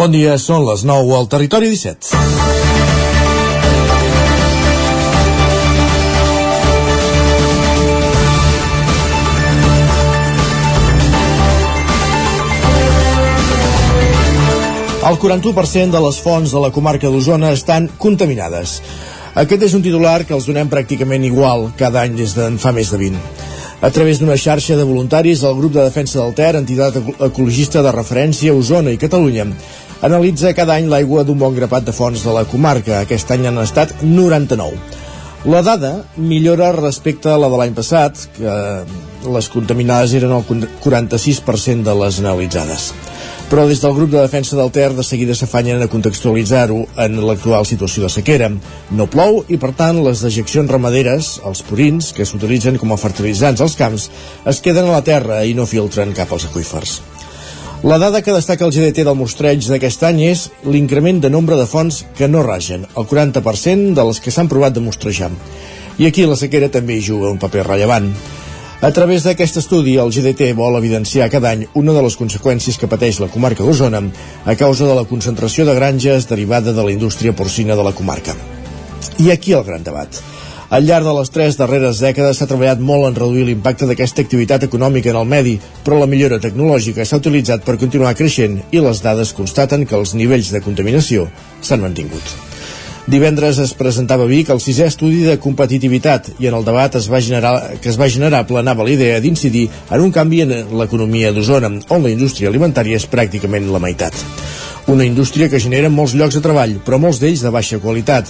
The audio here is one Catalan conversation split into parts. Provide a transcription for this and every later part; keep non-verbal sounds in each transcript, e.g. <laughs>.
Bon dia, són les 9 al Territori 17. El 41% de les fonts de la comarca d'Osona estan contaminades. Aquest és un titular que els donem pràcticament igual cada any des d'en fa més de 20. A través d'una xarxa de voluntaris, el grup de defensa del Ter, entitat ecologista de referència a Osona i Catalunya, analitza cada any l'aigua d'un bon grapat de fonts de la comarca. Aquest any han estat 99. La dada millora respecte a la de l'any passat, que les contaminades eren el 46% de les analitzades però des del grup de defensa del Ter de seguida s'afanyen a contextualitzar-ho en l'actual situació de sequera. No plou i, per tant, les dejeccions ramaderes, els purins, que s'utilitzen com a fertilitzants als camps, es queden a la terra i no filtren cap als aqüífers. La dada que destaca el GDT del mostreig d'aquest any és l'increment de nombre de fonts que no ragen, el 40% de les que s'han provat de mostrejar. I aquí la sequera també hi juga un paper rellevant. A través d'aquest estudi, el GDT vol evidenciar cada any una de les conseqüències que pateix la comarca d'Osona a causa de la concentració de granges derivada de la indústria porcina de la comarca. I aquí el gran debat. Al llarg de les tres darreres dècades s'ha treballat molt en reduir l'impacte d'aquesta activitat econòmica en el medi, però la millora tecnològica s'ha utilitzat per continuar creixent i les dades constaten que els nivells de contaminació s'han mantingut. Divendres es presentava a Vic el sisè estudi de competitivitat i en el debat es va generar, que es va generar planava la idea d'incidir en un canvi en l'economia d'Osona, on la indústria alimentària és pràcticament la meitat. Una indústria que genera molts llocs de treball, però molts d'ells de baixa qualitat.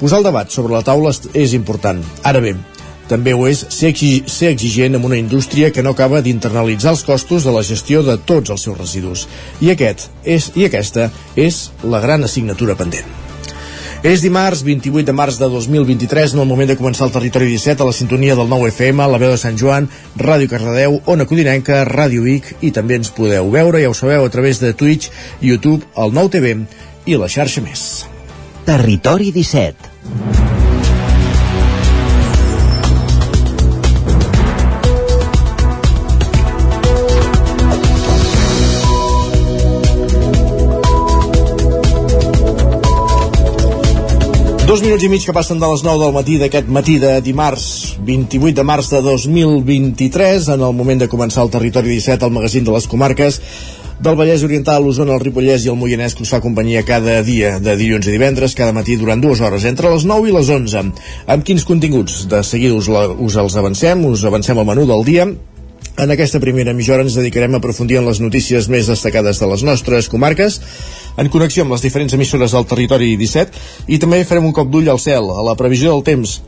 Posar el debat sobre la taula és important. Ara bé, també ho és ser, ser exigent amb una indústria que no acaba d'internalitzar els costos de la gestió de tots els seus residus. I aquest és i aquesta és la gran assignatura pendent. És dimarts 28 de març de 2023, en el moment de començar el Territori 17 a la sintonia del 9 FM, la veu de Sant Joan, Ràdio Cardedeu, Ona Codinenca, Ràdio Vic i també ens podeu veure, ja ho sabeu, a través de Twitch, YouTube, el 9 TV i la xarxa més. Territori 17 Dos minuts i mig que passen de les 9 del matí d'aquest matí de dimarts 28 de març de 2023 en el moment de començar el Territori 17 el magazín de les comarques del Vallès Oriental, l'Osona, el Ripollès i el Moianès que us fa companyia cada dia de dilluns i divendres, cada matí durant dues hores entre les 9 i les 11. Amb quins continguts? De seguida us, la, us els avancem, us avancem el menú del dia en aquesta primera mitja ens dedicarem a aprofundir en les notícies més destacades de les nostres comarques, en connexió amb les diferents emissores del territori 17, i també farem un cop d'ull al cel, a la previsió del temps.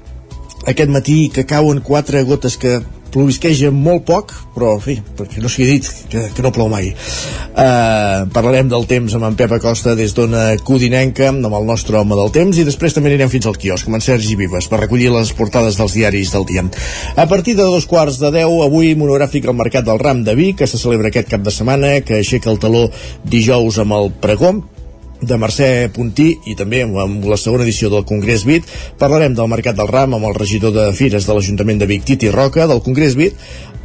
Aquest matí que cauen quatre gotes que plovisqueja molt poc, però en fi, perquè no s'hi ha dit que, que no plou mai. Uh, parlarem del temps amb en Pep Acosta des d'una codinenca, amb el nostre home del temps, i després també anirem fins al quiosc amb en Sergi Vives per recollir les portades dels diaris del dia. A partir de dos quarts de deu, avui monogràfic al Mercat del Ram de Vic, que se celebra aquest cap de setmana, que aixeca el taló dijous amb el pregó, de Mercè Puntí i també amb la segona edició del Congrés Vit parlarem del Mercat del Ram amb el regidor de Fires de l'Ajuntament de Vic, Titi Roca, del Congrés Vit,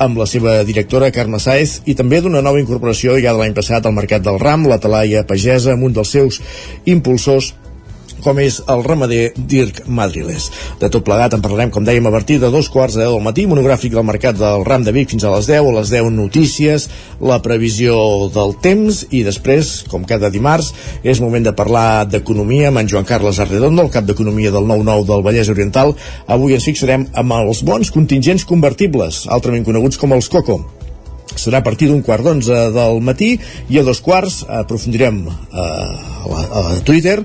amb la seva directora Carme Saez i també d'una nova incorporació ja de l'any passat al Mercat del Ram, la Talaia Pagesa, amb un dels seus impulsors com és el ramader Dirk Madriles. De tot plegat en parlarem, com dèiem, a partir de dos quarts de deu del matí, monogràfic del mercat del Ram de Vic fins a les 10, a les 10 notícies, la previsió del temps i després, com cada dimarts, és moment de parlar d'economia amb en Joan Carles Arredondo, el cap d'economia del 9-9 del Vallès Oriental. Avui ens fixarem amb els bons contingents convertibles, altrament coneguts com els COCO serà a partir d'un quart d'onze del matí i a dos quarts aprofundirem eh, a, a Twitter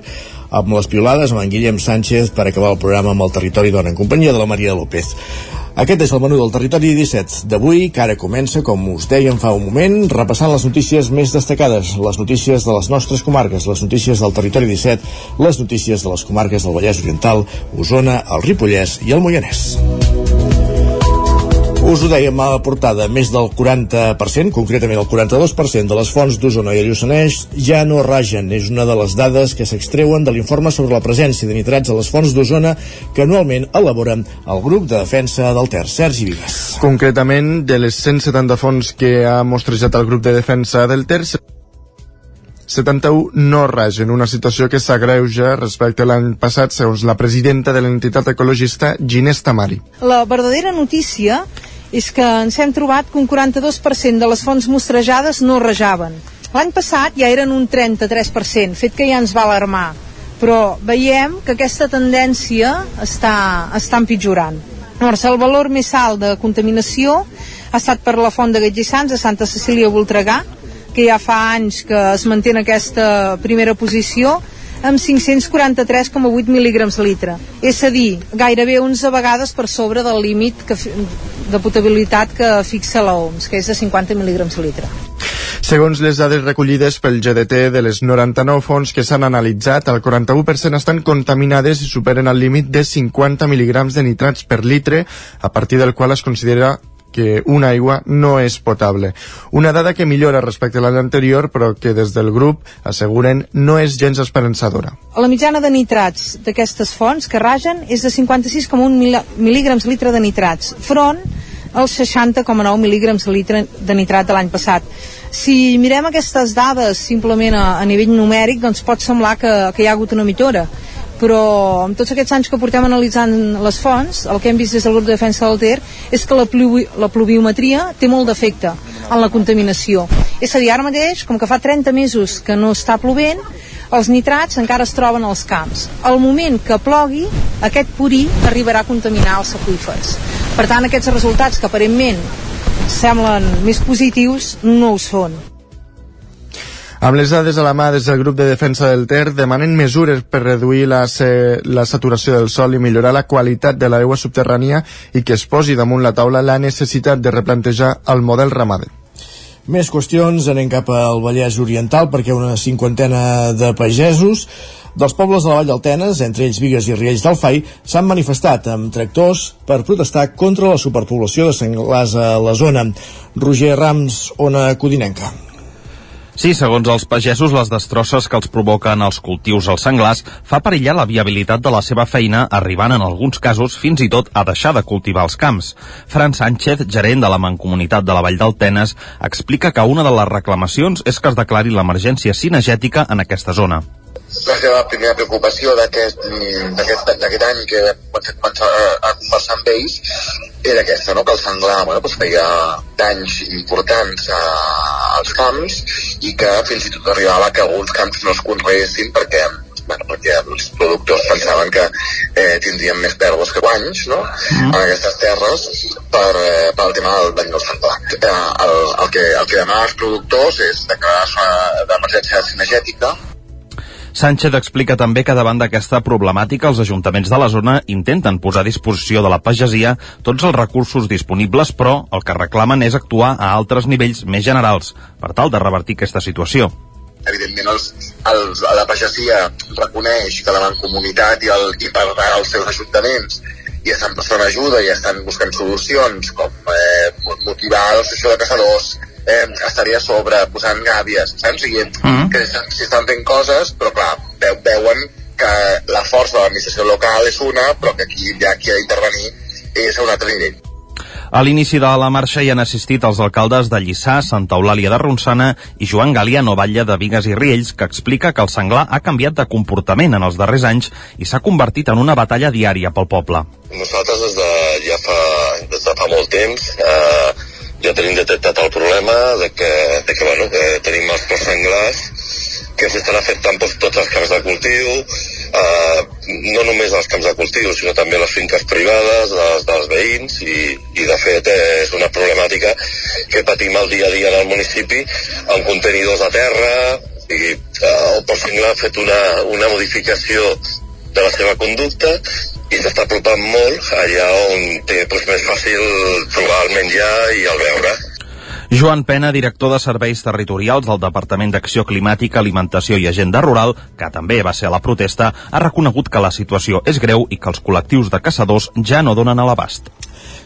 amb les piolades amb en Guillem Sánchez per acabar el programa amb el Territori Dona en companyia de la Maria López. Aquest és el menú del Territori 17 d'avui, que ara comença, com us dèiem fa un moment, repassant les notícies més destacades, les notícies de les nostres comarques, les notícies del Territori 17, les notícies de les comarques del Vallès Oriental, Osona, el Ripollès i el Moianès. Us ho dèiem a la portada, més del 40%, concretament el 42% de les fonts d'Osona i el Lluçanès ja no ragen. És una de les dades que s'extreuen de l'informe sobre la presència de nitrats a les fonts d'Osona que anualment elaboren el grup de defensa del Ter, Sergi Vigas. Concretament, de les 170 fonts que ha mostrejat el grup de defensa del Ter, 71 no ragen, una situació que s'agreuja respecte a l'any passat, segons la presidenta de l'entitat ecologista Ginés Tamari. La verdadera notícia és que ens hem trobat que un 42% de les fonts mostrejades no rajaven. L'any passat ja eren un 33%, fet que ja ens va alarmar però veiem que aquesta tendència està, està empitjorant. Llavors, el valor més alt de contaminació ha estat per la font de Gatgissans a Santa Cecília Voltregà, que ja fa anys que es manté en aquesta primera posició, amb 543,8 mil·lígrams litre. És a dir, gairebé 11 vegades per sobre del límit que, de potabilitat que fixa l'OMS, que és de 50 mil·lígrams litre. Segons les dades recollides pel GDT de les 99 fonts que s'han analitzat, el 41% estan contaminades i superen el límit de 50 mil·lígrams de nitrats per litre, a partir del qual es considera que una aigua no és potable. Una dada que millora respecte a l'any anterior, però que des del grup asseguren no és gens esperançadora. La mitjana de nitrats d'aquestes fonts que ragen és de 56,1 mil·lígrams litre de nitrats, front als 60,9 mil·lígrams litre de nitrat de l'any passat. Si mirem aquestes dades simplement a, a nivell numèric, doncs pot semblar que, que hi ha hagut una millora, però amb tots aquests anys que portem analitzant les fonts, el que hem vist des del grup de defensa del Ter és que la, pluvi, la pluviometria té molt d'efecte en la contaminació. És a dir, ara mateix, com que fa 30 mesos que no està plovent, els nitrats encara es troben als camps. Al moment que plogui, aquest purí arribarà a contaminar els aqüífers. Per tant, aquests resultats que aparentment semblen més positius no ho són. Amb les dades a la mà des del grup de defensa del Ter demanen mesures per reduir la, la saturació del sol i millorar la qualitat de l'aigua subterrània i que es posi damunt la taula la necessitat de replantejar el model ramader. Més qüestions, anem cap al Vallès Oriental perquè una cinquantena de pagesos dels pobles de la Vall d'Altenes, entre ells Vigues i Riells del Fai, s'han manifestat amb tractors per protestar contra la superpoblació de senglars a la zona. Roger Rams, Ona Codinenca. Sí, segons els pagesos, les destrosses que els provoquen els cultius als senglars fa perillar la viabilitat de la seva feina, arribant en alguns casos fins i tot a deixar de cultivar els camps. Fran Sánchez, gerent de la Mancomunitat de la Vall d'Altenes, explica que una de les reclamacions és que es declari l'emergència cinegètica en aquesta zona la seva primera preocupació d'aquest any que vam començar a conversar amb ells era aquesta, no? que el senglar bueno, doncs feia danys importants a, als camps i que fins i tot arribava que alguns camps no es conreessin perquè bueno, perquè els productors pensaven que eh, tindrien més pèrdues que guanys no? Mm. en aquestes terres per, eh, pel tema del dany del senglar. Eh, el, el, que, el que demanen els productors és declarar d'emergència cinegètica Sánchez explica també que davant d'aquesta problemàtica els ajuntaments de la zona intenten posar a disposició de la pagesia tots els recursos disponibles, però el que reclamen és actuar a altres nivells més generals per tal de revertir aquesta situació. Evidentment els, els, la pagesia reconeix que la mancomunitat i, el, i per als seus ajuntaments i estan prestant ajuda i estan buscant solucions com eh, motivar l'associació de caçadors eh, estaria sobre posant gàbies saps? O sigui, mm -hmm. que s'hi estan fent coses però clar, veu, veuen que la força de l'administració local és una però que aquí ja qui ha d'intervenir és a un altre nivell a l'inici de la marxa hi han assistit els alcaldes de Lliçà, Santa Eulàlia de Ronçana i Joan Gàlia Novalla de Vigues i Riells, que explica que el senglar ha canviat de comportament en els darrers anys i s'ha convertit en una batalla diària pel poble. Nosaltres des de, ja fa, des de fa molt temps eh, ja tenim detectat el problema de que, de que, bueno, que tenim els plors senglars que s'estan afectant doncs, tots els camps de cultiu, eh, no només els camps de cultiu, sinó també les finques privades dels, dels veïns i, i de fet és una problemàtica que patim el dia a dia en el municipi amb contenidors a terra i eh, el Port Senglar ha fet una, una modificació de la seva conducta i s'està apropant molt allà on té doncs, més fàcil trobar el menjar i el beure. Joan Pena, director de Serveis Territorials del Departament d'Acció Climàtica, Alimentació i Agenda Rural, que també va ser a la protesta, ha reconegut que la situació és greu i que els col·lectius de caçadors ja no donen a l'abast.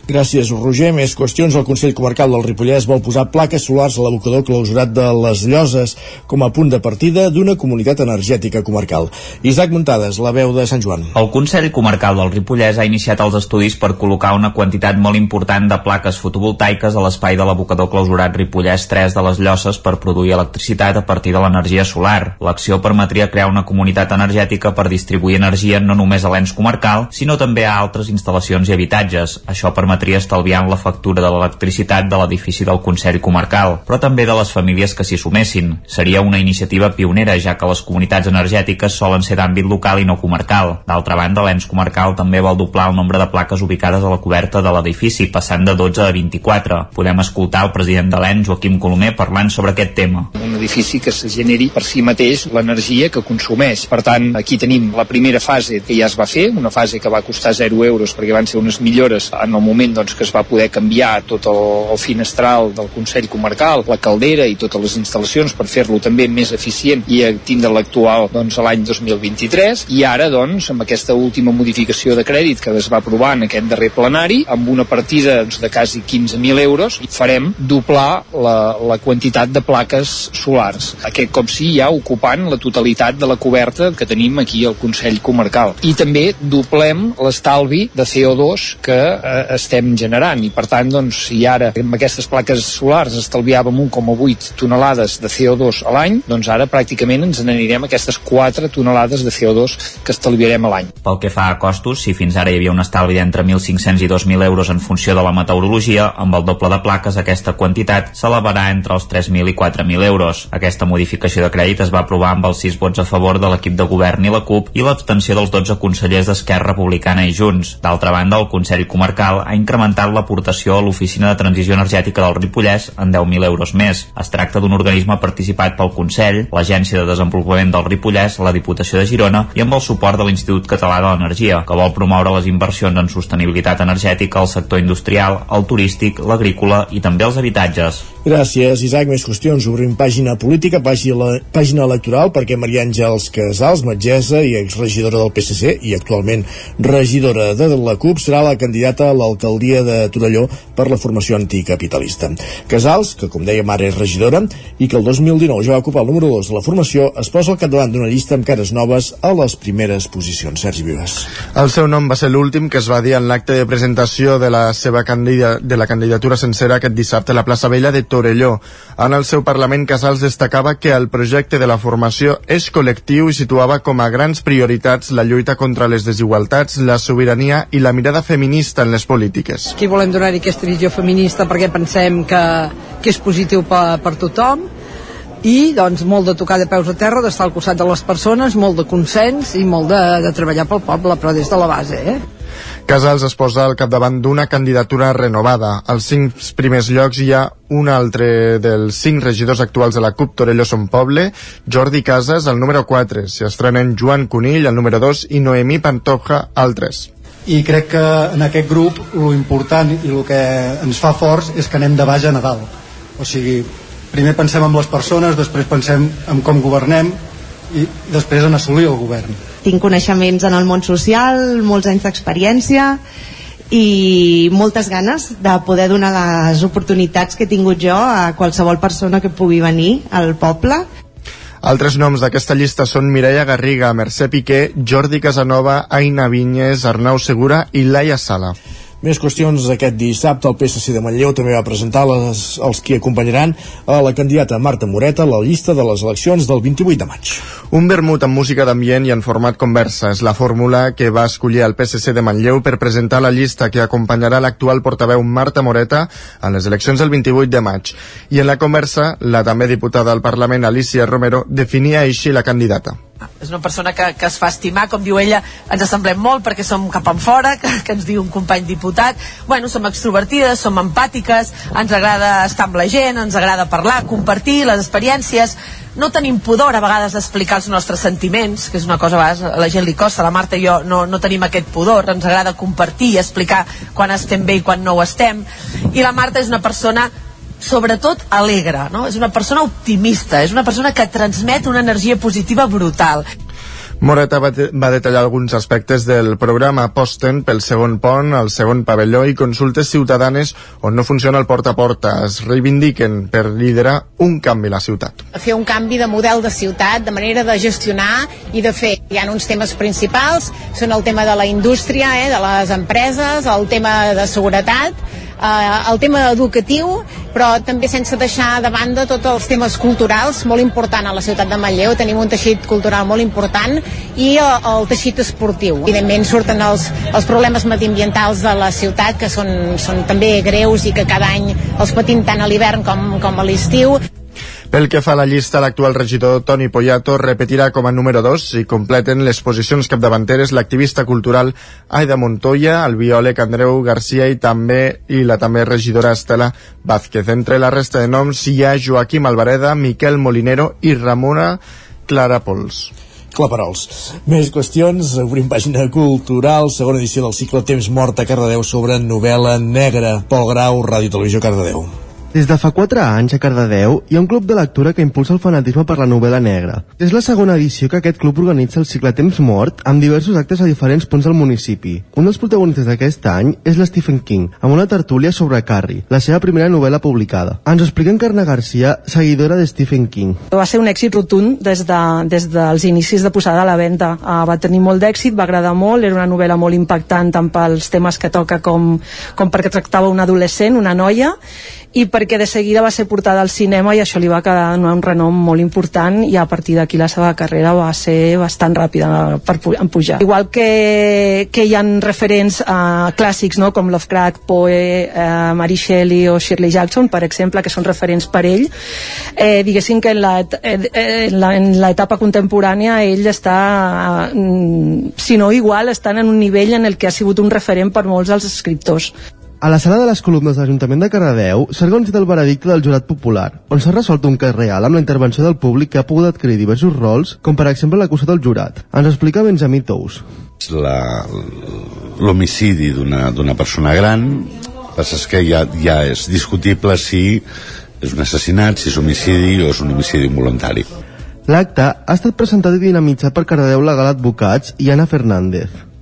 Gràcies, Roger. Més qüestions. El Consell Comarcal del Ripollès vol posar plaques solars a l'abocador clausurat de les Lloses com a punt de partida d'una comunitat energètica comarcal. Isaac Muntades, la veu de Sant Joan. El Consell Comarcal del Ripollès ha iniciat els estudis per col·locar una quantitat molt important de plaques fotovoltaiques a l'espai de l'abocador clausurat Ripollès 3 de les Lloses per produir electricitat a partir de l'energia solar. L'acció permetria crear una comunitat energètica per distribuir energia no només a l'ens comarcal, sinó també a altres instal·lacions i habitatges. Això permetria estalviar la factura de l'electricitat de l'edifici del Consell Comarcal, però també de les famílies que s'hi sumessin. Seria una iniciativa pionera, ja que les comunitats energètiques solen ser d'àmbit local i no comarcal. D'altra banda, l'ens comarcal també vol doblar el nombre de plaques ubicades a la coberta de l'edifici, passant de 12 a 24. Podem escoltar el president de l'ENS, Joaquim Colomer, parlant sobre aquest tema. Un edifici que se generi per si mateix l'energia que consumeix. Per tant, aquí tenim la primera fase que ja es va fer, una fase que va costar 0 euros perquè van ser unes millores en el moment doncs, que es va poder canviar tot el, el finestral del Consell Comarcal, la caldera i totes les instal·lacions per fer-lo també més eficient i tindre l'actual doncs, l'any 2023 i ara doncs amb aquesta última modificació de crèdit que es va aprovar en aquest darrer plenari amb una partida doncs, de quasi 15.000 euros farem doblar la, la quantitat de plaques solars. Aquest cop sí ja ocupant la totalitat de la coberta que tenim aquí al Consell Comarcal. I també doblem l'estalvi de CO2 que eh, estem generant i per tant doncs si ara amb aquestes plaques solars estalviàvem 1,8 tonelades de CO2 a l'any, doncs ara pràcticament ens n'anirem aquestes 4 tonelades de CO2 que estalviarem a l'any. Pel que fa a costos, si fins ara hi havia un estalvi d'entre 1.500 i 2.000 euros en funció de la meteorologia, amb el doble de plaques aquesta quantitat s'elevarà entre els 3.000 i 4.000 euros. Aquesta modificació de crèdit es va aprovar amb els 6 vots a favor de l'equip de govern i la CUP i l'abstenció dels 12 consellers d'Esquerra Republicana i Junts. D'altra banda, el Consell Comarcal ha incrementat l'aportació a l'Oficina de Transició Energètica del Ripollès en 10.000 euros més. Es tracta d'un organisme participat pel Consell, l'Agència de Desenvolupament del Ripollès, la Diputació de Girona i amb el suport de l'Institut Català de l'Energia, que vol promoure les inversions en sostenibilitat energètica al sector industrial, el turístic, l'agrícola i també els habitatges. Gràcies, Isaac. Més qüestions. Obrim pàgina política, pàgina, pàgina electoral, perquè Maria Àngels Casals, metgessa i exregidora del PSC i actualment regidora de la CUP, serà la candidata a l'alcaldia de Torelló per la formació anticapitalista. Casals, que com dèiem ara és regidora i que el 2019 ja va ocupar el número 2 de la formació, es posa al capdavant d'una llista amb cares noves a les primeres posicions. Sergi Vives. El seu nom va ser l'últim que es va dir en l'acte de presentació de la seva candida, de la candidatura sencera aquest dissabte a la plaça Vella de Torelló. En el seu Parlament, Casals destacava que el projecte de la formació és col·lectiu i situava com a grans prioritats la lluita contra les desigualtats, la sobirania i la mirada feminista en les polítiques. Aquí volem donar-hi aquesta visió feminista perquè pensem que, que és positiu per, per tothom i doncs molt de tocar de peus a terra, d'estar al costat de les persones, molt de consens i molt de, de treballar pel poble, però des de la base, eh? Casals es posa al capdavant d'una candidatura renovada. Als cinc primers llocs hi ha un altre dels cinc regidors actuals de la CUP Torelló Son Poble, Jordi Casas, el número 4. S'hi estrenen Joan Conill, el número 2, i Noemí Pantoja, el 3 i crec que en aquest grup lo important i el que ens fa forts és que anem de baix a Nadal. O sigui, primer pensem en les persones després pensem en com governem i després en assolir el govern. Tinc coneixements en el món social molts anys d'experiència i moltes ganes de poder donar les oportunitats que he tingut jo a qualsevol persona que pugui venir al poble altres noms d'aquesta llista són Mireia Garriga, Mercè Piqué, Jordi Casanova, Aina Vinyes, Arnau Segura i Laia Sala. Més qüestions aquest dissabte. El PSC de Manlleu també va presentar les, els qui acompanyaran a la candidata Marta Moreta a la llista de les eleccions del 28 de maig. Un vermut amb música d'ambient i en format conversa és la fórmula que va escollir el PSC de Manlleu per presentar la llista que acompanyarà l'actual portaveu Marta Moreta a les eleccions del 28 de maig. I en la conversa, la també diputada al Parlament Alicia Romero definia així la candidata és una persona que, que es fa estimar, com diu ella, ens assemblem molt perquè som cap en fora, <laughs> que, que ens diu un company diputat. Bueno, som extrovertides, som empàtiques, ens agrada estar amb la gent, ens agrada parlar, compartir les experiències, no tenim pudor a vegades d'explicar els nostres sentiments, que és una cosa a vegades a la gent li costa, la Marta i jo no, no tenim aquest pudor, ens agrada compartir i explicar quan estem bé i quan no ho estem. I la Marta és una persona sobretot alegre, no? És una persona optimista, és una persona que transmet una energia positiva brutal. Moreta va, va detallar alguns aspectes del programa. Aposten pel segon pont, el segon pavelló i consultes ciutadanes on no funciona el porta a porta. Es reivindiquen per liderar un canvi a la ciutat. Fer un canvi de model de ciutat, de manera de gestionar i de fer. Hi ha uns temes principals, són el tema de la indústria, eh, de les empreses, el tema de seguretat, eh, el tema educatiu, però també sense deixar de banda tots els temes culturals, molt important a la ciutat de Manlleu, tenim un teixit cultural molt important, i el, el teixit esportiu. Evidentment surten els, els problemes mediambientals de la ciutat, que són, són també greus i que cada any els patim tant a l'hivern com, com a l'estiu. Pel que fa a la llista, l'actual regidor Toni Poyato repetirà com a número 2 i completen les posicions capdavanteres l'activista cultural Aida Montoya, el biòleg Andreu Garcia i també i la també regidora Estela Vázquez. Entre la resta de noms hi ha Joaquim Alvareda, Miquel Molinero i Ramona Clara Pols. Claparols. Més qüestions, obrim pàgina cultural, segona edició del cicle Temps mort a Cardedeu sobre novel·la negra. Pol Grau, Ràdio Televisió Cardedeu. Des de fa 4 anys a Cardedeu hi ha un club de lectura que impulsa el fanatisme per la novel·la negra. És la segona edició que aquest club organitza el cicle Temps Mort amb diversos actes a diferents punts del municipi. Un dels protagonistes d'aquest any és la Stephen King, amb una tertúlia sobre Carrie, la seva primera novel·la publicada. Ens ho explica Encarna Garcia, seguidora de Stephen King. Va ser un èxit rotund des, de, des dels inicis de posada a la venda. Uh, va tenir molt d'èxit, va agradar molt, era una novel·la molt impactant tant pels temes que toca com, com perquè tractava un adolescent, una noia, i perquè de seguida va ser portada al cinema i això li va quedar un renom molt important i a partir d'aquí la seva carrera va ser bastant ràpida per pujar. Igual que, que hi han referents uh, clàssics no? com Lovecraft, Poe, uh, Mary Shelley o Shirley Jackson, per exemple, que són referents per ell, eh, diguéssim que en l'etapa contemporània ell està, uh, si no igual, estan en un nivell en el que ha sigut un referent per molts dels escriptors. A la sala de les columnes de l'Ajuntament de Cardedeu s'ha organitzat el veredicte del jurat popular, on s'ha resolt un cas real amb la intervenció del públic que ha pogut adquirir diversos rols, com per exemple l'acusat del jurat. Ens explica Benjamí Tous. L'homicidi d'una persona gran, passa que ja, ja és discutible si és un assassinat, si és homicidi o és un homicidi involuntari. L'acte ha estat presentat i dinamitzat per Cardedeu Legal Advocats i Anna Fernández.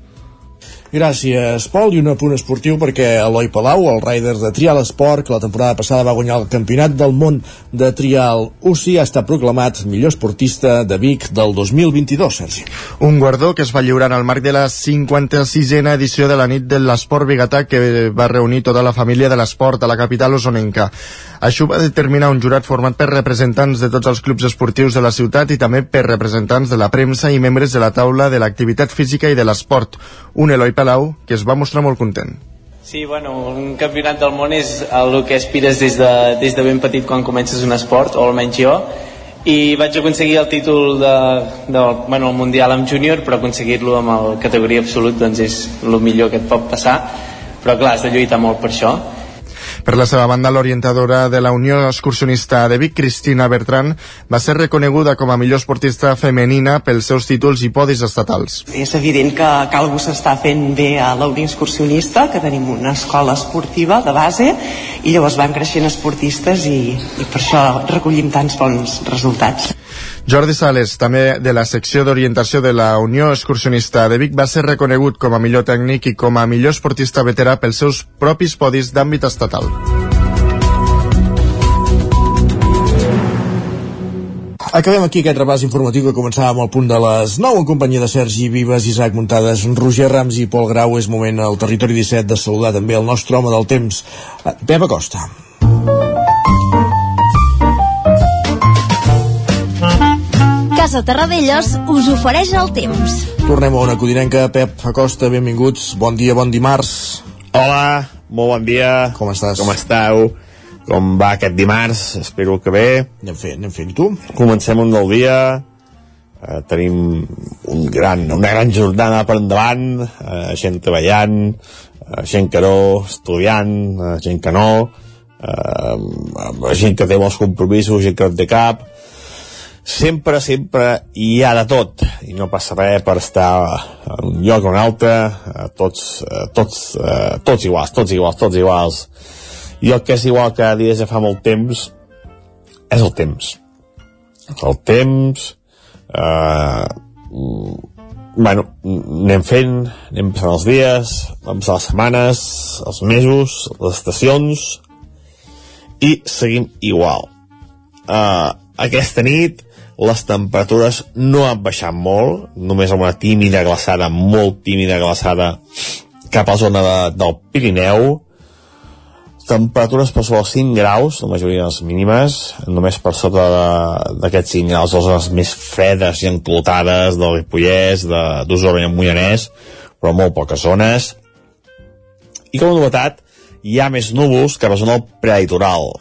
Gràcies, Pol. I un apunt esportiu perquè Eloi Palau, el rider de Trial Esport, que la temporada passada va guanyar el Campionat del Món de Trial UCI, ha estat proclamat millor esportista de Vic del 2022, Sergi. Un guardó que es va lliurar en el marc de la 56a edició de la nit de l'esport bigatà que va reunir tota la família de l'esport a la capital osonenca. Això va determinar un jurat format per representants de tots els clubs esportius de la ciutat i també per representants de la premsa i membres de la taula de l'activitat física i de l'esport. Un Eloi que es va mostrar molt content. Sí, bueno, un campionat del món és el que aspires des de, des de ben petit quan comences un esport, o almenys jo, i vaig aconseguir el títol de, de bueno, el Mundial amb júnior, però aconseguir-lo amb el categoria absolut doncs és el millor que et pot passar, però clar, has de lluitar molt per això per la seva banda, l'orientadora de la Unió Excursionista de Vic, Cristina Bertran, va ser reconeguda com a millor esportista femenina pels seus títols i podis estatals. És evident que, que algú s'està fent bé a la Unió Excursionista, que tenim una escola esportiva de base, i llavors van creixent esportistes i, i per això recollim tants bons resultats. Jordi Sales, també de la secció d'orientació de la Unió Excursionista de Vic, va ser reconegut com a millor tècnic i com a millor esportista veterà pels seus propis podis d'àmbit estatal. Acabem aquí aquest repàs informatiu que començava amb el punt de les 9 en companyia de Sergi Vives, Isaac Muntades, Roger Rams i Pol Grau. És moment al territori 17 de saludar també el nostre home del temps, Pep Acosta. Casa Terradellos us ofereix el temps. Tornem a una codinenca. Pep Acosta, benvinguts. Bon dia, bon dimarts. Hola, molt bon dia. Com estàs? Com esteu? Com va aquest dimarts? Espero que bé. Anem fent, anem fent. Tu? Comencem un nou dia. Uh, tenim un gran, una gran jornada per endavant, uh, gent treballant, uh, gent que no, estudiant, uh, gent que no, uh, gent que té molts compromisos, gent que no té cap, sempre, sempre hi ha de tot. I no passa res per estar en un lloc o un altre tots, tots, tots iguals tots iguals, tots iguals. I el que és igual cada dia ja fa molt temps és el temps. El temps eh, bueno, anem fent, anem passant els dies, vam passar les setmanes, els mesos, les estacions, i seguim igual. Uh, aquesta nit les temperatures no han baixat molt, només una tímida glaçada, molt tímida glaçada cap a la zona de, del Pirineu, temperatures per sobre els 5 graus, la majoria de les mínimes, només per sota d'aquests 5 graus, les zones més fredes i enclotades del Ripollès, d'Osona i el però molt poques zones. I com a novetat, hi ha més núvols cap a zona del prelitoral.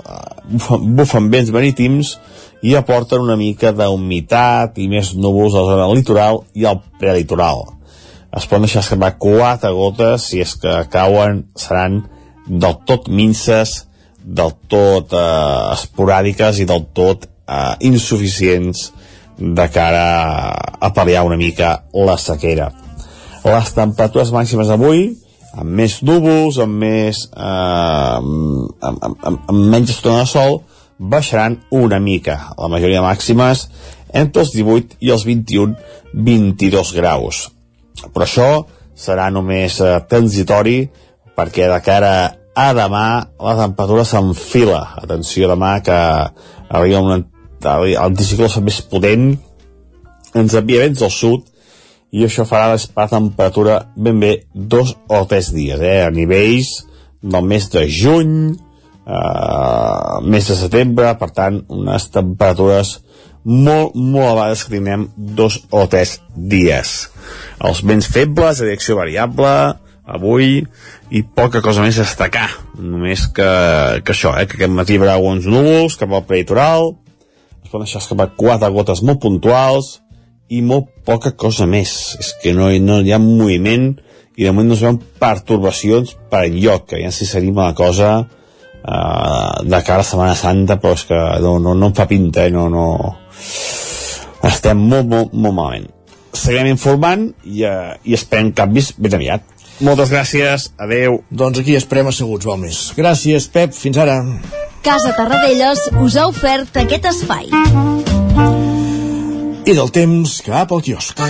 Bufen, bufen vents marítims i aporten una mica d'humitat i més núvols a la zona litoral i al prelitoral. Es poden deixar escapar quatre gotes, si és que cauen, seran del tot minces, del tot eh, esporàdiques i del tot eh, insuficients de cara a pal·liar una mica la sequera. Les temperatures màximes d'avui, amb més núvols, amb més eh, amb, amb, amb, amb menys estona de sol, baixaran una mica. La majoria màximes entre els 18 i els 21-22 graus. Però això serà només eh, transitori perquè de cara a demà la temperatura s'enfila. Atenció demà que arriba un anticicló més potent, ens envia vents del sud i això farà la temperatura ben bé dos o tres dies, eh? a nivells del mes de juny, eh, mes de setembre, per tant, unes temperatures molt, molt elevades que tindrem dos o tres dies. Els vents febles, de direcció variable, avui i poca cosa més a destacar només que, que això, eh, que aquest matí hi haurà alguns núvols cap al peritoral es poden deixar escapar quatre gotes molt puntuals i molt poca cosa més és que no, no hi ha moviment i de moment no es veuen pertorbacions per enlloc, que ja si seria la cosa eh, de cara a Setmana Santa però és que no, no, no em fa pinta eh, no, no... estem molt, molt, molt malament seguirem informant i, uh, i esperem canvis ben aviat moltes gràcies, adeu. Doncs aquí esperem asseguts, val més. Gràcies, Pep, fins ara. Casa Tarradellas us ha ofert aquest espai. I del temps cap al quiosc.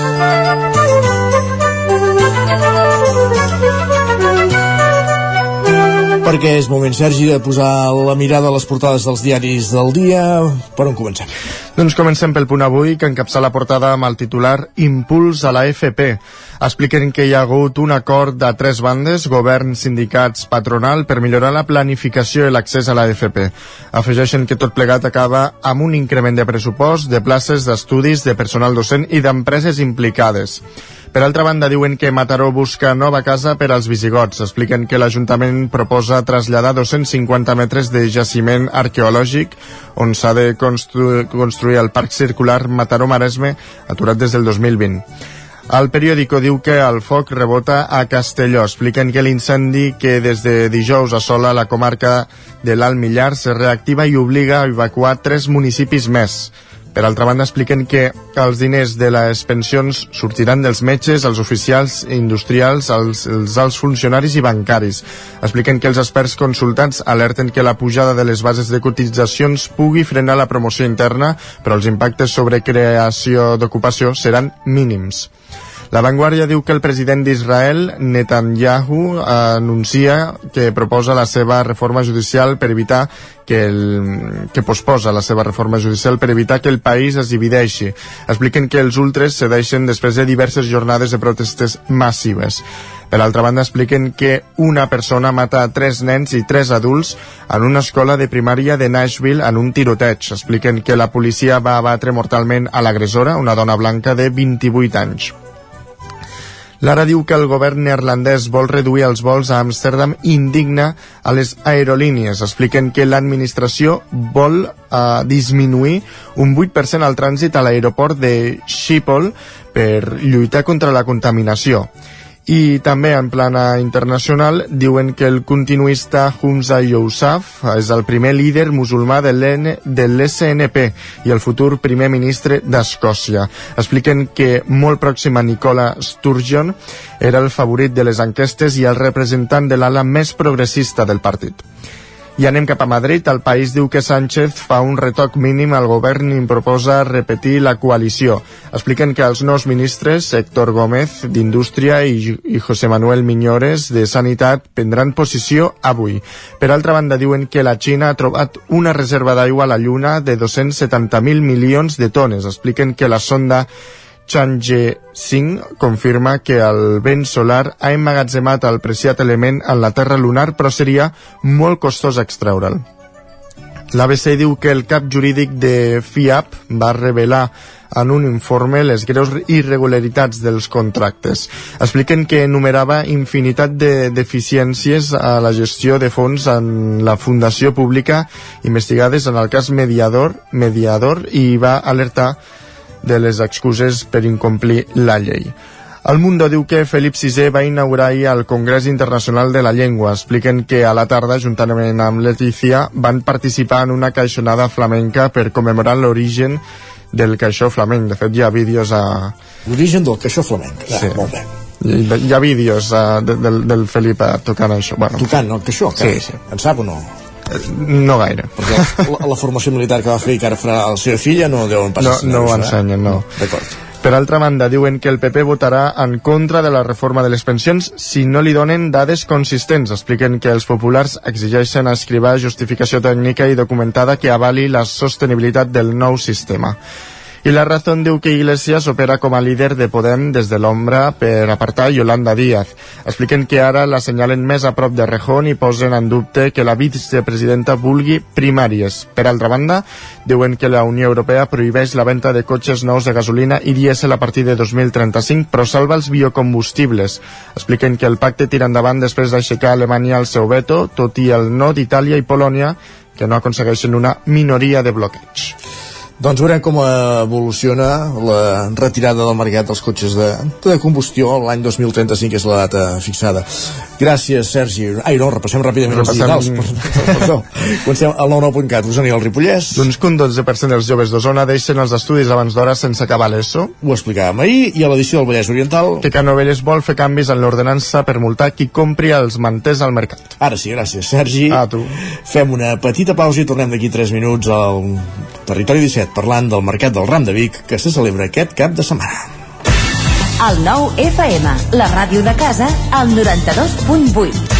Perquè és moment, Sergi, de posar la mirada a les portades dels diaris del dia. Per on comencem? Doncs comencem pel punt avui, que encapça la portada amb el titular Impuls a la FP. Expliquen que hi ha hagut un acord de tres bandes, govern, sindicats, patronal, per millorar la planificació i l'accés a la FP. Afegeixen que tot plegat acaba amb un increment de pressupost, de places, d'estudis, de personal docent i d'empreses implicades. Per altra banda, diuen que Mataró busca nova casa per als visigots. Expliquen que l'Ajuntament proposa traslladar 250 metres de jaciment arqueològic on s'ha de constru construir el Parc Circular Mataró-Maresme, aturat des del 2020. El periòdico diu que el foc rebota a Castelló. Expliquen que l'incendi que des de dijous assola la comarca de l'Alt Millar se reactiva i obliga a evacuar tres municipis més. Per altra banda, expliquen que els diners de les pensions sortiran dels metges, els oficials industrials, els, els alts funcionaris i bancaris. Expliquen que els experts consultats alerten que la pujada de les bases de cotitzacions pugui frenar la promoció interna, però els impactes sobre creació d'ocupació seran mínims. La Vanguardia diu que el president d'Israel, Netanyahu, anuncia que proposa la seva reforma judicial per evitar que, el, que posposa la seva reforma judicial per evitar que el país es divideixi. Expliquen que els ultres cedeixen després de diverses jornades de protestes massives. Per altra banda, expliquen que una persona mata tres nens i tres adults en una escola de primària de Nashville en un tiroteig. Expliquen que la policia va abatre mortalment a l'agressora, una dona blanca de 28 anys. Lara diu que el govern neerlandès vol reduir els vols a Amsterdam indigna a les aerolínies. Expliquen que l'administració vol eh, disminuir un 8% al trànsit a l'aeroport de Schiphol per lluitar contra la contaminació. I també en plana internacional diuen que el continuista Humza Yousaf és el primer líder musulmà de l'SNP i el futur primer ministre d'Escòcia. Expliquen que molt pròxim a Nicola Sturgeon era el favorit de les enquestes i el representant de l'ala més progressista del partit. I anem cap a Madrid. El país diu que Sánchez fa un retoc mínim al govern i proposa repetir la coalició. Expliquen que els nous ministres, Héctor Gómez, d'Indústria, i, i José Manuel Miñores, de Sanitat, prendran posició avui. Per altra banda, diuen que la Xina ha trobat una reserva d'aigua a la Lluna de 270.000 milions de tones. Expliquen que la sonda Chang'e 5 confirma que el vent solar ha emmagatzemat el preciat element en la Terra lunar, però seria molt costós extreure'l. L'ABC diu que el cap jurídic de FIAP va revelar en un informe les greus irregularitats dels contractes. Expliquen que enumerava infinitat de deficiències a la gestió de fons en la fundació pública investigades en el cas Mediador, Mediador i va alertar de les excuses per incomplir la llei. El Mundo diu que Felip VI va inaugurar ahir el Congrés Internacional de la Llengua. Expliquen que a la tarda, juntament amb Letícia, van participar en una caixonada flamenca per commemorar l'origen del caixó flamenc. De fet, hi ha vídeos a... L'origen del caixó flamenc. Ah, Sí. Molt bé. Hi, hi ha vídeos uh, de, del, del Felip uh, tocant això. Bueno, Tocant el caixó, Sí, sí. En sap o no? No gaire. Perquè la, la formació militar que va fer i que ara farà la seva filla no deuen No, passar no ho eh? ensenyen, no. D'acord. Per altra banda, diuen que el PP votarà en contra de la reforma de les pensions si no li donen dades consistents. Expliquen que els populars exigeixen a Escrivà justificació tècnica i documentada que avali la sostenibilitat del nou sistema. I la Razón diu que Iglesias opera com a líder de Podem des de l'ombra per apartar Yolanda Díaz. Expliquen que ara la senyalen més a prop de Rejón i posen en dubte que la vicepresidenta vulgui primàries. Per altra banda, diuen que la Unió Europea prohibeix la venda de cotxes nous de gasolina i dièsel a partir de 2035, però salva els biocombustibles. Expliquen que el pacte tira endavant després d'aixecar Alemanya el seu veto, tot i el no d'Itàlia i Polònia, que no aconsegueixen una minoria de bloqueig. Doncs veurem com evoluciona la retirada del mercat dels cotxes de, de combustió l'any 2035, és la data fixada. Gràcies, Sergi. Ai, no, repassem ràpidament Repassem- els digitals. Perdó. <laughs> Comencem al 99.cat. Osona i el Ripollès. Doncs que un 12% dels joves d'Osona deixen els estudis abans d'hora sense acabar l'ESO. Ho explicàvem ahir, i a l'edició del Vallès Oriental... Que Canovelles vol fer canvis en l'ordenança per multar qui compri els manters al mercat. Ara sí, gràcies, Sergi. A tu. Fem una petita pausa i tornem d'aquí 3 minuts al Territori 17 parlant del Mercat del Ram de Vic que se celebra aquest cap de setmana. El nou FM, la ràdio de casa, al 92.8.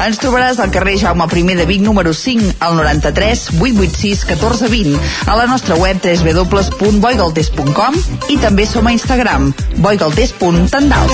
Ens trobaràs al carrer Jaume I de Vic número 5 al 93 886 1420 a la nostra web www.boigaltés.com i també som a Instagram boigaltés.tendals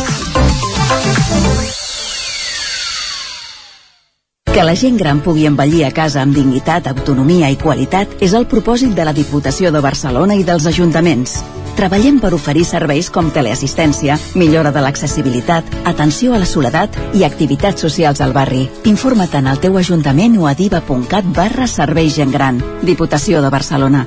Que la gent gran pugui envellir a casa amb dignitat, autonomia i qualitat és el propòsit de la Diputació de Barcelona i dels ajuntaments. Treballem per oferir serveis com teleassistència, millora de l'accessibilitat, atenció a la soledat i activitats socials al barri. Informa't en el teu ajuntament o a diva.cat barra serveis gent gran. Diputació de Barcelona.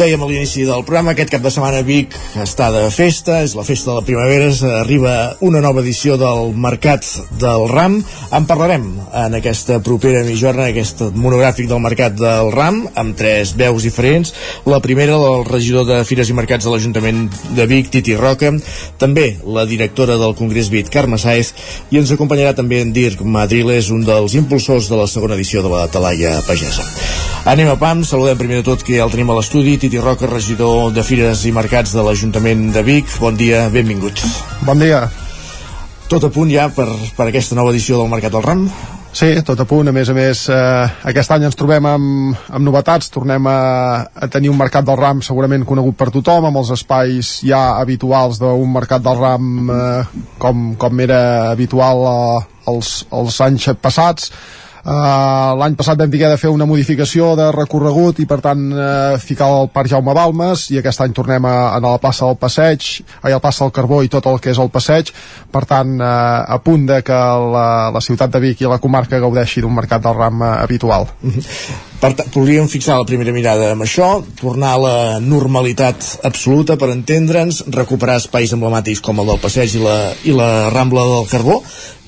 Dèiem a l'inici del programa, aquest cap de setmana Vic està de festa, és la festa de la primavera, arriba una nova edició del Mercat del Ram. En parlarem en aquesta propera mitjorna, aquest monogràfic del Mercat del Ram, amb tres veus diferents. La primera, del regidor de Fires i Mercats de l'Ajuntament de Vic, Titi Roca, també la directora del Congrés Vic, Carme Saez, i ens acompanyarà també en Dirk Madriles, un dels impulsors de la segona edició de la Talaia Pagesa. Anem a PAM, saludem primer de tot que ja el tenim a l'estudi, Titi Roca, regidor de Fires i Mercats de l'Ajuntament de Vic. Bon dia, benvinguts. Bon dia. Tot a punt ja per, per aquesta nova edició del Mercat del Ram? Sí, tot a punt. A més a més, eh, aquest any ens trobem amb, amb novetats. Tornem a, a tenir un mercat del ram segurament conegut per tothom, amb els espais ja habituals d'un mercat del ram eh, com, com era habitual eh, els, els anys passats. Uh, l'any passat vam haver de fer una modificació de recorregut i per tant uh, ficar el Parc Jaume Balmes i aquest any tornem a, a la plaça del Passeig a la plaça del Carbó i tot el que és el Passeig. Per tant uh, a punt de que la, la ciutat de Vic i la comarca gaudeixi d'un mercat del ram habitual Per tant, podríem fixar la primera mirada amb això, tornar a la normalitat absoluta per entendre'ns, recuperar espais emblemàtics com el del Passeig i la, i la Rambla del Carbó,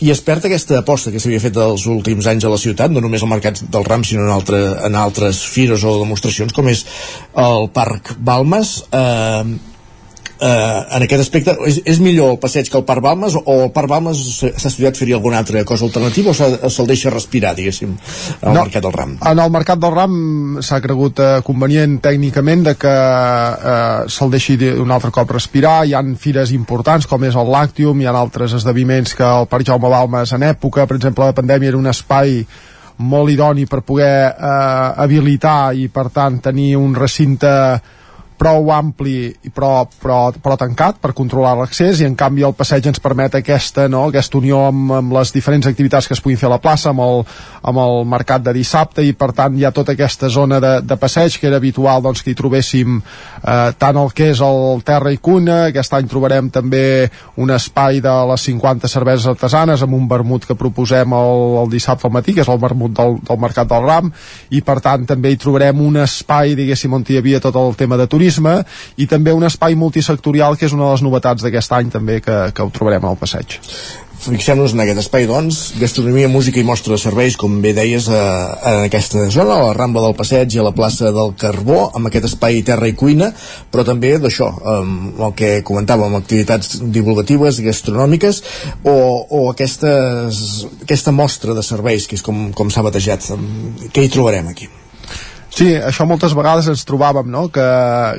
i es perd aquesta aposta que s'havia fet els últims anys a la ciutat, no només al mercat del Ram, sinó en, altre, en altres fires o demostracions, com és el Parc Balmes. Eh, eh, en aquest aspecte és, és millor el passeig que el Parc Balmes o el Parc Balmes s'ha estudiat fer-hi alguna altra cosa alternativa o se'l se deixa respirar diguéssim al No. Mercat del Ram En el mercat del ram s'ha cregut eh, convenient tècnicament de que eh, se'l deixi de- un altre cop respirar. Hi han fires importants com és el Lactium, hi ha altres esdeveniments que el Parc Jaume Balmes en època, per exemple, la pandèmia era un espai molt idoni per poder eh, habilitar i per tant tenir un recinte prou ampli i però, però, però tancat per controlar l'accés i en canvi el passeig ens permet aquesta, no, aquesta unió amb, amb les diferents activitats que es puguin fer a la plaça amb el, amb el mercat de dissabte i per tant hi ha tota aquesta zona de, de passeig que era habitual doncs, que hi trobéssim eh, tant el que és el Terra i Cuna aquest any trobarem també un espai de les 50 cerveses artesanes amb un vermut que proposem el, el dissabte al matí que és el vermut del, del Mercat del Ram i per tant també hi trobarem un espai diguéssim on hi havia tot el tema de turisme i també un espai multisectorial que és una de les novetats d'aquest any també que, que ho trobarem al passeig Fixem-nos en aquest espai, doncs, gastronomia, música i mostra de serveis, com bé deies, eh, en aquesta zona, a la Rambla del Passeig i a la plaça del Carbó, amb aquest espai terra i cuina, però també d'això, amb el que comentàvem, activitats divulgatives, gastronòmiques, o, o aquestes, aquesta mostra de serveis, que és com, com s'ha batejat. Què hi trobarem aquí? Sí, això moltes vegades ens trobàvem, no?, que,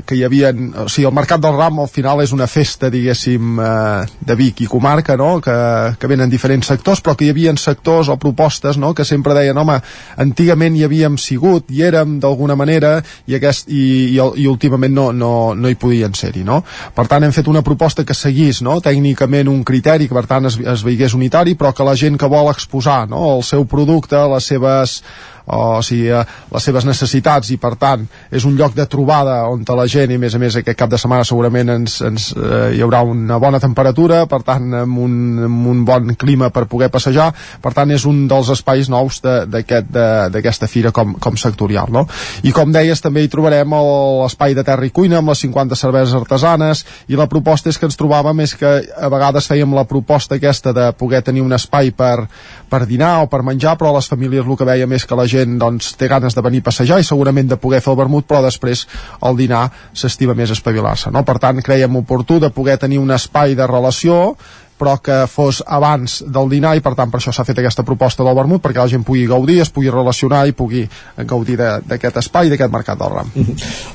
que hi havia... O sigui, el Mercat del Ram al final és una festa, diguéssim, eh, de Vic i comarca, no?, que, que venen diferents sectors, però que hi havia sectors o propostes, no?, que sempre deien, home, antigament hi havíem sigut, hi érem d'alguna manera, i, aquest, i, i, i últimament no, no, no hi podien ser-hi, no? Per tant, hem fet una proposta que seguís, no?, tècnicament un criteri que, per tant, es, es veigués unitari, però que la gent que vol exposar, no?, el seu producte, les seves o sigui, eh, les seves necessitats i per tant és un lloc de trobada on la gent i a més a més aquest cap de setmana segurament ens, ens, eh, hi haurà una bona temperatura per tant amb un, amb un bon clima per poder passejar, per tant és un dels espais nous d'aquesta aquest, fira com, com sectorial no? i com deies també hi trobarem l'espai de terra i cuina amb les 50 cerveses artesanes i la proposta és que ens trobàvem és que a vegades fèiem la proposta aquesta de poder tenir un espai per, per dinar o per menjar però les famílies el que veiem és que la gent doncs, té ganes de venir a passejar i segurament de poder fer el vermut però després al dinar s'estima més espavilar-se no? per tant creiem oportú de poder tenir un espai de relació però que fos abans del dinar i per tant per això s'ha fet aquesta proposta del vermut perquè la gent pugui gaudir, es pugui relacionar i pugui gaudir d'aquest espai, d'aquest mercat del ram.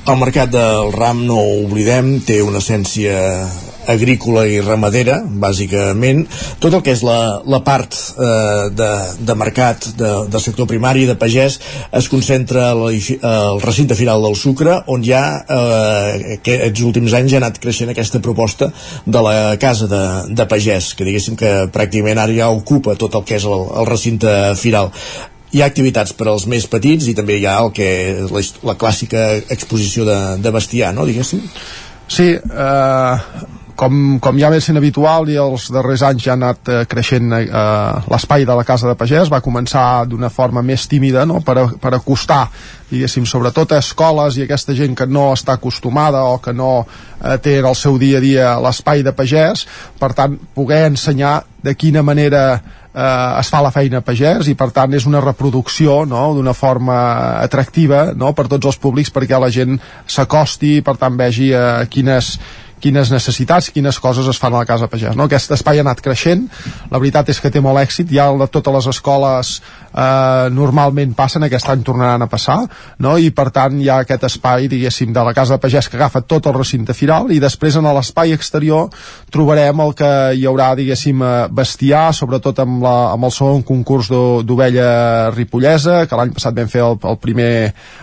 El mercat del ram, no ho oblidem, té una essència agrícola i ramadera, bàsicament. Tot el que és la, la part eh, de, de mercat, de, de sector primari, de pagès, es concentra al, recinte final del sucre, on ja eh, aquests últims anys ha anat creixent aquesta proposta de la casa de, de pagès, que diguéssim que pràcticament ara ja ocupa tot el que és el, el recinte final hi ha activitats per als més petits i també hi ha el que la, la clàssica exposició de, de bestiar, no, diguéssim? Sí, eh, com, com ja ve sent habitual i els darrers anys ja ha anat eh, creixent eh, l'espai de la Casa de Pagès, va començar d'una forma més tímida no? per, per acostar diguéssim, sobretot a escoles i aquesta gent que no està acostumada o que no eh, té en el seu dia a dia l'espai de pagès, per tant, poder ensenyar de quina manera eh, es fa la feina pagès i per tant és una reproducció no? d'una forma atractiva no? per tots els públics perquè la gent s'acosti i per tant vegi eh, quines quines necessitats, quines coses es fan a la Casa Pagès. No? Aquest espai ha anat creixent, la veritat és que té molt èxit, ja de totes les escoles eh, normalment passen, aquest any tornaran a passar, no? i per tant hi ha aquest espai, diguéssim, de la Casa Pagès que agafa tot el recinte firal, i després en l'espai exterior trobarem el que hi haurà, diguéssim, eh, bestiar, sobretot amb, la, amb el segon concurs d'ovella ripollesa, que l'any passat vam fer el, el, primer,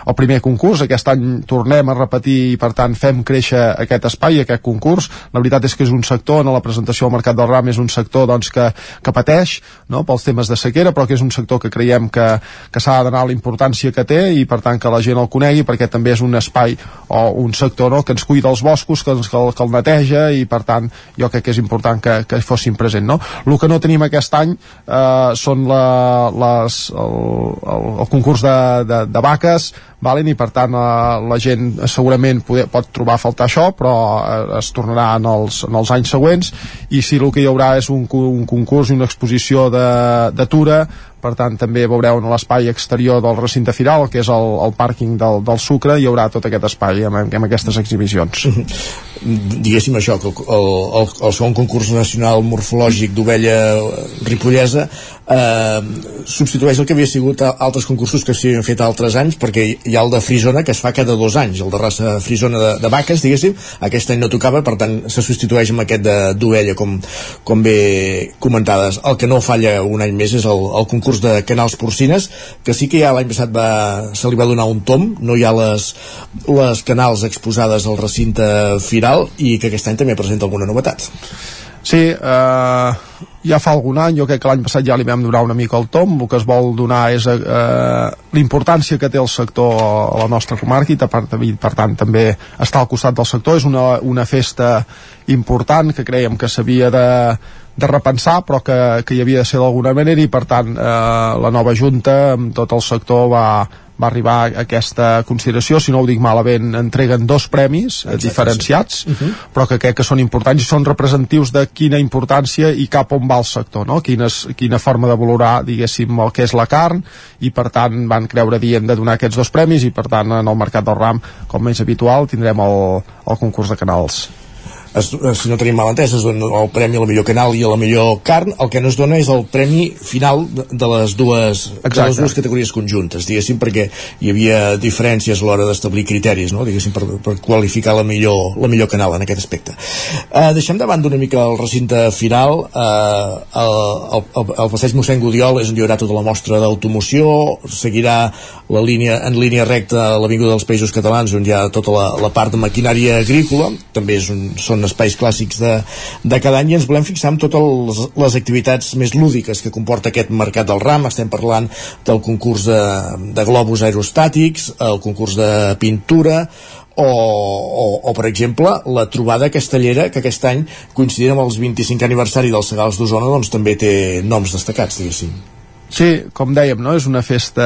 el primer concurs, aquest any tornem a repetir i per tant fem créixer aquest espai, aquest concurs. La veritat és que és un sector, en la presentació al Mercat del Ram és un sector doncs, que, que pateix no? pels temes de sequera, però que és un sector que creiem que, que s'ha de donar la importància que té i per tant que la gent el conegui perquè també és un espai o un sector no? que ens cuida els boscos, que, que, el, que el neteja i per tant jo crec que és important que, que fossin present. No? El que no tenim aquest any eh, són la, les, el, el, el concurs de, de, de vaques, valen? i per tant eh, la gent segurament poder, pot trobar a faltar això però eh, es tornarà en els, en els anys següents i si el que hi haurà és un, un concurs i una exposició de, de Tura per tant també veureu en l'espai exterior del recinte firal, que és el, el pàrquing del, del Sucre, hi haurà tot aquest espai amb, amb aquestes exhibicions. Diguéssim això, que el, el, el segon concurs nacional morfològic d'ovella ripollesa eh, substitueix el que havia sigut altres concursos que s'havien fet altres anys, perquè hi ha el de Frisona que es fa cada dos anys, el de raça Frisona de, de vaques, diguéssim, aquest any no tocava, per tant se substitueix amb aquest d'ovella, com, com bé comentades. El que no falla un any més és el, el concurs de canals porcines, que sí que ja l'any passat va, se li va donar un tom, no hi ha les, les canals exposades al recinte firal i que aquest any també presenta alguna novetat. Sí, eh, ja fa algun any, jo crec que l'any passat ja li vam donar una mica el tom, el que es vol donar és eh, la importància que té el sector a la nostra comarca i per, per tant també està al costat del sector, és una, una festa important que creiem que s'havia de, de repensar però que, que hi havia de ser d'alguna manera i per tant eh, la nova Junta amb tot el sector va, va arribar a aquesta consideració, si no ho dic malament entreguen dos premis eh, Exacte, diferenciats sí. uh -huh. però que crec que són importants i són representatius de quina importància i cap on va el sector no? Quines, quina forma de valorar diguéssim el que és la carn i per tant van creure dient de donar aquests dos premis i per tant en el mercat del ram com més habitual tindrem el, el concurs de canals es, si no tenim mal entès, es dona el premi a la millor canal i a la millor carn, el que no es dona és el premi final de, les, dues, de les dues categories conjuntes, diguéssim, perquè hi havia diferències a l'hora d'establir criteris, no? diguéssim, per, per qualificar la millor, la millor canal en aquest aspecte. Eh, deixem davant d'una mica el recinte final, eh, el, el, el passeig mossèn Gudiol és on hi haurà tota la mostra d'automoció, seguirà la línia, en línia recta a l'Avinguda dels Països Catalans, on hi ha tota la, la part de maquinària agrícola, també és un, són espais clàssics de, de cada any i ens volem fixar en totes les, les activitats més lúdiques que comporta aquest mercat del ram. Estem parlant del concurs de, de globus aerostàtics el concurs de pintura o, o, o per exemple la trobada castellera que aquest any coincidint amb els 25 aniversari dels Segals d'Osona doncs també té noms destacats diguéssim Sí, com dèiem, no? és una festa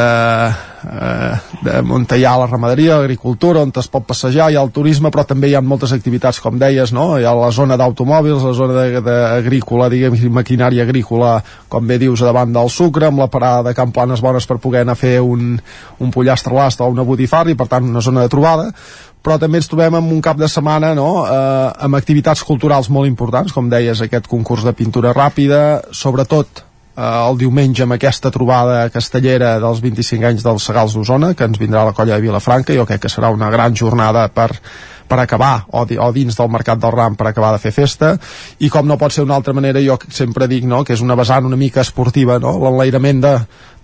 eh, de on la ramaderia, l'agricultura, on es pot passejar, hi ha el turisme, però també hi ha moltes activitats, com deies, no? hi ha la zona d'automòbils, la zona d'agrícola, diguem, maquinària agrícola, com bé dius, davant del sucre, amb la parada de Camplanes bones per poder anar a fer un, un pollastre l'ast o una botifarra, i per tant una zona de trobada, però també ens trobem amb un cap de setmana no? eh, amb activitats culturals molt importants, com deies, aquest concurs de pintura ràpida, sobretot el diumenge amb aquesta trobada castellera dels 25 anys dels Segals d'Osona, que ens vindrà a la colla de Vilafranca, jo crec que serà una gran jornada per, per acabar, o, o dins del mercat del ram per acabar de fer festa, i com no pot ser d'una altra manera, jo sempre dic no, que és una vessant una mica esportiva, no? l'enlairament de,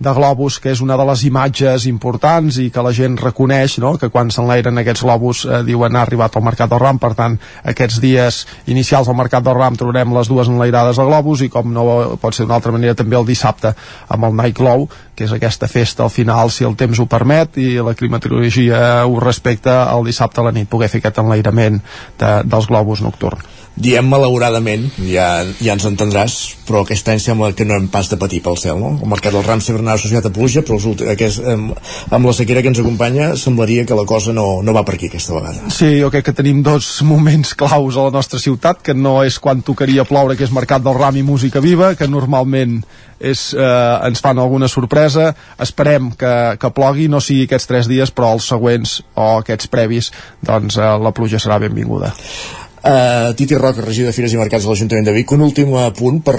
de globus, que és una de les imatges importants i que la gent reconeix, no? que quan s'enlairen aquests globus eh, diuen ha arribat al Mercat del Ram, per tant, aquests dies inicials al Mercat del Ram trobarem les dues enlairades de globus i com no pot ser d'una altra manera també el dissabte amb el Night Glow, que és aquesta festa al final, si el temps ho permet i la climatologia ho respecta, el dissabte a la nit poder fer aquest enlairament de, dels globus nocturns diem malauradament, ja, ja ens entendràs, però aquest any sembla que no hem pas de patir pel cel, no? El mercat del ram sempre anava associat a pluja, però els aquest, amb, amb la sequera que ens acompanya semblaria que la cosa no, no va per aquí aquesta vegada. Sí, jo crec que tenim dos moments claus a la nostra ciutat, que no és quan tocaria ploure, que és mercat del ram i música viva, que normalment és, eh, ens fan alguna sorpresa esperem que, que plogui no sigui aquests tres dies però els següents o aquests previs doncs eh, la pluja serà benvinguda Uh, Titi Roca, regidor de Fires i Mercats de l'Ajuntament de Vic, un últim punt per,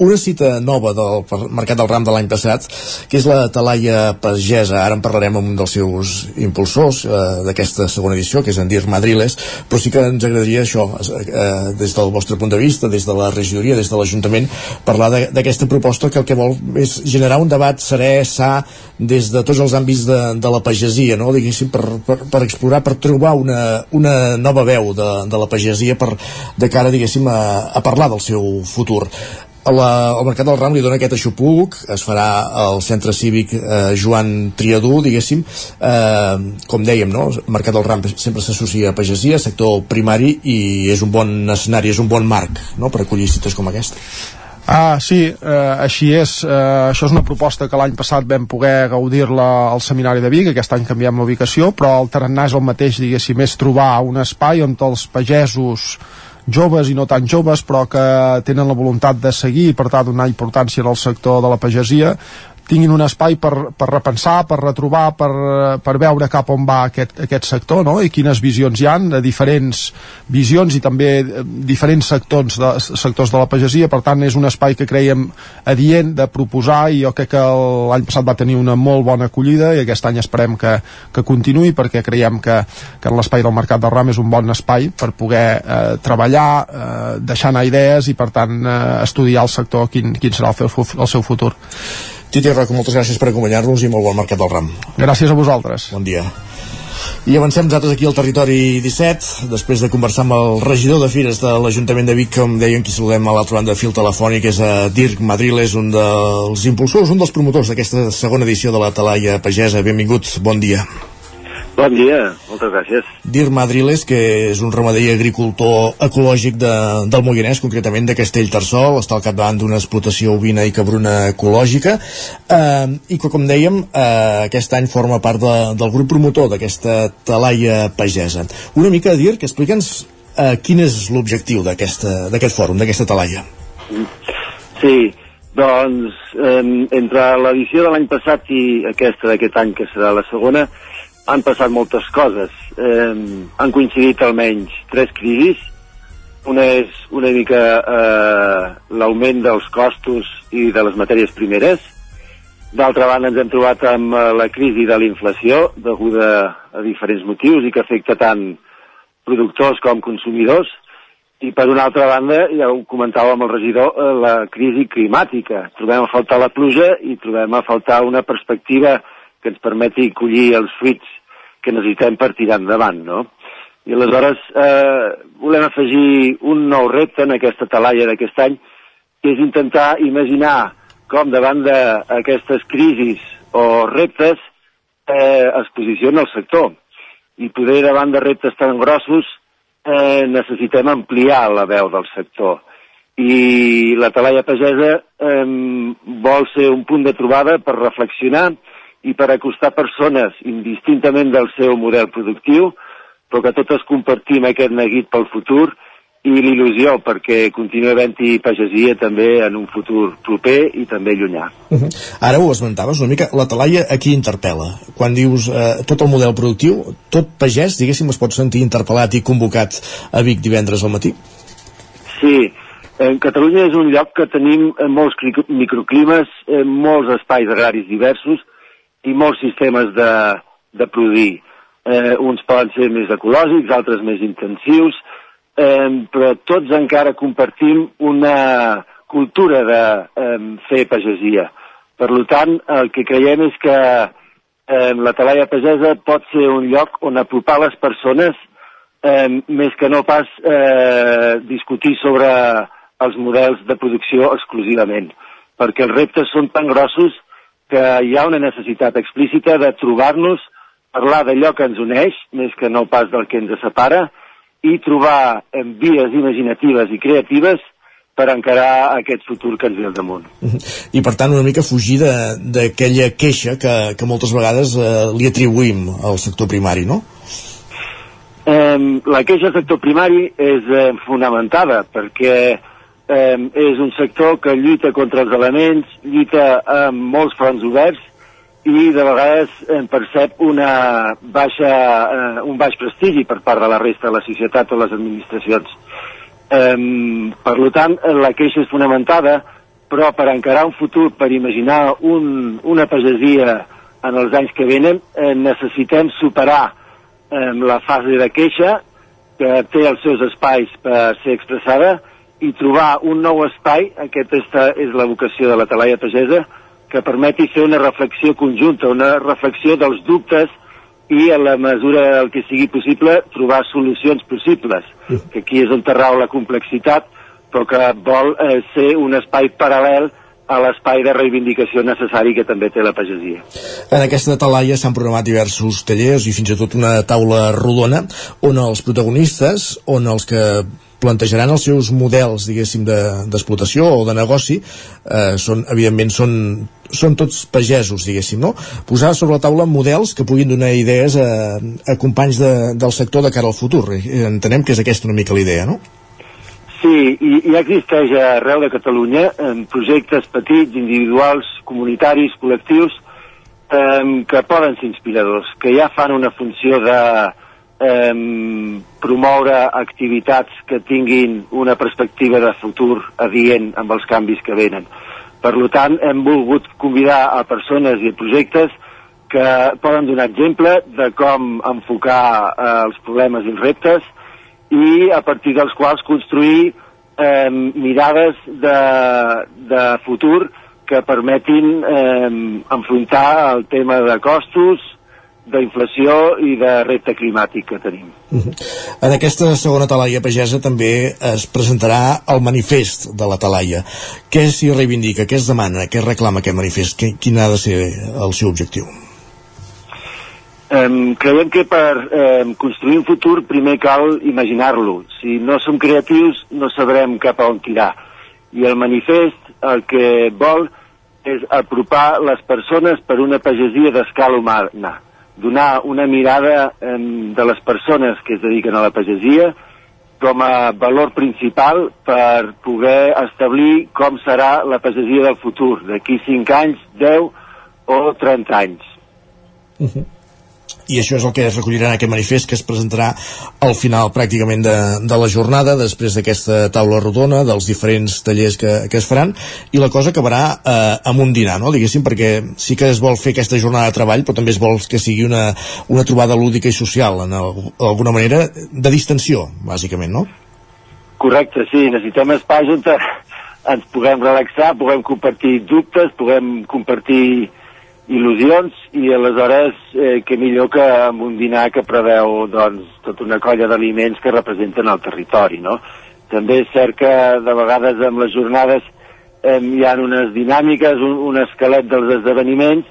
una cita nova del Mercat del Ram de l'any passat, que és la Talaia Pagesa. Ara en parlarem amb un dels seus impulsors uh, d'aquesta segona edició, que és en Dir Madriles, però sí que ens agradaria això, uh, des del vostre punt de vista, des de la regidoria, des de l'Ajuntament, parlar d'aquesta proposta que el que vol és generar un debat serè, sa, des de tots els àmbits de, de la pagesia, no? diguéssim, per, per, per explorar, per trobar una, una nova veu de, de la pagesia pagesia per, de cara, diguéssim, a, a parlar del seu futur. La, el Mercat del Ram li dona aquest aixopuc, es farà al Centre Cívic eh, Joan Triadú, diguéssim, eh, com dèiem, no? el Mercat del Ram sempre s'associa a pagesia, sector primari, i és un bon escenari, és un bon marc no? per acollir cites com aquesta. Ah, sí, eh, així és. Eh, això és una proposta que l'any passat vam poder gaudir-la al Seminari de Vic, aquest any canviem l'ubicació, però el tarannà és el mateix, diguéssim, és trobar un espai on els pagesos joves i no tan joves però que tenen la voluntat de seguir i per tant donar importància al sector de la pagesia tinguin un espai per, per repensar, per retrobar, per, per veure cap on va aquest, aquest sector no? i quines visions hi han de diferents visions i també eh, diferents sectors de, sectors de la pagesia, per tant és un espai que creiem adient de proposar i jo crec que l'any passat va tenir una molt bona acollida i aquest any esperem que, que continuï perquè creiem que, que l'espai del Mercat del Ram és un bon espai per poder eh, treballar, eh, deixar anar idees i per tant eh, estudiar el sector quin, quin serà el, el seu futur. Titi Roca, moltes gràcies per acompanyar-nos i molt bon mercat del ram. Gràcies a vosaltres. Bon dia. I avancem nosaltres aquí al territori 17, després de conversar amb el regidor de Fires de l'Ajuntament de Vic, com deien, qui saludem a l'altra banda de fil telefònic, és a Dirk Madriles, un dels impulsors, un dels promotors d'aquesta segona edició de la Talaia Pagesa. Benvingut, bon dia. Bon dia, moltes gràcies. Dir Madriles, que és un ramader i agricultor ecològic de, del Moianès, concretament de Castellterçol, està al capdavant d'una explotació ovina i cabruna ecològica, eh, i que, com dèiem, eh, aquest any forma part de, del grup promotor d'aquesta talaia pagesa. Una mica, Dir, que explica'ns eh, quin és l'objectiu d'aquest fòrum, d'aquesta talaia. Sí, doncs, eh, entre l'edició de l'any passat i aquesta d'aquest any, que serà la segona, han passat moltes coses. Eh, han coincidit almenys tres crisis. Una és una mica eh, l'augment dels costos i de les matèries primeres. D'altra banda, ens hem trobat amb eh, la crisi de l'inflació, deguda a diferents motius i que afecta tant productors com consumidors. I per una altra banda, ja ho comentava amb el regidor, eh, la crisi climàtica. Trobem a faltar la pluja i trobem a faltar una perspectiva que ens permeti collir els fruits que necessitem per tirar endavant, no? I aleshores eh, volem afegir un nou repte en aquesta talaia d'aquest any, que és intentar imaginar com davant d'aquestes crisis o reptes eh, es posiciona el sector. I poder davant de reptes tan grossos eh, necessitem ampliar la veu del sector. I la talaia pagesa eh, vol ser un punt de trobada per reflexionar i per acostar persones indistintament del seu model productiu, però que totes compartim aquest neguit pel futur i l'il·lusió perquè continua havent-hi pagesia també en un futur proper i també llunyà. Uh -huh. Ara ho esmentaves una mica, la talaia aquí interpel·la. Quan dius eh, tot el model productiu, tot pagès, diguéssim, es pot sentir interpel·lat i convocat a Vic divendres al matí? Sí, en Catalunya és un lloc que tenim eh, molts microclimes, eh, molts espais agraris diversos i molts sistemes de, de produir. Eh, uns poden ser més ecològics, altres més intensius, eh, però tots encara compartim una cultura de eh, fer pagesia. Per tant, el que creiem és que eh, la talaia pagesa pot ser un lloc on apropar les persones eh, més que no pas eh, discutir sobre els models de producció exclusivament, perquè els reptes són tan grossos que hi ha una necessitat explícita de trobar-nos, parlar d'allò que ens uneix, més que no pas del que ens separa, i trobar vies imaginatives i creatives per encarar aquest futur que ens ve al damunt. I per tant una mica fugir d'aquella queixa que, que moltes vegades eh, li atribuïm al sector primari, no? Eh, la queixa al sector primari és eh, fonamentada perquè eh, és un sector que lluita contra els elements, lluita amb molts fronts oberts i de vegades en percep una baixa, eh, un baix prestigi per part de la resta de la societat o les administracions. Eh, per tant, la queixa és fonamentada, però per encarar un futur, per imaginar un, una pagesia en els anys que venen, eh, necessitem superar eh, la fase de queixa, que té els seus espais per ser expressada, i trobar un nou espai, aquesta és la vocació de la talaia pagesa, que permeti fer una reflexió conjunta, una reflexió dels dubtes i a la mesura del que sigui possible trobar solucions possibles, que aquí és on rau la complexitat, però que vol eh, ser un espai paral·lel a l'espai de reivindicació necessari que també té la pagesia. En aquesta talaia s'han programat diversos tallers i fins i tot una taula rodona on els protagonistes, on els que plantejaran els seus models, diguéssim, d'explotació de, o de negoci, eh, són, evidentment, són, són tots pagesos, diguéssim, no? Posar sobre la taula models que puguin donar idees a, a companys de, del sector de cara al futur. Eh, entenem que és aquesta una mica la idea, no? Sí, i ja existeix arreu de Catalunya en projectes petits, individuals, comunitaris, col·lectius, eh, que poden ser inspiradors, que ja fan una funció de, eh, promoure activitats que tinguin una perspectiva de futur adient amb els canvis que venen. Per tant, hem volgut convidar a persones i a projectes que poden donar exemple de com enfocar eh, els problemes i els reptes i a partir dels quals construir eh, mirades de, de futur que permetin eh, enfrontar el tema de costos, d'inflació i de repte climàtic que tenim. Uh -huh. En aquesta segona talaia pagesa també es presentarà el manifest de la talaia. Què s'hi reivindica, què es demana, què reclama aquest manifest, quin ha de ser el seu objectiu? Um, creiem que per um, construir un futur primer cal imaginar-lo. Si no som creatius no sabrem cap a on tirar. I el manifest el que vol és apropar les persones per una pagesia d'escala humana donar una mirada eh, de les persones que es dediquen a la pagesia com a valor principal per poder establir com serà la pagesia del futur, d'aquí 5 anys, 10 o 30 anys. Uh -huh i això és el que es recollirà en aquest manifest que es presentarà al final pràcticament de, de la jornada després d'aquesta taula rodona dels diferents tallers que, que es faran i la cosa acabarà eh, amb un dinar no? diguéssim perquè sí que es vol fer aquesta jornada de treball però també es vol que sigui una, una trobada lúdica i social en alguna manera de distensió bàsicament, no? Correcte, sí, necessitem espais on ens puguem relaxar, puguem compartir dubtes, puguem compartir il·lusions i aleshores eh, que millor que amb un dinar que preveu doncs, tota una colla d'aliments que representen el territori. No? També és cert que de vegades amb les jornades eh, hi ha unes dinàmiques, un, un esquelet dels esdeveniments,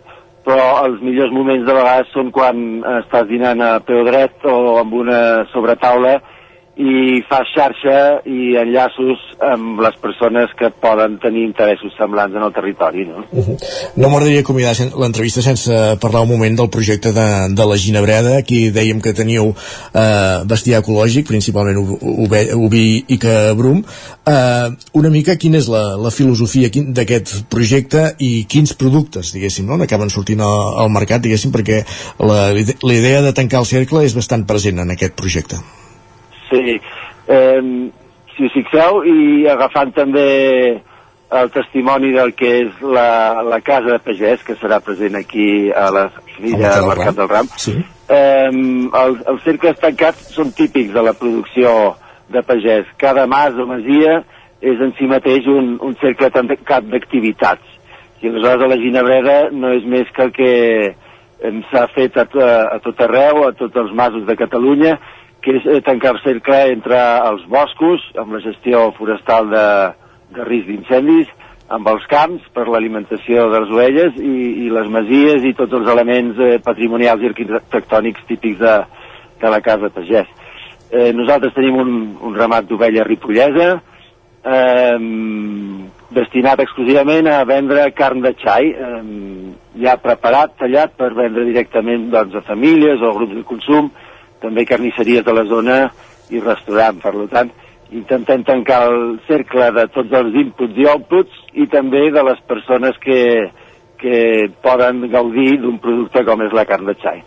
però els millors moments de vegades són quan estàs dinant a peu dret o amb una sobretaula i fas xarxa i enllaços amb les persones que poden tenir interessos semblants en el territori. No, uh -huh. no m'agradaria sen l'entrevista sense parlar un moment del projecte de, de la Ginebreda. Aquí dèiem que teníeu eh, bestiar ecològic, principalment oví i cabrum. Eh, una mica quina és la, la filosofia d'aquest projecte i quins productes, diguéssim, no? acaben sortint al, al mercat, diguéssim, perquè la, la idea de tancar el cercle és bastant present en aquest projecte. Sí, eh, si us fixeu, i agafant també el testimoni del que és la, la casa de pagès, que serà present aquí a la filla del Mercat del Ram, sí. eh, els, els cercles tancats són típics de la producció de pagès. Cada mas o masia és en si mateix un, un cercle tancat d'activitats. I aleshores a la Ginebreda no és més que el que s'ha fet a, a, a tot arreu, a tots els masos de Catalunya, que és eh, tancar cercle entre els boscos, amb la gestió forestal de, de risc d'incendis, amb els camps per l'alimentació de les ovelles i, i les masies i tots els elements eh, patrimonials i arquitectònics típics de, de la casa pagès. Eh, nosaltres tenim un, un ramat d'ovella ripollesa eh, destinat exclusivament a vendre carn de xai, eh, ja preparat, tallat per vendre directament doncs, a famílies o grups de consum, també carnisseries de la zona i restaurant. Per tant, intentem tancar el cercle de tots els inputs i outputs i també de les persones que, que poden gaudir d'un producte com és la carn de xai.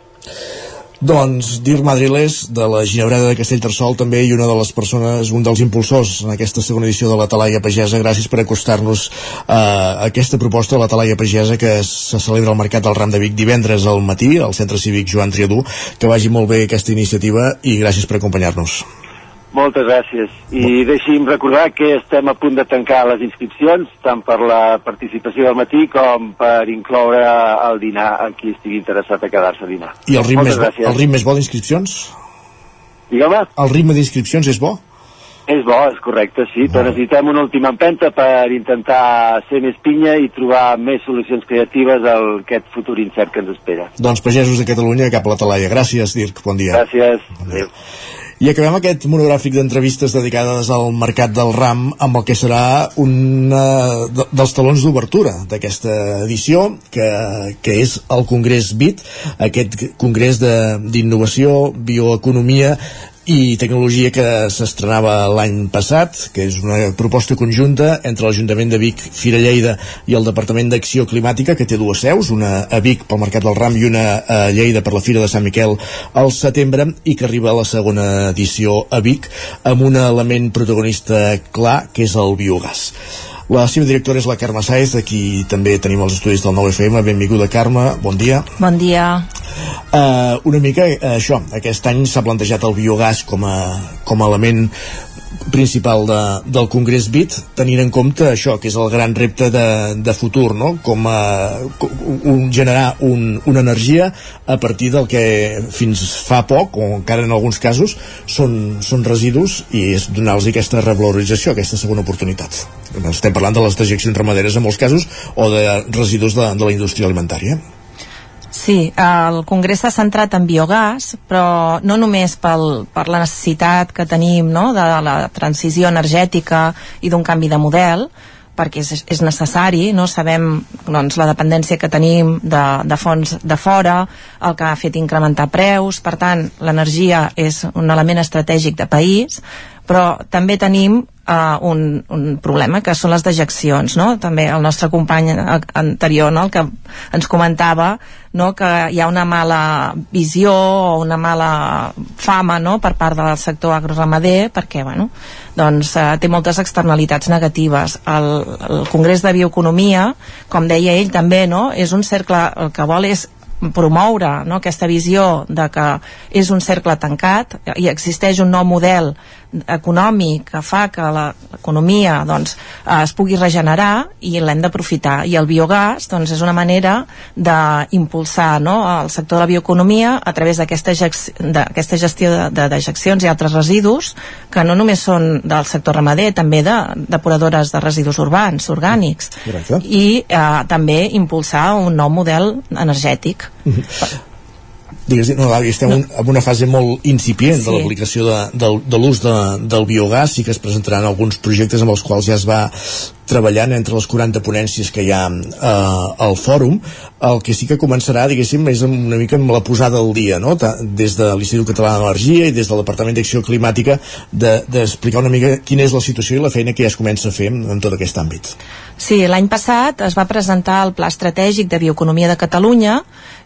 Doncs Dir Madrilés, de la Ginebreda de Castellterçol, també i una de les persones, un dels impulsors en aquesta segona edició de la Talaia Pagesa. Gràcies per acostar-nos a aquesta proposta de la Talaia Pagesa que se celebra al Mercat del Ram de Vic divendres al matí al Centre Cívic Joan Triadú. Que vagi molt bé aquesta iniciativa i gràcies per acompanyar-nos. Moltes gràcies. I deixi'm recordar que estem a punt de tancar les inscripcions, tant per la participació del matí com per incloure el dinar a qui estigui interessat a quedar-se a dinar. I el ritme, Moltes és bo, gràcies. el ritme és bo d'inscripcions? Digue'm? El ritme d'inscripcions és bo? És bo, és correcte, sí, però necessitem una última empenta per intentar ser més pinya i trobar més solucions creatives al aquest futur incert que ens espera. Doncs pagesos de Catalunya cap a la Talaia. Gràcies, Dirk. Bon dia. Gràcies. Adéu. I acabem aquest monogràfic d'entrevistes dedicades al Mercat del Ram amb el que serà un de, dels talons d'obertura d'aquesta edició, que, que és el Congrés BIT, aquest congrés d'innovació, bioeconomia i tecnologia que s'estrenava l'any passat, que és una proposta conjunta entre l'Ajuntament de Vic, Fira Lleida i el Departament d'Acció Climàtica, que té dues seus, una a Vic pel Mercat del Ram i una a Lleida per la Fira de Sant Miquel al setembre, i que arriba a la segona edició a Vic amb un element protagonista clar, que és el biogàs. La seva directora és la Carme Saez, aquí també tenim els estudis del 9FM. Benvinguda, Carme, bon dia. Bon dia. Uh, una mica uh, això, aquest any s'ha plantejat el biogàs com a, com a element principal de, del Congrés BIT tenint en compte això, que és el gran repte de, de futur, no? com a com un, generar un, una energia a partir del que fins fa poc, o encara en alguns casos són, són residus i és donar-los aquesta revalorització, aquesta segona oportunitat estem parlant de les dejeccions ramaderes en molts casos o de residus de, de la indústria alimentària Sí, el Congrés s'ha centrat en biogàs, però no només pel, per la necessitat que tenim no, de la transició energètica i d'un canvi de model, perquè és, és necessari, no? Sabem doncs, la dependència que tenim de, de fons de fora, el que ha fet incrementar preus, per tant, l'energia és un element estratègic de país, però també tenim uh, un, un problema que són les dejeccions no? també el nostre company anterior no? el que ens comentava no? que hi ha una mala visió o una mala fama no? per part del sector agroramader perquè bueno, doncs, uh, té moltes externalitats negatives el, el Congrés de Bioeconomia com deia ell també no? és un cercle, el que vol és promoure no, aquesta visió de que és un cercle tancat i existeix un nou model econòmic que fa que l'economia doncs, eh, es pugui regenerar i l'hem d'aprofitar. I el biogàs doncs, és una manera d'impulsar no, el sector de la bioeconomia a través d'aquesta gestió de, de dejeccions i altres residus que no només són del sector ramader també de depuradores de residus urbans, orgànics. Correcte. i eh, també impulsar un nou model energètic digues, no, estem no. en una fase molt incipient sí. de l'aplicació de, de, de l'ús de, del biogàs i que es presentaran alguns projectes amb els quals ja es va treballant entre les 40 ponències que hi ha eh, al fòrum el que sí que començarà, diguéssim, és una mica amb la posada al dia, no? des de l'Institut Català d'Energia i des del Departament d'Acció Climàtica d'explicar de, una mica quina és la situació i la feina que ja es comença a fer en tot aquest àmbit. Sí, l'any passat es va presentar el Pla Estratègic de Bioeconomia de Catalunya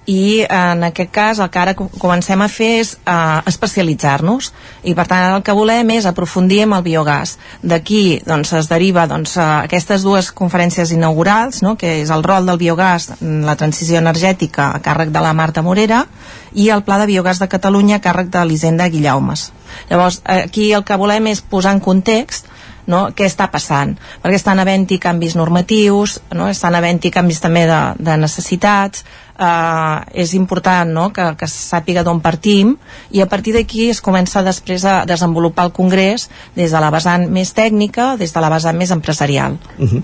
i en aquest cas el que ara comencem a fer és uh, especialitzar-nos i per tant el que volem és aprofundir amb el biogàs d'aquí doncs, es deriva doncs, aquestes dues conferències inaugurals no? que és el rol del biogàs la transició energètica a càrrec de la Marta Morera i el Pla de Biogàs de Catalunya a càrrec de l'Hisenda Guillaumes llavors aquí el que volem és posar en context no? què està passant perquè estan havent-hi canvis normatius no? estan havent-hi canvis també de, de necessitats eh, és important no? que, que sàpiga d'on partim i a partir d'aquí es comença després a desenvolupar el Congrés des de la vessant més tècnica, des de la vessant més empresarial. Uh -huh.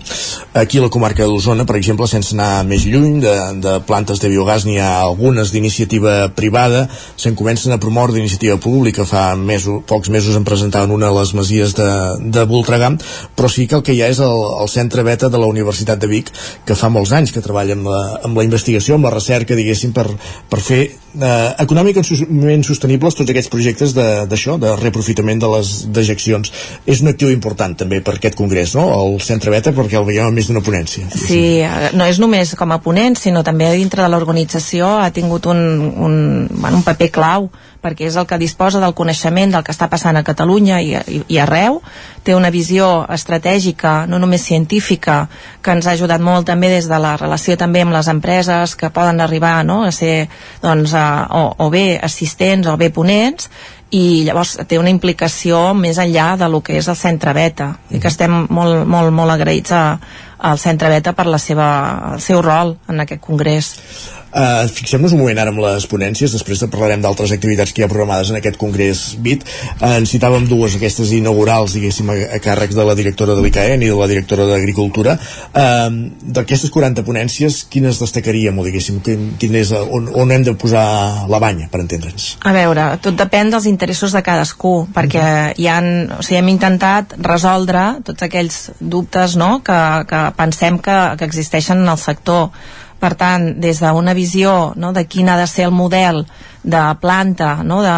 Aquí a la comarca d'Osona, per exemple, sense anar més lluny de, de plantes de biogàs, n'hi ha algunes d'iniciativa privada, se'n comencen a promoure d'iniciativa pública, fa mesos, pocs mesos en presentaven una a les masies de, de Voltregà, però sí que el que hi ha és el, el centre beta de la Universitat de Vic, que fa molts anys que treballa amb la, amb la investigació, amb la recerca, diguéssim, per, per fer eh, econòmicament sostenibles tots aquests projectes d'això, de, de reaprofitament de les dejeccions. És un actiu important també per aquest congrés, no? El Centre Beta, perquè el veiem més d'una ponència. Sí, eh, no és només com a ponent, sinó també dintre de l'organització ha tingut un, un, bueno, un paper clau perquè és el que disposa del coneixement del que està passant a Catalunya i, i, i arreu, té una visió estratègica, no només científica, que ens ha ajudat molt també des de la relació també amb les empreses que poden arribar no, a ser doncs, a, o, o bé assistents o bé ponents, i llavors té una implicació més enllà de lo que és el centre beta. I que estem molt, molt, molt agraïts a, al centre beta per la seva, el seu rol en aquest congrés Uh, Fixem-nos un moment ara amb les ponències, després de parlarem d'altres activitats que hi ha programades en aquest Congrés BIT. Uh, en citàvem dues, aquestes inaugurals, diguéssim, a, a càrrecs de la directora de l'ICAEN i de la directora d'Agricultura. Uh, D'aquestes 40 ponències, quines destacaríem, o diguéssim, quin, quin és, on, on hem de posar la banya, per entendre'ns? A veure, tot depèn dels interessos de cadascú, perquè hi han, o sigui, hem intentat resoldre tots aquells dubtes no?, que, que pensem que, que existeixen en el sector per tant, des d'una visió no, de quin ha de ser el model de planta no, de,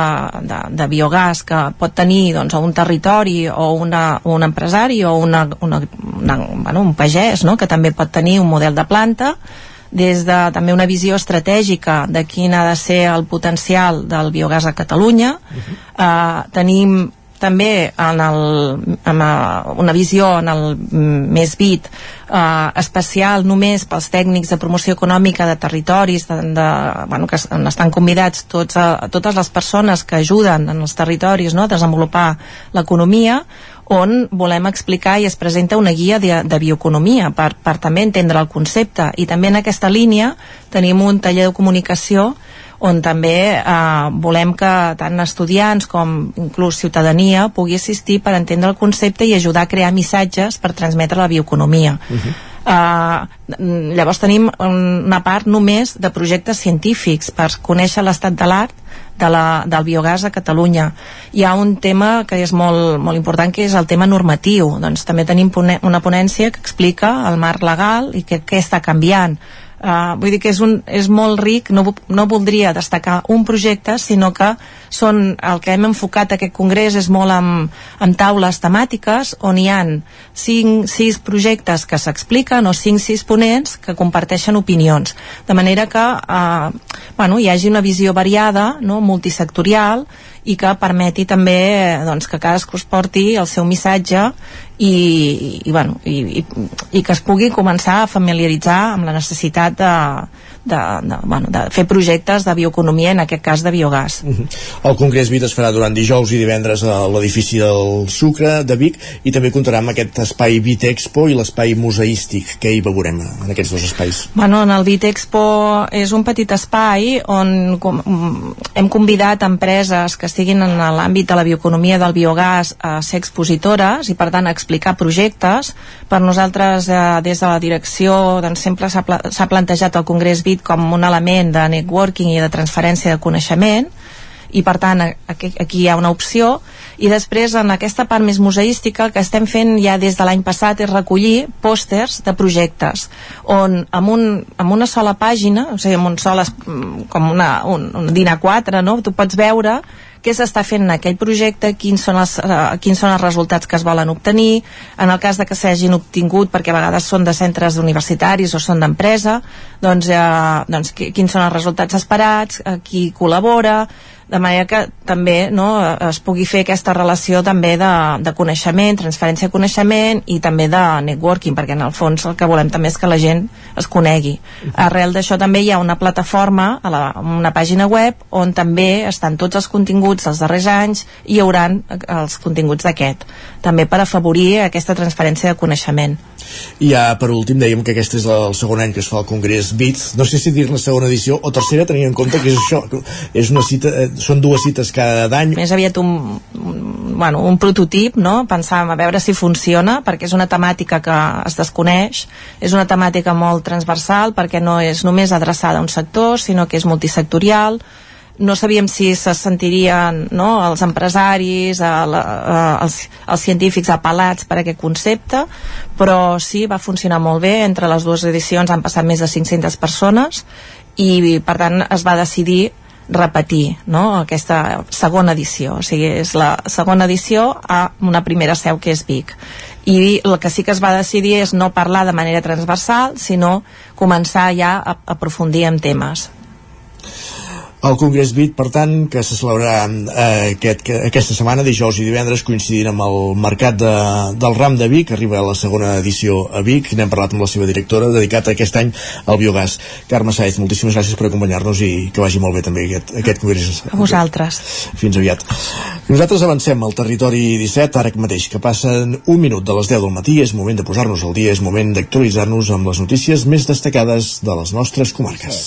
de, de biogàs que pot tenir doncs, un territori o una, un empresari o una, una, una, bueno, un pagès no, que també pot tenir un model de planta des de també una visió estratègica de quin ha de ser el potencial del biogàs a Catalunya. Uh -huh. eh, tenim també en el, amb eh, una visió en el més bit eh, especial només pels tècnics de promoció econòmica de territoris de, de, bueno, que estan convidats tots a, a totes les persones que ajuden en els territoris no, a desenvolupar l'economia on volem explicar i es presenta una guia de, de bioeconomia per, per també entendre el concepte. I també en aquesta línia tenim un taller de comunicació on també eh, volem que tant estudiants com inclús ciutadania pugui assistir per entendre el concepte i ajudar a crear missatges per transmetre la bioeconomia. Uh -huh. Uh, llavors tenim una part només de projectes científics per conèixer l'estat de l'art de la, del biogàs a Catalunya. Hi ha un tema que és molt, molt important, que és el tema normatiu. Doncs també tenim una ponència que explica el marc legal i què està canviant Uh, vull dir que és, un, és molt ric, no, no voldria destacar un projecte, sinó que són, el que hem enfocat aquest congrés és molt amb, amb taules temàtiques on hi han 5, 6 projectes que s'expliquen o 5, 6 ponents que comparteixen opinions. De manera que uh, bueno, hi hagi una visió variada, no, multisectorial, i que permeti també doncs, que cadascú es porti el seu missatge i, i, bueno, i, i, i que es pugui començar a familiaritzar amb la necessitat de, de, de, bueno, de fer projectes de bioeconomia, en aquest cas de biogàs. -huh. El Congrés Vit es farà durant dijous i divendres a l'edifici del Sucre de Vic i també comptarà amb aquest espai Vit Expo i l'espai museístic que hi veurem en aquests dos espais. Bueno, en el Vit Expo és un petit espai on com, hem convidat empreses que estiguin en l'àmbit de la bioeconomia del biogàs a ser expositores i per tant a explicar projectes. Per nosaltres eh, des de la direcció doncs, sempre s'ha pla plantejat el Congrés Vit com un element de networking i de transferència de coneixement i per tant aquí, aquí hi ha una opció i després en aquesta part més museística el que estem fent ja des de l'any passat és recollir pòsters de projectes on amb, un, amb una sola pàgina o sigui amb un sol com una, un, un dinar 4 no? tu pots veure què s'està fent en aquell projecte, quins són, els, uh, quins són els resultats que es volen obtenir, en el cas de que s'hagin obtingut, perquè a vegades són de centres universitaris o són d'empresa, doncs, uh, doncs quins són els resultats esperats, uh, qui col·labora, de manera que també no, es pugui fer aquesta relació també de, de coneixement, transferència de coneixement i també de networking, perquè en el fons el que volem també és que la gent es conegui. Arrel d'això també hi ha una plataforma, a la, una pàgina web, on també estan tots els continguts dels darrers anys i hi haurà els continguts d'aquest, també per afavorir aquesta transferència de coneixement. I ja per últim dèiem que aquest és el segon any que es fa el Congrés BIT, no sé si dir-ne segona edició o tercera, tenint en compte que és això, és una cita, eh, són dues cites cada any. Més aviat un, bueno, un prototip, no? Pensàvem a veure si funciona, perquè és una temàtica que es desconeix, és una temàtica molt transversal, perquè no és només adreçada a un sector, sinó que és multisectorial, no sabíem si se sentirien no, els empresaris, a la, a, els, els científics apel·lats per aquest concepte, però sí, va funcionar molt bé. Entre les dues edicions han passat més de 500 persones i, per tant, es va decidir repetir no? aquesta segona edició o sigui, és la segona edició a una primera seu que és Vic i el que sí que es va decidir és no parlar de manera transversal sinó començar ja a aprofundir en temes el Congrés BIT, per tant, que se celebrarà eh, aquest, que, aquesta setmana, dijous i divendres, coincidint amb el mercat de, del Ram de Vic, arriba a la segona edició a Vic, n'hem parlat amb la seva directora, dedicat aquest any al biogàs. Carme Saez, moltíssimes gràcies per acompanyar-nos i que vagi molt bé també aquest, aquest Congrés. A vosaltres. Fins aviat. Nosaltres avancem al territori 17, ara mateix, que passen un minut de les 10 del matí, és moment de posar-nos al dia, és moment d'actualitzar-nos amb les notícies més destacades de les nostres comarques.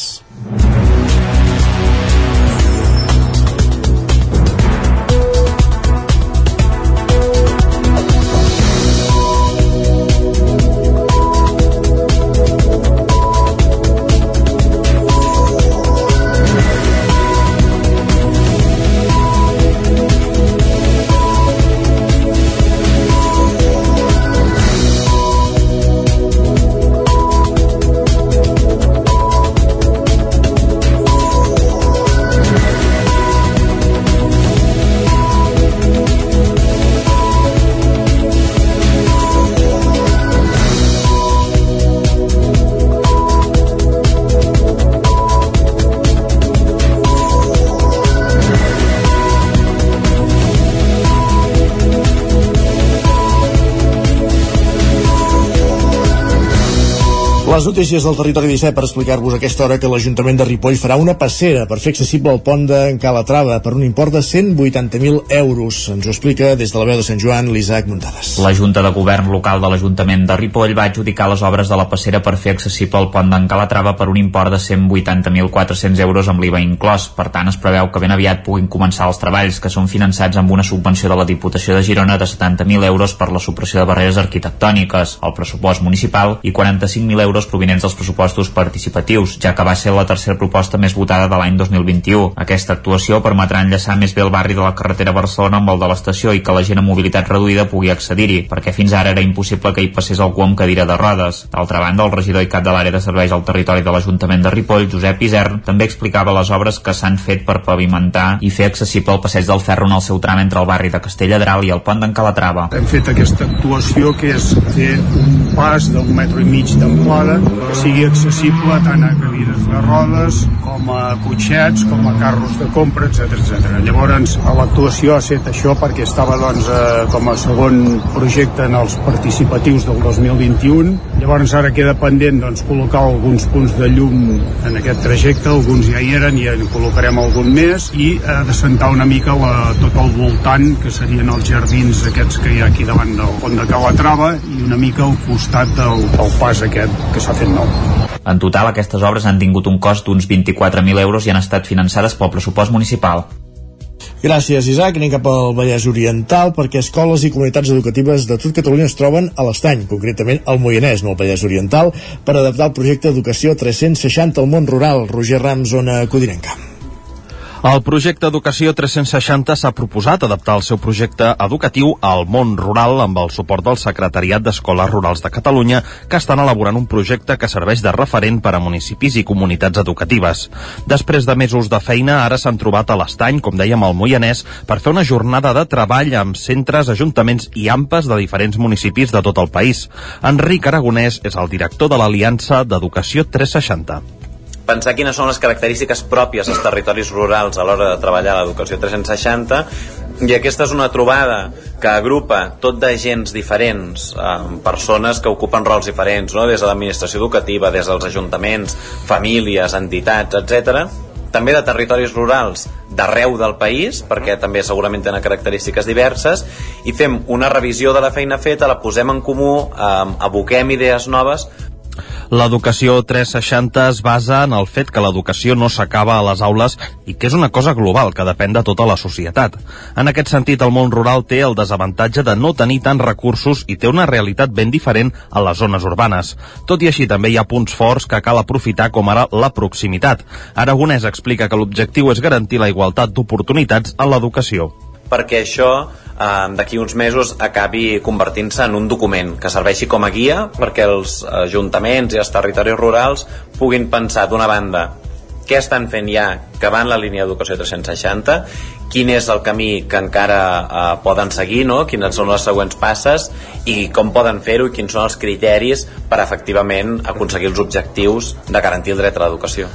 Les notícies del territori 17 per explicar-vos aquesta hora que l'Ajuntament de Ripoll farà una passera per fer accessible el pont de Calatrava per un import de 180.000 euros. Ens ho explica des de la veu de Sant Joan l'Isaac Muntades. La Junta de Govern local de l'Ajuntament de Ripoll va adjudicar les obres de la passera per fer accessible el pont d'en Calatrava per un import de 180.400 euros amb l'IVA inclòs. Per tant, es preveu que ben aviat puguin començar els treballs, que són finançats amb una subvenció de la Diputació de Girona de 70.000 euros per la supressió de barreres arquitectòniques, el pressupost municipal i 45.000 euros provinents dels pressupostos participatius, ja que va ser la tercera proposta més votada de l'any 2021. Aquesta actuació permetrà enllaçar més bé el barri de la carretera Barcelona amb el de l'estació i que la gent amb mobilitat reduïda pugui accedir-hi, perquè fins ara era impossible que hi passés algú amb cadira de rodes. D'altra banda, el regidor i cap de l'àrea de serveis al territori de l'Ajuntament de Ripoll, Josep Isern, també explicava les obres que s'han fet per pavimentar i fer accessible el passeig del ferro en el seu tram entre el barri de Castelladral i el pont d'en Calatrava. Hem fet aquesta actuació que és fer un pas d'un metre i mig d'amplada que sigui accessible tant a cadires de rodes com a cotxets, com a carros de compra, etc etc. Llavors, l'actuació ha estat això perquè estava doncs, eh, com a segon projecte en els participatius del 2021. Llavors ara queda pendent doncs, col·locar alguns punts de llum en aquest trajecte, alguns ja hi eren i en col·locarem algun més i eh, de sentar una mica la, tot el voltant que serien els jardins aquests que hi ha aquí davant del pont de Calatrava i una mica al costat del, del pas aquest que s'ha fet nou. En total, aquestes obres han tingut un cost d'uns 24.000 euros i han estat finançades pel pressupost municipal. Gràcies, Isaac. Anem cap al Vallès Oriental perquè escoles i comunitats educatives de tot Catalunya es troben a l'estany, concretament al Moianès, no al Vallès Oriental, per adaptar el projecte Educació 360 al món rural. Roger Rams, zona Codinenca. El projecte Educació 360 s'ha proposat adaptar el seu projecte educatiu al món rural amb el suport del Secretariat d'Escoles Rurals de Catalunya, que estan elaborant un projecte que serveix de referent per a municipis i comunitats educatives. Després de mesos de feina, ara s'han trobat a l'estany, com dèiem al Moianès, per fer una jornada de treball amb centres, ajuntaments i AMPes de diferents municipis de tot el país. Enric Aragonès és el director de l'Aliança d'Educació 360 pensar quines són les característiques pròpies als territoris rurals a l'hora de treballar l'educació 360 i aquesta és una trobada que agrupa tot d'agents diferents, eh, persones que ocupen rols diferents, no? des de l'administració educativa, des dels ajuntaments, famílies, entitats, etc. També de territoris rurals d'arreu del país, perquè també segurament tenen característiques diverses, i fem una revisió de la feina feta, la posem en comú, eh, aboquem idees noves L'educació 360 es basa en el fet que l'educació no s'acaba a les aules i que és una cosa global que depèn de tota la societat. En aquest sentit, el món rural té el desavantatge de no tenir tants recursos i té una realitat ben diferent a les zones urbanes. Tot i així, també hi ha punts forts que cal aprofitar com ara la proximitat. Aragonès explica que l'objectiu és garantir la igualtat d'oportunitats en l'educació. Perquè això d'aquí uns mesos acabi convertint-se en un document que serveixi com a guia perquè els ajuntaments i els territoris rurals puguin pensar d'una banda què estan fent ja que va en la línia d'educació 360 quin és el camí que encara eh, poden seguir, no? quines són les següents passes i com poden fer-ho i quins són els criteris per efectivament aconseguir els objectius de garantir el dret a l'educació.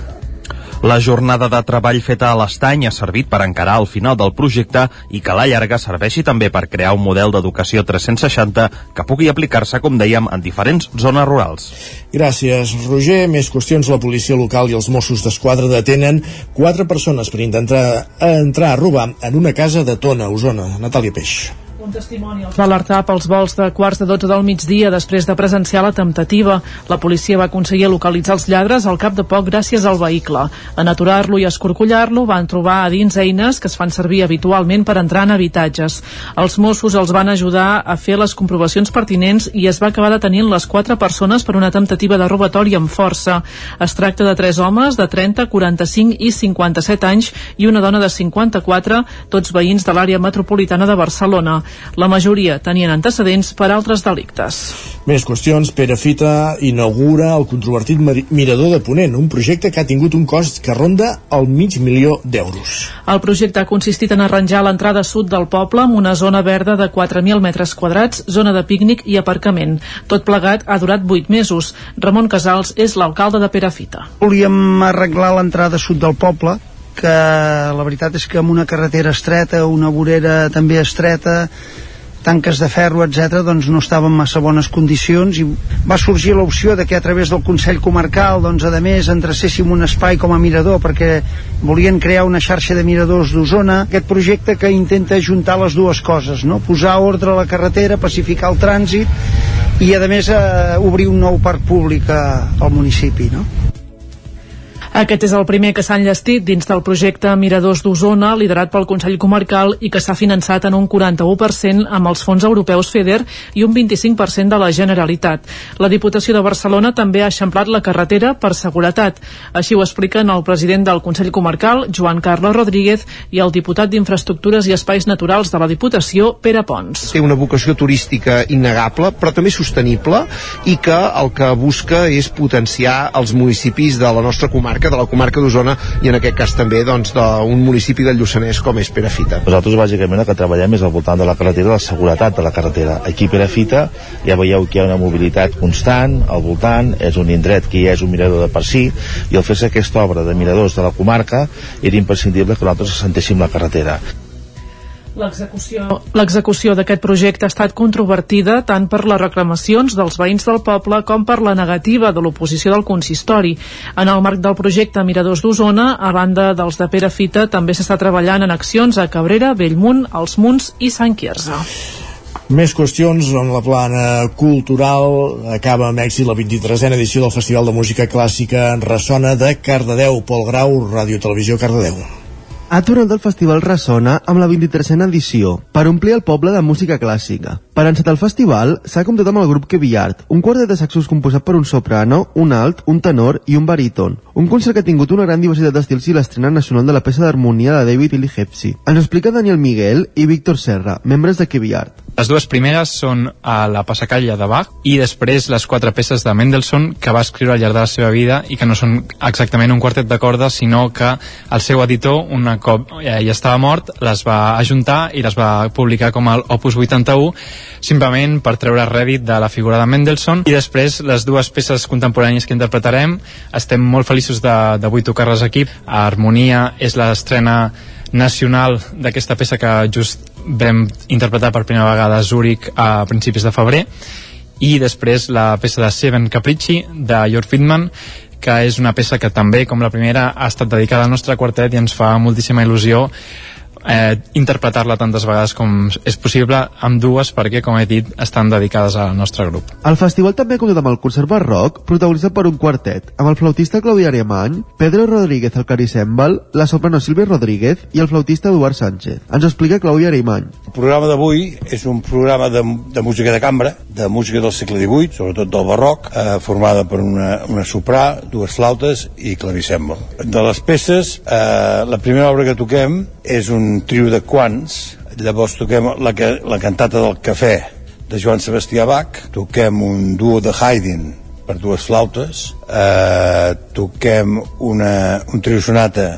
La jornada de treball feta a l'estany ha servit per encarar el final del projecte i que la llarga serveixi també per crear un model d'educació 360 que pugui aplicar-se, com dèiem, en diferents zones rurals. Gràcies, Roger. Més qüestions. La policia local i els Mossos d'Esquadra detenen quatre persones per intentar entrar a robar en una casa de Tona, Osona. Natàlia Peix. Un testimoni va alertar pels vols de quarts de 12 del migdia després de presenciar la temptativa. La policia va aconseguir localitzar els lladres al cap de poc gràcies al vehicle. En aturar-lo i escorcollar-lo van trobar a dins eines que es fan servir habitualment per entrar en habitatges. Els Mossos els van ajudar a fer les comprovacions pertinents i es va acabar detenint les quatre persones per una temptativa de robatori amb força. Es tracta de tres homes de 30, 45 i 57 anys i una dona de 54, tots veïns de l'àrea metropolitana de Barcelona. La majoria tenien antecedents per altres delictes. Més qüestions. Pere Fita inaugura el controvertit Mirador de Ponent, un projecte que ha tingut un cost que ronda el mig milió d'euros. El projecte ha consistit en arranjar l'entrada sud del poble amb una zona verda de 4.000 metres quadrats, zona de pícnic i aparcament. Tot plegat ha durat 8 mesos. Ramon Casals és l'alcalde de Perafita. Volíem arreglar l'entrada sud del poble, que la veritat és que amb una carretera estreta, una vorera també estreta, tanques de ferro, etc, doncs no estava en massa bones condicions i va sorgir l'opció de que a través del Consell Comarcal, doncs a més, endrecéssim un espai com a mirador perquè volien crear una xarxa de miradors d'Osona, aquest projecte que intenta ajuntar les dues coses, no? posar ordre a la carretera, pacificar el trànsit i a més eh, obrir un nou parc públic a, al municipi. No? Aquest és el primer que s'ha enllestit dins del projecte Miradors d'Osona, liderat pel Consell Comarcal i que s'ha finançat en un 41% amb els fons europeus FEDER i un 25% de la Generalitat. La Diputació de Barcelona també ha eixamplat la carretera per seguretat. Així ho expliquen el president del Consell Comarcal, Joan Carles Rodríguez, i el diputat d'Infraestructures i Espais Naturals de la Diputació, Pere Pons. Té una vocació turística innegable, però també sostenible, i que el que busca és potenciar els municipis de la nostra comarca de la comarca d'Osona i en aquest cas també doncs, d'un municipi del Lluçanès com és Perafita. Nosaltres bàsicament el que treballem és al voltant de la carretera, la seguretat de la carretera. Aquí Perafita ja veieu que hi ha una mobilitat constant al voltant, és un indret que ja és un mirador de per si, i al fer-se aquesta obra de miradors de la comarca era imprescindible que nosaltres assentéssim la carretera. L'execució d'aquest projecte ha estat controvertida tant per les reclamacions dels veïns del poble com per la negativa de l'oposició del consistori. En el marc del projecte Miradors d'Osona, a banda dels de Pere Fita, també s'està treballant en accions a Cabrera, Bellmunt, Els Munts i Sant Quirze. Més qüestions en la plana cultural. Acaba amb èxit la 23a edició del Festival de Música Clàssica en Ressona de Cardedeu. Pol Grau, Ràdio Televisió Cardedeu. Ha tornat el festival Ressona amb la 23a edició per omplir el poble de música clàssica. Per encetar el festival s'ha comptat amb el grup Queviart, un quartet de saxos composat per un soprano, un alt, un tenor i un baríton. Un concert que ha tingut una gran diversitat d'estils i l'estrena nacional de la peça d'harmonia de David Lee Hepsi. Ens explica Daniel Miguel i Víctor Serra, membres de Queviart. Les dues primeres són a la Passacalla de Bach i després les quatre peces de Mendelssohn que va escriure al llarg de la seva vida i que no són exactament un quartet de cordes sinó que el seu editor, una cop ja estava mort, les va ajuntar i les va publicar com el Opus 81 simplement per treure rèdit de la figura de Mendelssohn. I després les dues peces contemporànies que interpretarem estem molt feliços d'avui tocar-les aquí. Harmonia és l'estrena nacional d'aquesta peça que just vam interpretar per primera vegada a Zúrich a principis de febrer i després la peça de Seven Capricci de Jörg Friedman que és una peça que també, com la primera, ha estat dedicada al nostre quartet i ens fa moltíssima il·lusió eh, interpretar-la tantes vegades com és possible amb dues perquè, com he dit, estan dedicades al nostre grup. El festival també ha comptat amb el concert barroc protagonitzat per un quartet, amb el flautista Claudia Alemany, Pedro Rodríguez al caricèmbal, la soprano Silvia Rodríguez i el flautista Eduard Sánchez. Ens explica Claudia Alemany. El programa d'avui és un programa de, de música de cambra, de música del segle XVIII, sobretot del barroc, eh, formada per una, una soprà, dues flautes i clavicèmbal. De les peces, eh, la primera obra que toquem és un trio de quants, llavors toquem la, la cantata del cafè de Joan Sebastià Bach, toquem un duo de Haydn per dues flautes, eh, toquem una, un trio sonata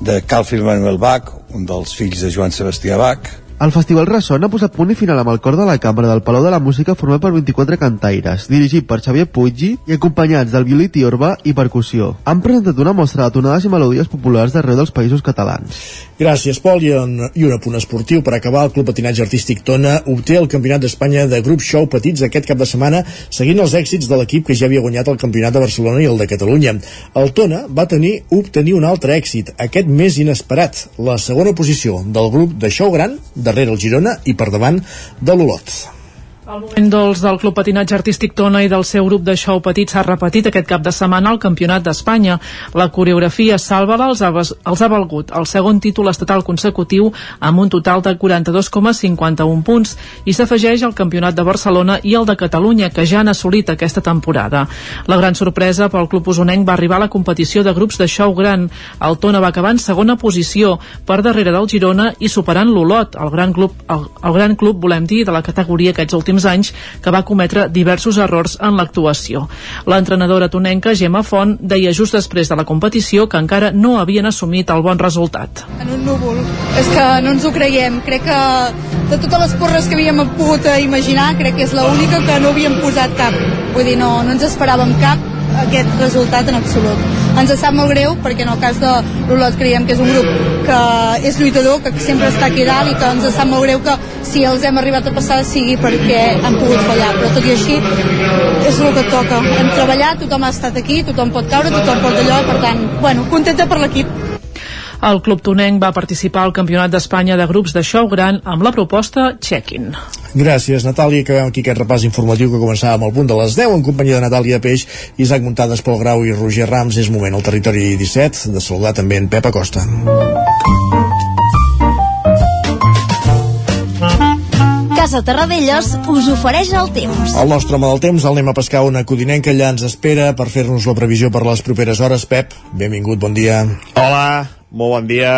de Calfil Manuel Bach, un dels fills de Joan Sebastià Bach, el Festival Ressona ha posat punt i final amb el cor de la cambra del Palau de la Música format per 24 cantaires, dirigit per Xavier Puiggi i acompanyats del violí tiorba i percussió. Han presentat una mostra de tonades i melodies populars d'arreu dels països catalans. Gràcies, Pol. I un, I un apunt esportiu. Per acabar, el Club Patinatge Artístic Tona obté el Campionat d'Espanya de Grup Show Petits aquest cap de setmana, seguint els èxits de l'equip que ja havia guanyat el Campionat de Barcelona i el de Catalunya. El Tona va tenir obtenir un altre èxit, aquest més inesperat, la segona posició del grup de show gran darrere el Girona i per davant de l'Olot. El moment dolç del Club Patinatge Artístic Tona i del seu grup de show petit s'ha repetit aquest cap de setmana al Campionat d'Espanya. La coreografia Sàlvala els els ha valgut el segon títol estatal consecutiu amb un total de 42,51 punts i s'afegeix al Campionat de Barcelona i el de Catalunya que ja han assolit aquesta temporada. La gran sorpresa pel club usonenc va arribar a la competició de grups de show gran. El Tona va acabar en segona posició per darrere del Girona i superant l'Olot, el gran club, el, el gran club volem dir, de la categoria aquests últims anys que va cometre diversos errors en l'actuació. L'entrenadora tonenca Gemma Font deia just després de la competició que encara no havien assumit el bon resultat. En un núvol. És que no ens ho creiem. Crec que de totes les porres que havíem pogut imaginar, crec que és l'única que no havíem posat cap. Vull dir, no, no ens esperàvem cap aquest resultat en absolut. Ens sap molt greu perquè en el cas de l'Olot creiem que és un grup que és lluitador, que sempre està aquí dalt i que ens sap molt greu que si els hem arribat a passar sigui perquè han pogut fallar, però tot i així és el que toca. Hem treballat, tothom ha estat aquí, tothom pot caure, tothom pot allò, per tant, bueno, contenta per l'equip. El club tonenc va participar al Campionat d'Espanya de grups de show gran amb la proposta Check-in. Gràcies, Natàlia. Acabem aquí aquest repàs informatiu que començava amb el punt de les 10 en companyia de Natàlia Peix, Isaac Muntades, Pol Grau i Roger Rams. És moment al territori 17 de saludar també en Pep Acosta. Casa Terradellos us ofereix el temps. El nostre home del temps el anem a pescar una codinenca allà ens espera per fer-nos la previsió per les properes hores. Pep, benvingut, bon dia. Hola, molt bon dia.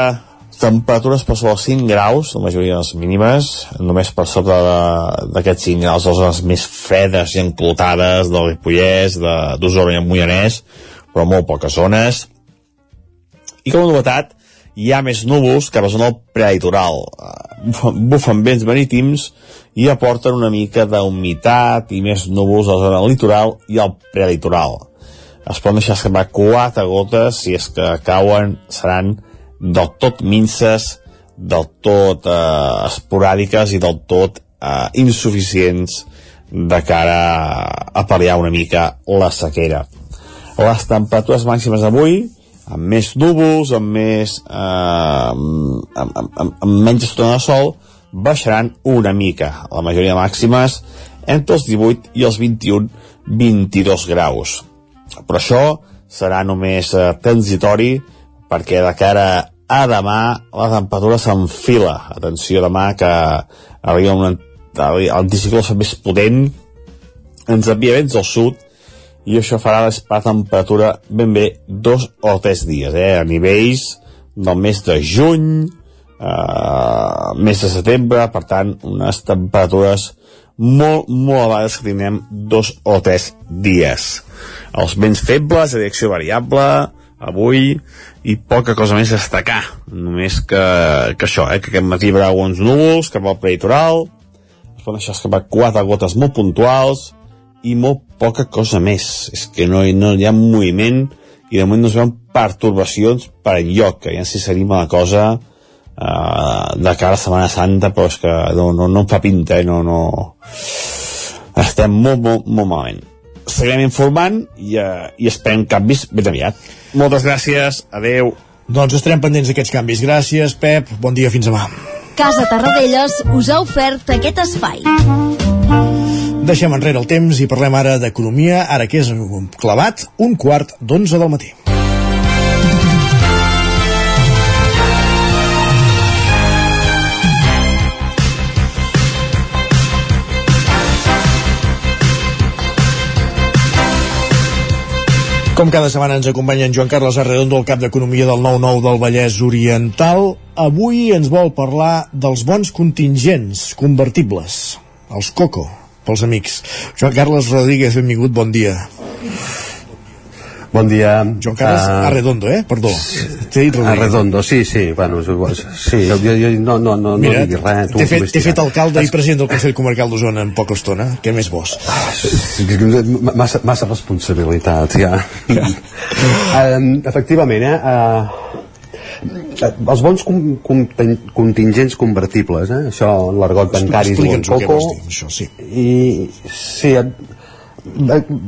Temperatures per sobre els 5 graus, la majoria de les mínimes, només per sota d'aquests 5 graus, les zones més fredes i enclotades del Ripollès, d'Osona i el Moianès, però molt poques zones. I com a novetat, hi ha més núvols cap a zona del prelitoral. Bufen, bufen vents marítims i aporten una mica d'humitat i més núvols a la zona litoral i al prelitoral. Es poden deixar escapar quatre gotes, si és que cauen, seran del tot minces, del tot eh, esporàdiques i del tot eh, insuficients de cara a pal·liar una mica la sequera. Les temperatures màximes d'avui, amb més núvols, amb més eh, amb, amb, amb, amb menys estona de sol, baixaran una mica. La majoria màximes entre els 18 i els 21-22 graus. Però això serà només eh, transitori perquè de cara a demà la temperatura s'enfila. Atenció demà que arriba un anticicló més potent, ens envia vents al sud i això farà l'esperar temperatura ben bé dos o tres dies, eh? a nivells del mes de juny, eh, mes de setembre, per tant, unes temperatures molt, molt elevades que tindrem dos o tres dies. Els vents febles, de direcció variable, avui, i poca cosa més destacar. Només que, que això, eh, que aquest matí hi haurà uns núvols cap al peritoral, es poden deixar escapar quatre gotes molt puntuals, i molt poca cosa més. És que no, no hi ha moviment i de moment no es veuen pertorbacions per enlloc, que ja si s'anima la cosa eh, de cara a Setmana Santa, però és que no, no, no em fa pinta, eh? no, no... Estem molt, molt, molt malament. Seguirem informant i, uh, i esperem canvis ben aviat. Moltes gràcies, adeu. Doncs estarem pendents d'aquests canvis. Gràcies, Pep. Bon dia, fins demà. Casa Tarradellas us ha ofert aquest espai. Deixem enrere el temps i parlem ara d'economia, ara que és clavat un quart d'onze del matí. Com cada setmana ens acompanya en Joan Carles Arredondo, el cap d'Economia del 9-9 del Vallès Oriental. Avui ens vol parlar dels bons contingents convertibles, els COCO, pels amics. Joan Carles Rodríguez, benvingut, bon dia. Bon dia. Joan Carles uh, Arredondo, eh? Perdó. Arredondo, sí, sí. Bueno, sí, jo, jo, jo no, no, no, Mira, no digui res. T'he fet, fet alcalde i president del Consell Comarcal d'Osona en poca estona. Què més vols? Massa, massa responsabilitat, ja. <laughs> um, efectivament, eh? Uh, els bons com, com, contingents convertibles, eh? això en l'argot bancari és molt poco. Això, sí. I sí,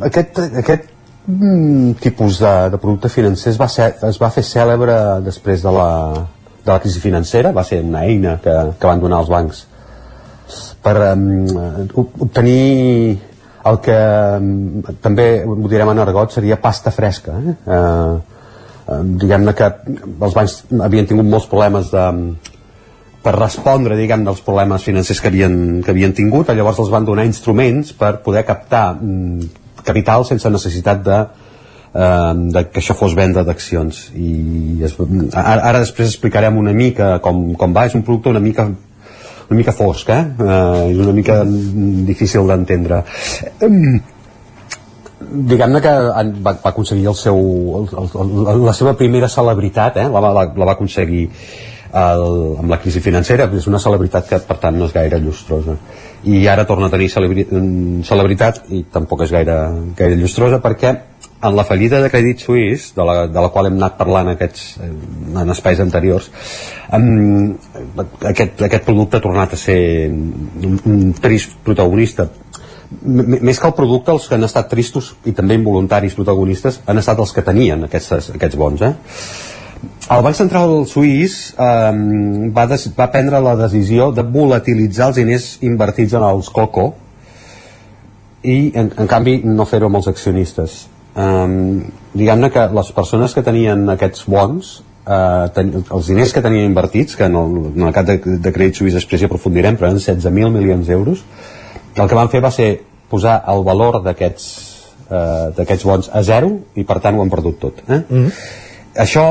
aquest, aquest mm, tipus de, de producte financer. Es va, ser, es va fer cèlebre després de la, de la crisi financera, va ser una eina que, que van donar els bancs per um, obtenir el que um, també ho direm en argot seria pasta fresca eh? Uh, diguem-ne que els bancs havien tingut molts problemes de, per respondre, diguem, dels problemes financers que havien, que havien tingut, llavors els van donar instruments per poder captar capital sense necessitat de, eh, de que això fos venda d'accions i es, ara, ara després explicarem una mica com, com va, és un producte una mica una mica fosc, eh? eh és una mica difícil d'entendre diguem-ne que va, va aconseguir el seu, el, el, la seva primera celebritat eh? la, la, la va aconseguir el, amb la crisi financera és una celebritat que per tant no és gaire llustrosa i ara torna a tenir celebri mm, celebritat i tampoc és gaire, gaire llustrosa perquè en la fallida de Credit Suisse de la, de la qual hem anat parlant aquests, en espais anteriors um, aquest, aquest producte ha tornat a ser un, un trist protagonista M més que el producte, els que han estat tristos i també involuntaris protagonistes han estat els que tenien aquests, aquests bons eh? El Banc Central Suís eh, va, des, va prendre la decisió de volatilitzar els diners invertits en els COCO i en, en canvi no fer-ho amb els accionistes eh, diguem-ne que les persones que tenien aquests bons eh, ten, els diners que tenien invertits que en el, en el cas de, de Crèdit Suís després hi aprofundirem però eren 16.000 milions d'euros el que van fer va ser posar el valor d'aquests eh, d'aquests bons a zero i per tant ho han perdut tot eh? Mm -hmm. això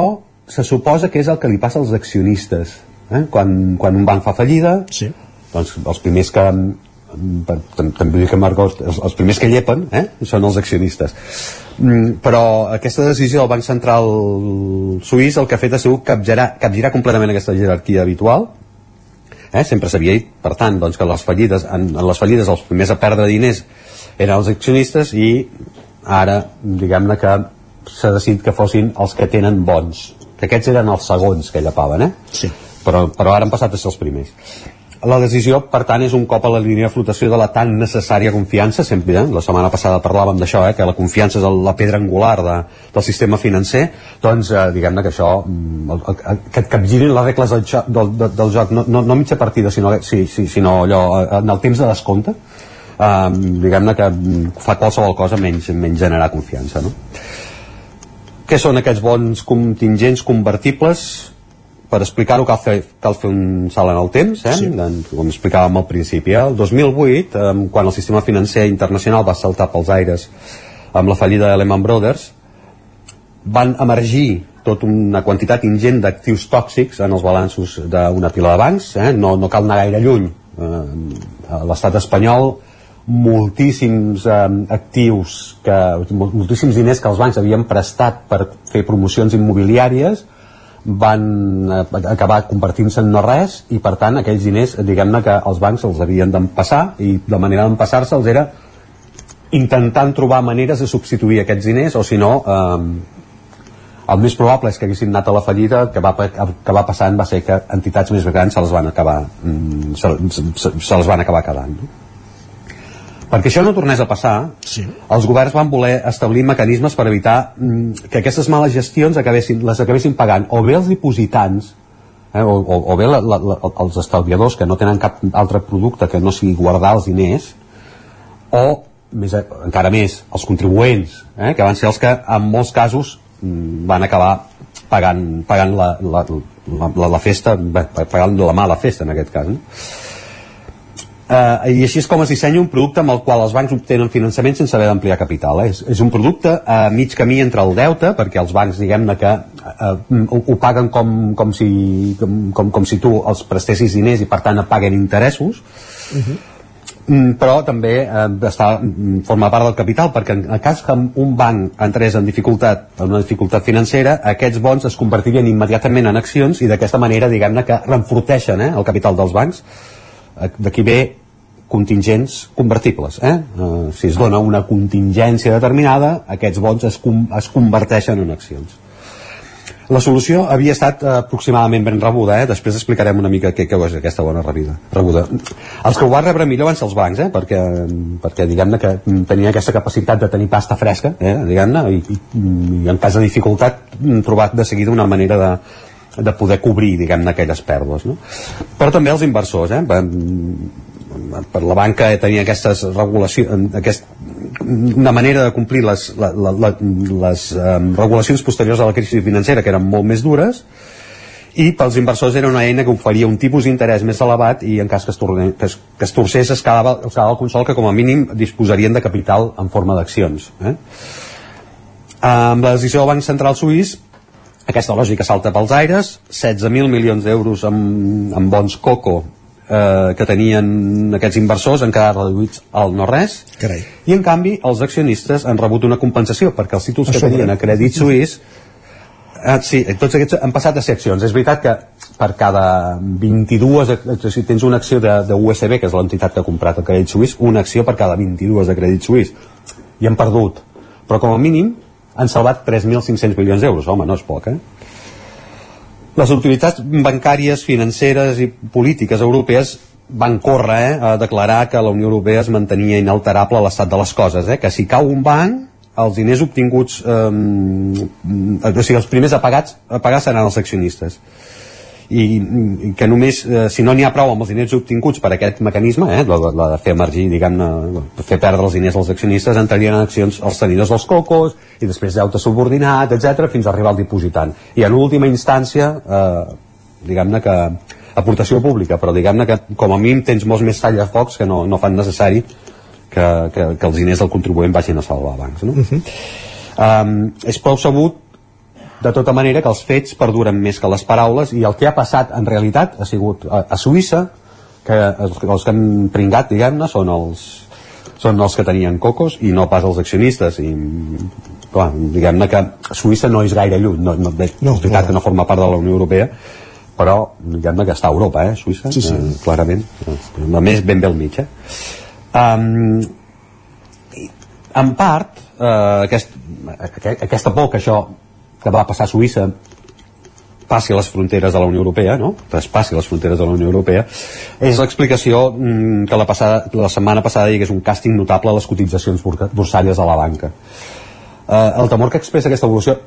se suposa que és el que li passa als accionistes eh? quan, quan un banc fa fallida sí. doncs els primers que, tam- també dir que Margot, els, els primers que llepen eh, són els accionistes mm, però aquesta decisió del Banc Central suís el que ha fet ha sigut capgirar, capgirar completament aquesta jerarquia habitual eh? sempre s'havia dit, per tant, doncs, que les fallides, en, en les fallides els primers a perdre diners eren els accionistes i ara, diguem-ne que s'ha decidit que fossin els que tenen bons que aquests eren els segons que llapaven eh? sí. però, però ara han passat a ser els primers la decisió, per tant, és un cop a la línia de flotació de la tan necessària confiança, sempre, eh? la setmana passada parlàvem d'això, eh? que la confiança és la pedra angular de, del sistema financer, doncs eh, diguem-ne que això, mm, el- el- que et capgirin les regles del, joc, del, del, del joc, no, no, no mitja partida, sinó, sí, sí, sinó allò, eh, en el temps de descompte, eh, diguem-ne que fa qualsevol cosa menys, menys generar confiança, no? Què són aquests bons contingents convertibles? Per explicar-ho cal fer, cal fer un salt en el temps, eh? sí. com explicàvem al principi. eh? El 2008, eh, quan el sistema financer internacional va saltar pels aires amb la fallida de Lehman Brothers, van emergir tota una quantitat ingent d'actius tòxics en els balanços d'una pila de bancs, eh? no, no cal anar gaire lluny. Eh, l'estat espanyol moltíssims eh, actius que, mol- moltíssims diners que els bancs havien prestat per fer promocions immobiliàries van eh, acabar convertint-se en no res i per tant aquells diners diguem-ne que els bancs els havien d'empassar i la manera d'empassar-se'ls era intentant trobar maneres de substituir aquests diners o si no eh, el més probable és que haguessin anat a la fallida el que va, el que va passant va ser que entitats més grans se les van acabar mm, se, se, se les van acabar quedant no? Perquè això no tornés a passar sí. els governs van voler establir mecanismes per evitar mm, que aquestes males gestions acabessin, les acabessin pagant o bé els dipositants eh, o, o, o bé la, la, la, els estalviadors que no tenen cap altre producte que no sigui guardar els diners o més, encara més els contribuents eh, que van ser els que en molts casos mm, van acabar pagant, pagant la, la, la, la, la festa pagant la mala festa en aquest cas no? Uh, I així és com es dissenya un producte amb el qual els bancs obtenen finançament sense haver d'ampliar capital. Eh? És, és un producte a mig camí entre el deute, perquè els bancs, diguem-ne que uh, ho, ho paguen com, com, si, com, com, com si tu els prestessis diners i per tant et paguen interessos, Mm, però també eh, està, mm, forma part del capital perquè en el cas que un banc entrés en dificultat en una dificultat financera aquests bons es convertirien immediatament en accions i d'aquesta manera diguem-ne que renforteixen eh, el capital dels bancs Eh, d'aquí ve contingents convertibles eh? Eh, si es dona una contingència determinada aquests bons es, com, es converteixen en accions la solució havia estat eh, aproximadament ben rebuda, eh? després explicarem una mica què, què és aquesta bona rebuda. rebuda. Els que ho van rebre millor van ser els bancs, eh? perquè, perquè diguem-ne que tenia aquesta capacitat de tenir pasta fresca, eh? diguem-ne, i, i, i en cas de dificultat mm, trobar de seguida una manera de, de poder cobrir, diguem-ne, aquelles pèrdues. No? Però també els inversors, eh? Per la banca tenia aquestes regulacions, aquest, una manera de complir les, la, la, la, les um, regulacions posteriors a la crisi financera que eren molt més dures i pels inversors era una eina que oferia un tipus d'interès més elevat i en cas que es, torne, que es, que es torcés es quedava, es quedava el consol que com a mínim disposarien de capital en forma d'accions eh? amb la decisió del Banc Central Suís aquesta lògica salta pels aires 16.000 milions d'euros amb, amb bons coco eh, que tenien aquests inversors han quedat reduïts al no res Carai. i en canvi els accionistes han rebut una compensació perquè els títols A que sobre. tenien a Crèdit Suís eh, sí, tots aquests han passat a ser accions és veritat que per cada 22 ac- si tens una acció de, de USB que és l'entitat que ha comprat el Crèdit Suís una acció per cada 22 de Crèdit Suís i han perdut però com a mínim han salvat 3.500 milions d'euros home, no és poc, eh? Les autoritats bancàries, financeres i polítiques europees van córrer eh, a declarar que la Unió Europea es mantenia inalterable l'estat de les coses, eh? que si cau un banc, els diners obtinguts, eh, o sigui, els primers a, pagats, a pagar seran els accionistes. I, i que només, eh, si no n'hi ha prou amb els diners obtinguts per aquest mecanisme, eh, la, la, de fer emergir, diguem-ne, fer perdre els diners als accionistes, entrarien en accions els tenidors dels cocos, i després deute subordinat, etc fins a arribar al dipositant. I en última instància, eh, diguem-ne que aportació pública, però diguem-ne que com a mínim tens molts més tallafocs que no, no fan necessari que, que, que els diners del contribuent vagin a salvar bancs. No? Uh -huh. um, és prou sabut de tota manera que els fets perduren més que les paraules i el que ha passat en realitat ha sigut a, a Suïssa que els, els que han pringat, diguem-ne, són els, són els que tenien cocos i no pas els accionistes i clar, diguem-ne que Suïssa no és gaire lluny no, no, és No, veritat no. que no forma part de la Unió Europea però diguem-ne que està a Europa, eh, Suïssa Sí, sí. Eh, clarament a més ben bé al mig eh? um, en part eh, aquest, aqu- aquesta por que això que va passar a Suïssa passi a les fronteres de la Unió Europea, no? traspassi les fronteres de la Unió Europea, és l'explicació mm, que la, passada, la setmana passada hi hagués un càsting notable a les cotitzacions borsàries de la banca. Eh, el temor que expressa aquesta evolució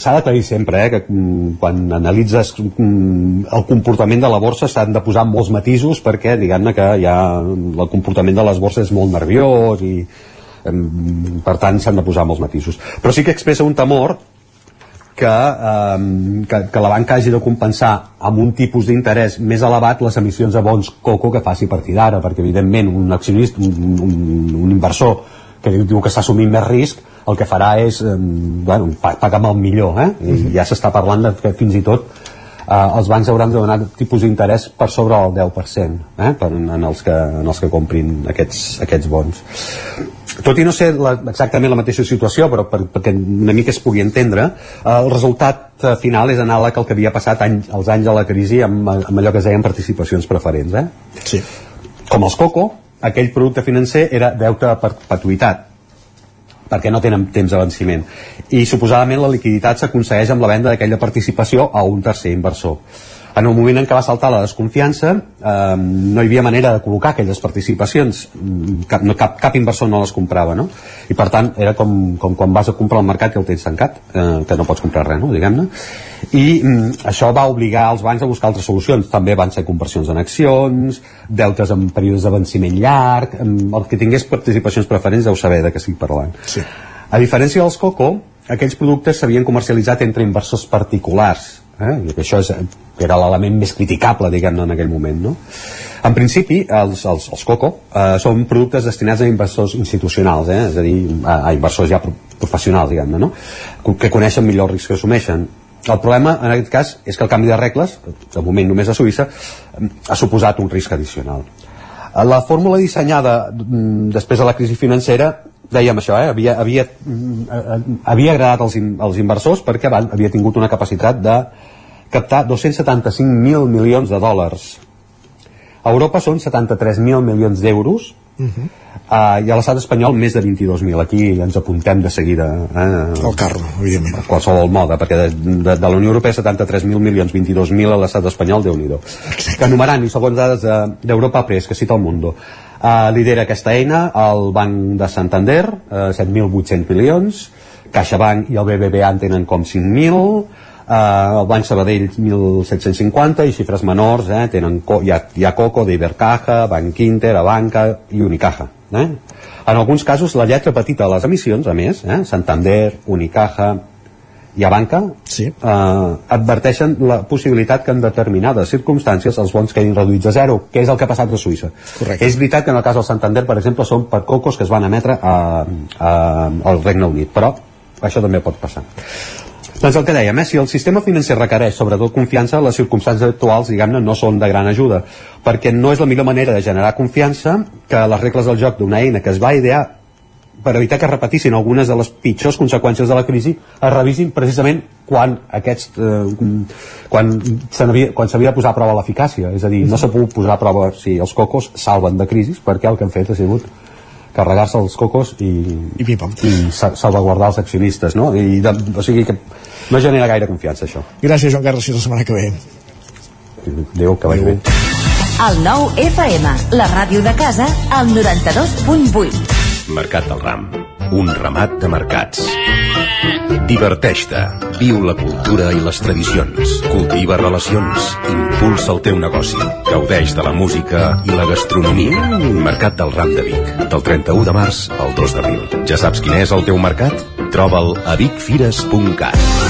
s'ha d'aclarir sempre, eh, que mm, quan analitzes mm, el comportament de la borsa s'han de posar molts matisos perquè diguem-ne que ja el comportament de les borses és molt nerviós i per tant s'han de posar molts matisos. Però sí que expressa un temor que, eh, que, que la banca hagi de compensar amb un tipus d'interès més elevat les emissions de bons coco que faci a partir d'ara, perquè evidentment un accionista, un, un, un inversor que diu, diu que està assumint més risc, el que farà és eh, bueno, pa- pagar amb el millor, eh? I ja s'està parlant de que fins i tot eh, els bancs hauran de donar tipus d'interès per sobre el 10% eh? per, en, els que, en els que comprin aquests, aquests bons tot i no ser la, exactament la mateixa situació però per, perquè una mica es pugui entendre eh, el resultat eh, final és anàleg al que havia passat any, els anys de la crisi amb, amb allò que es deien participacions preferents eh? sí. com els COCO aquell producte financer era deute a perpetuïtat perquè no tenen temps de venciment i suposadament la liquiditat s'aconsegueix amb la venda d'aquella participació a un tercer inversor en el moment en què va saltar la desconfiança eh, no hi havia manera de col·locar aquelles participacions Mm, cap, no, cap, cap inversor no les comprava no? i per tant era com, com quan vas a comprar al mercat i el tens tancat eh, que no pots comprar res, no? diguem-ne i mm, això va obligar els bancs a buscar altres solucions també van ser conversions en accions deutes en períodes de venciment llarg mm, el que tingués participacions preferents deu saber de què estic parlant sí. a diferència dels COCO, aquells productes s'havien comercialitzat entre inversors particulars, eh? i que això és, que era l'element més criticable, diguem-ne, en aquell moment. No? En principi, els, els, els COCO eh, són productes destinats a inversors institucionals, eh? és a dir, a, a inversors ja pro- professionals, diguem-ne, no? que coneixen millor el risc que assumeixen. El problema, en aquest cas, és que el canvi de regles, de moment només a Suïssa, eh, ha suposat un risc addicional. La fórmula dissenyada mm, després de la crisi financera dèiem això, eh? havia, havia, mm, havia agradat als, in- als inversors perquè van, havia tingut una capacitat de captar 275.000 milions de dòlars. A Europa són 73.000 milions d'euros Uh -huh. uh, i a l'estat espanyol més de 22.000. Aquí ens apuntem de seguida. Eh? El carro, evidentment. A qualsevol moda, perquè de, de, de la Unió Europea 73.000 milions, 22.000 a l'estat espanyol, déu nhi Que numerant, i segons dades de- d'Europa Press, que cita el Mundo, uh, lidera aquesta eina el Banc de Santander, uh, 7.800 milions, CaixaBank i el BBVA en tenen com 5.000, Uh, el Banc Sabadell 1.750 i xifres menors eh, tenen hi, ha, hi ha Coco, d'Ibercaja, Banc Inter, Abanca i Unicaja eh? en alguns casos la lletra petita de les emissions a més, eh, Santander, Unicaja i Abanca sí. eh, adverteixen la possibilitat que en determinades circumstàncies els bons quedin reduïts a zero, que és el que ha passat a Suïssa. Correcte. És veritat que en el cas del Santander, per exemple, són per cocos que es van emetre a, a, al Regne Unit, però això també pot passar. Doncs el que dèiem, eh, si el sistema financer requereix sobretot confiança, les circumstàncies actuals, diguem-ne, no són de gran ajuda, perquè no és la millor manera de generar confiança que les regles del joc d'una eina que es va idear per evitar que es repetissin algunes de les pitjors conseqüències de la crisi es revisin precisament quan aquests eh, quan s'havia de posar a prova l'eficàcia és a dir, no s'ha pogut posar a prova si els cocos salven de crisis perquè el que han fet ha sigut carregar-se els cocos i, I, i sa- salvaguardar els accionistes no? I de, o sigui que no genera gaire confiança això Gràcies, Joan Carles, fins la setmana que ve. Déu que vagi bé El nou FM, la ràdio de casa, al 92.8. Mercat del Ram. Un ramat de mercats. Diverteix-te. Viu la cultura i les tradicions. Cultiva relacions. Impulsa el teu negoci. Gaudeix de la música i la gastronomia. Mercat del Ram de Vic. Del 31 de març al 2 d'abril. Ja saps quin és el teu mercat? Troba'l a vicfires.cat.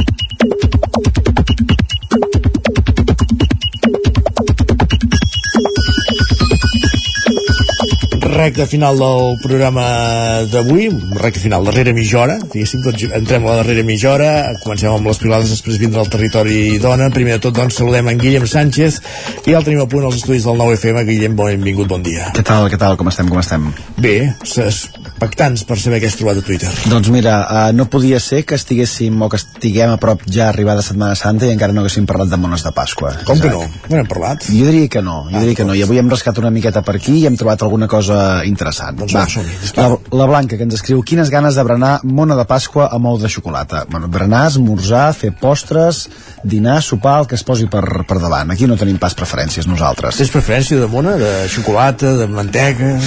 Recta final del programa d'avui, recta final, darrera mitja hora, diguéssim, tots entrem a la darrera mitja hora, comencem amb les privades, després vindrà el territori dona, primer de tot doncs saludem en Guillem Sánchez i el tenim a punt als estudis del 9FM, Guillem, benvingut, bon dia. Què tal, què tal, com estem, com estem? Bé, expectants per saber què has trobat a Twitter. Doncs mira, uh, no podia ser que estiguéssim o que estiguem a prop ja arribada Setmana Santa i encara no haguéssim parlat de mones de Pasqua. Com que no? No n'hem parlat? Jo diria que no, jo diria que no, i avui hem rascat una miqueta per aquí i hem trobat alguna cosa interessant. Doncs Va, va, la, la Blanca que ens escriu quines ganes de berenar mona de Pasqua amb ou de xocolata. Bueno, berenar, esmorzar, fer postres, dinar, sopar, el que es posi per, per davant. Aquí no tenim pas preferències nosaltres. Tens preferència de mona, de xocolata, de mantega...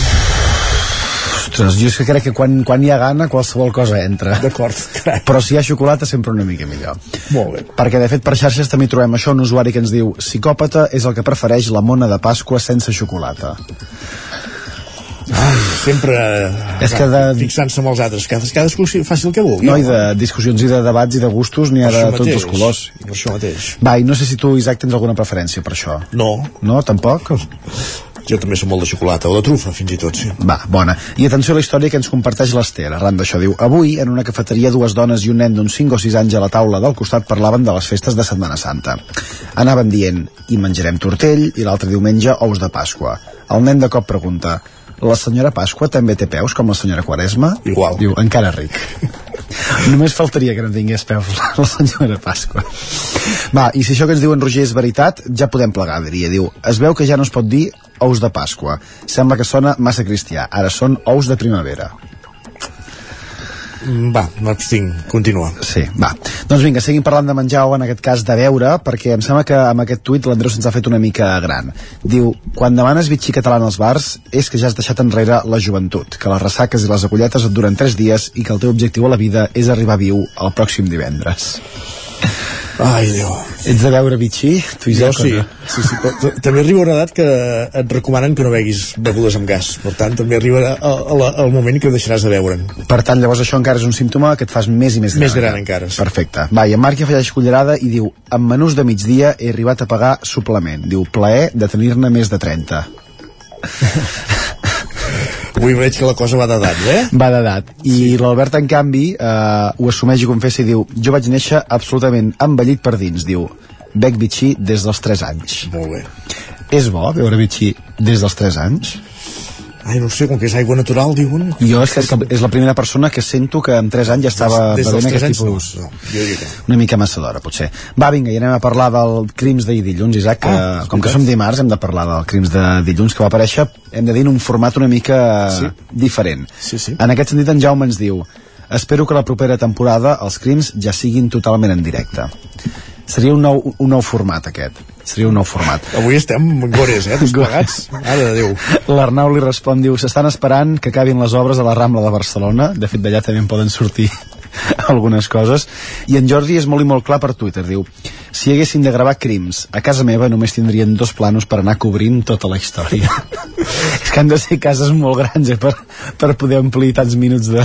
Ostres, jo és que crec que quan, quan hi ha gana qualsevol cosa entra. D'acord, Però si hi ha xocolata sempre una mica millor. Molt bé. Perquè de fet per xarxes també trobem això, un usuari que ens diu psicòpata és el que prefereix la mona de Pasqua sense xocolata. Ai, sempre És que de... fixant-se amb els altres. Cades, cadascú faci el que vulgui. No, i de discussions i de debats i de gustos n'hi ha de tots mateix, els colors. per això mateix. Va, i no sé si tu Isaac tens alguna preferència per això. No. No, tampoc? jo també som molt de xocolata o de trufa fins i tot sí. va, bona, i atenció a la història que ens comparteix l'Ester arran d'això, diu, avui en una cafeteria dues dones i un nen d'uns 5 o 6 anys a la taula del costat parlaven de les festes de Setmana Santa. Anaven dient, i menjarem tortell i l'altre diumenge ous de Pasqua. El nen de cop pregunta la senyora Pasqua també té peus com la senyora Quaresma? Igual. Diu, encara ric. Només faltaria que no tingués peus la, senyora Pasqua. Va, i si això que ens diu en Roger és veritat, ja podem plegar, diria. Diu, es veu que ja no es pot dir ous de Pasqua. Sembla que sona massa cristià. Ara són ous de primavera. Va, m'abstinc, continua. Sí, va. Doncs vinga, seguim parlant de menjar o en aquest cas de beure, perquè em sembla que amb aquest tuit l'Andreu se'ns ha fet una mica gran. Diu, quan demanes bitxí català als bars és que ja has deixat enrere la joventut, que les ressaques i les agulletes et duren 3 dies i que el teu objectiu a la vida és arribar viu el pròxim divendres. Ai, Déu. Ets de veure bitxí? Tu i Jo sí, no? sí, sí però també arriba una edat que et recomanen que no beguis begudes amb gas per tant també arriba a, a, la- al moment que ho deixaràs de beure'n Per tant, llavors això encara és un símptoma que et fas més i més gran. Més gran encara, sí. Perfecte. Va, i en Marc ja afegeix cullerada i diu en menús de migdia he arribat a pagar suplement. Diu, plaer de tenir-ne més de 30. <laughs> avui veig que la cosa va d'edat eh? Va d'edat. I l'Albert, en canvi, eh, ho assumeix i confessa i diu jo vaig néixer absolutament envellit per dins. Diu, bec bitxí des dels 3 anys. Molt bé. És bo veure bitxí des dels 3 anys? Ai, no sé, com que és aigua natural, diuen. Jo és que és, és la primera persona que sento que amb 3 anys ja estava Des- des bevent aquest anys, tipus... no, no, jo diria. Una mica massa d'hora, potser. Va, vinga, i anem a parlar del Crims d'ahir dilluns, Isaac, que Ah, com que som dimarts hem de parlar del Crims de dilluns, que va aparèixer, hem de dir, en un format una mica Sí. diferent. Sí, sí. En aquest sentit, en Jaume ens diu espero que la propera temporada els crims ja siguin totalment en directe. Seria un nou, un nou format, aquest. Seria un nou format. Avui estem gores, eh, tots plegats. Ara de Déu. L'Arnau li respon, diu, s'estan esperant que acabin les obres a la Rambla de Barcelona, de fet d'allà també en poden sortir <laughs> algunes coses, i en Jordi és molt i molt clar per Twitter, diu, si haguessin de gravar crims a casa meva només tindrien dos planos per anar cobrint tota la història. <laughs> que han de ser cases molt grans eh, per, per poder omplir tants minuts de,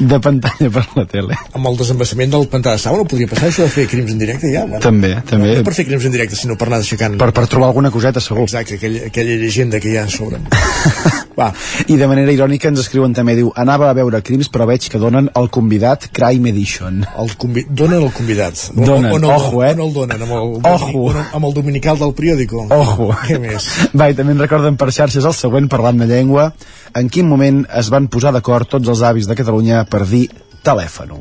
de pantalla per la tele. Amb el desembassament del pantà de Sau no podria passar això de fer crims en directe ja? Bueno, També, també. No per fer crims en directe, sinó per anar aixecant... Per, per trobar alguna coseta, segur. Exacte, aquella, aquella llegenda que hi ha a sobre. <laughs> Va. I de manera irònica ens escriuen també, diu, anava a veure crims però veig que donen el convidat Crime Edition. El convi... Donen el convidat. Donen, o, o no, ojo, eh? O no el donen, amb el, Ojo. amb el dominical del periòdico. Ojo. Què més? Va, i també ens recorden per xarxes el següent parlant de llengua. En quin moment es van posar d'acord tots els avis de Catalunya per dir telèfon?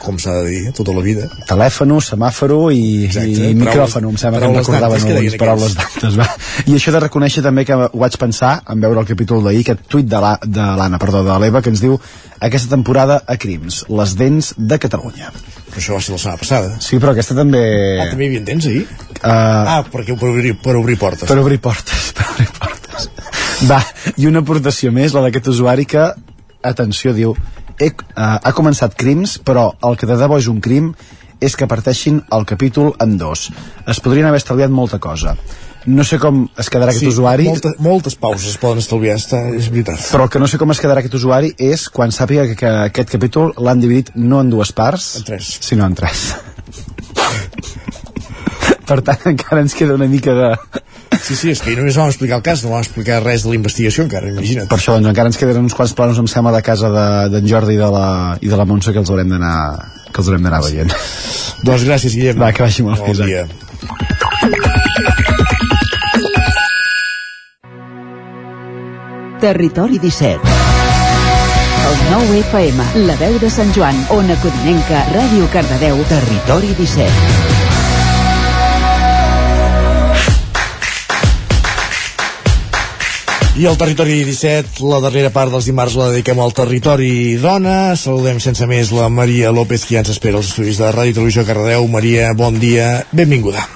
Com s'ha de dir, tota la vida. Telèfon, semàforo i, Exacte, i micròfon, em sembla que em recordaven algunes paraules d'antes. Va. I això de reconèixer també que ho vaig pensar en veure el capítol d'ahir, aquest tuit de la- de l'Anna, perdó, de l'Eva, que ens diu aquesta temporada a Crims, les dents de Catalunya. Però això va ser la setmana passada. Sí, però aquesta també... Ah, també hi havia temps ahir? Uh, Ah, perquè per obrir, per obrir portes. per obrir portes, <laughs> per obrir portes. Va, i una aportació més, la d'aquest usuari que, atenció, diu, he, uh, ha començat crims, però el que de debò és un crim és que parteixin el capítol en dos. Es podrien haver estalviat molta cosa. No sé com es quedarà aquest sí, usuari, Molta, moltes pauses es poden estalviar, està, és veritat. però el que no sé com es quedarà aquest usuari és quan sàpiga que, que aquest capítol l'han dividit no en dues parts, En tres. sinó en tres. <laughs> per tant, encara ens queda una mica de, Sí, sí, és que només vam explicar el cas, no vam explicar res de la investigació encara, imagina't. Per això, doncs, encara ens queden uns quants planos, em sembla, de casa de- d'en de, Jordi i de, la, i de la Montse que els haurem d'anar que els haurem d'anar veient. Doncs gràcies, Guillem. Va, que vagi molt bon dia. Territori 17. El 9 FM, la veu de Sant Joan, Ona Codinenca, Ràdio Cardedeu, Territori 17. I al territori 17, la darrera part dels dimarts la dediquem al territori dona. Saludem sense més la Maria López, que ja ens espera als estudis de Ràdio Televisió Cardedeu. Maria, bon dia, benvinguda.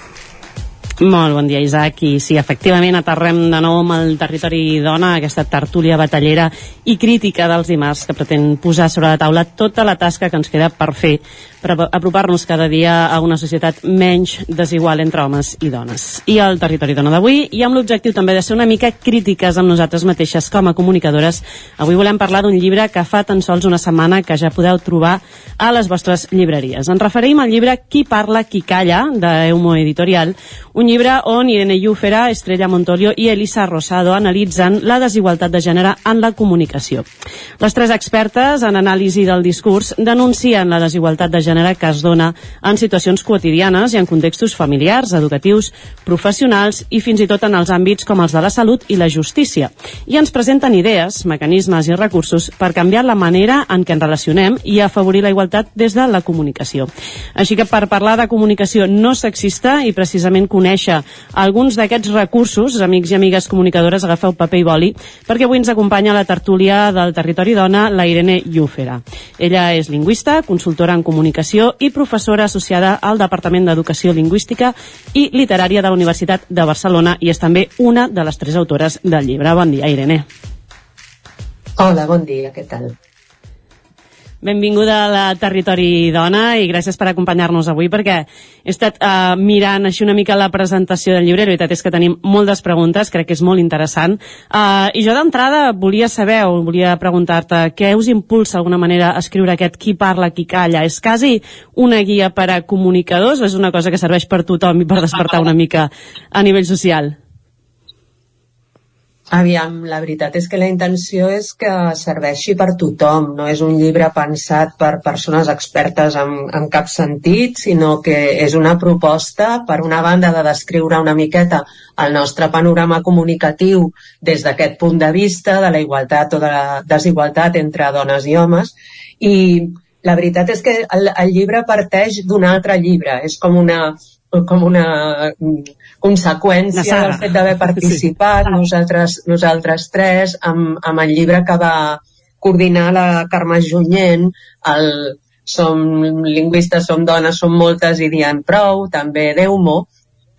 Molt bon dia, Isaac. I sí, efectivament, aterrem de nou amb el territori dona, aquesta tertúlia batallera i crítica dels dimarts que pretén posar sobre la taula tota la tasca que ens queda per fer per apropar-nos cada dia a una societat menys desigual entre homes i dones. I el territori dona d'avui, i amb l'objectiu també de ser una mica crítiques amb nosaltres mateixes com a comunicadores, avui volem parlar d'un llibre que fa tan sols una setmana que ja podeu trobar a les vostres llibreries. Ens referim al llibre Qui parla, qui calla, d'Eumo Editorial, un llibre on Irene Llúfera, Estrella Montolio i Elisa Rosado analitzen la desigualtat de gènere en la comunicació. Les tres expertes en anàlisi del discurs denuncien la desigualtat de gènere que es dona en situacions quotidianes i en contextos familiars, educatius, professionals i fins i tot en els àmbits com els de la salut i la justícia. I ens presenten idees, mecanismes i recursos per canviar la manera en què ens relacionem i afavorir la igualtat des de la comunicació. Així que per parlar de comunicació no sexista i precisament conèixer alguns d'aquests recursos, amics i amigues comunicadores, agafeu paper i boli, perquè avui ens acompanya la tertúlia del Territori Dona la Irene Llúfera. Ella és lingüista, consultora en comunicació i professora associada al Departament d'Educació Lingüística i Literària de la Universitat de Barcelona i és també una de les tres autores del llibre. Bon dia, Irene. Hola, bon dia, què tal? Benvinguda a la Territori Dona i gràcies per acompanyar-nos avui perquè he estat uh, mirant així una mica la presentació del llibre, la veritat és que tenim moltes preguntes, crec que és molt interessant uh, i jo d'entrada volia saber o volia preguntar-te què us impulsa d'alguna manera a escriure aquest qui parla, qui calla és quasi una guia per a comunicadors o és una cosa que serveix per tothom i per despertar una mica a nivell social? Aviam, la veritat és que la intenció és que serveixi per tothom, no és un llibre pensat per persones expertes en, en cap sentit, sinó que és una proposta, per una banda, de descriure una miqueta el nostre panorama comunicatiu des d'aquest punt de vista de la igualtat o de la desigualtat entre dones i homes, i la veritat és que el, el llibre parteix d'un altre llibre, és com una, com una conseqüència del fet d'haver participat, sí. nosaltres, nosaltres tres, amb, amb el llibre que va coordinar la Carme Junyent, el Som lingüistes, som dones, som moltes i diem prou, també Déu-mo,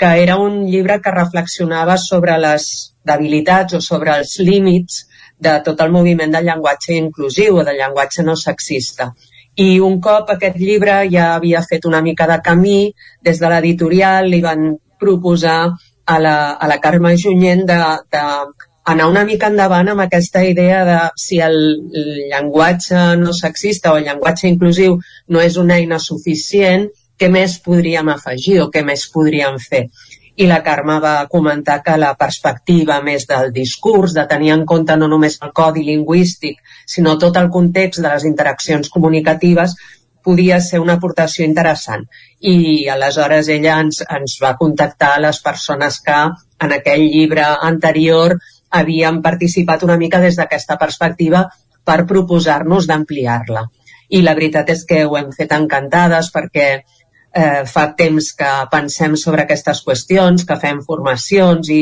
que era un llibre que reflexionava sobre les debilitats o sobre els límits de tot el moviment del llenguatge inclusiu o del llenguatge no sexista. I un cop aquest llibre ja havia fet una mica de camí, des de l'editorial li van proposar a la, a la Carme Junyent de, de anar una mica endavant amb aquesta idea de si el, llenguatge no sexista o el llenguatge inclusiu no és una eina suficient, què més podríem afegir o què més podríem fer? I la Carme va comentar que la perspectiva més del discurs, de tenir en compte no només el codi lingüístic, sinó tot el context de les interaccions comunicatives, podia ser una aportació interessant. I aleshores ella ens, ens va contactar les persones que en aquell llibre anterior havien participat una mica des d'aquesta perspectiva per proposar-nos d'ampliar-la. I la veritat és que ho hem fet encantades perquè eh, fa temps que pensem sobre aquestes qüestions, que fem formacions i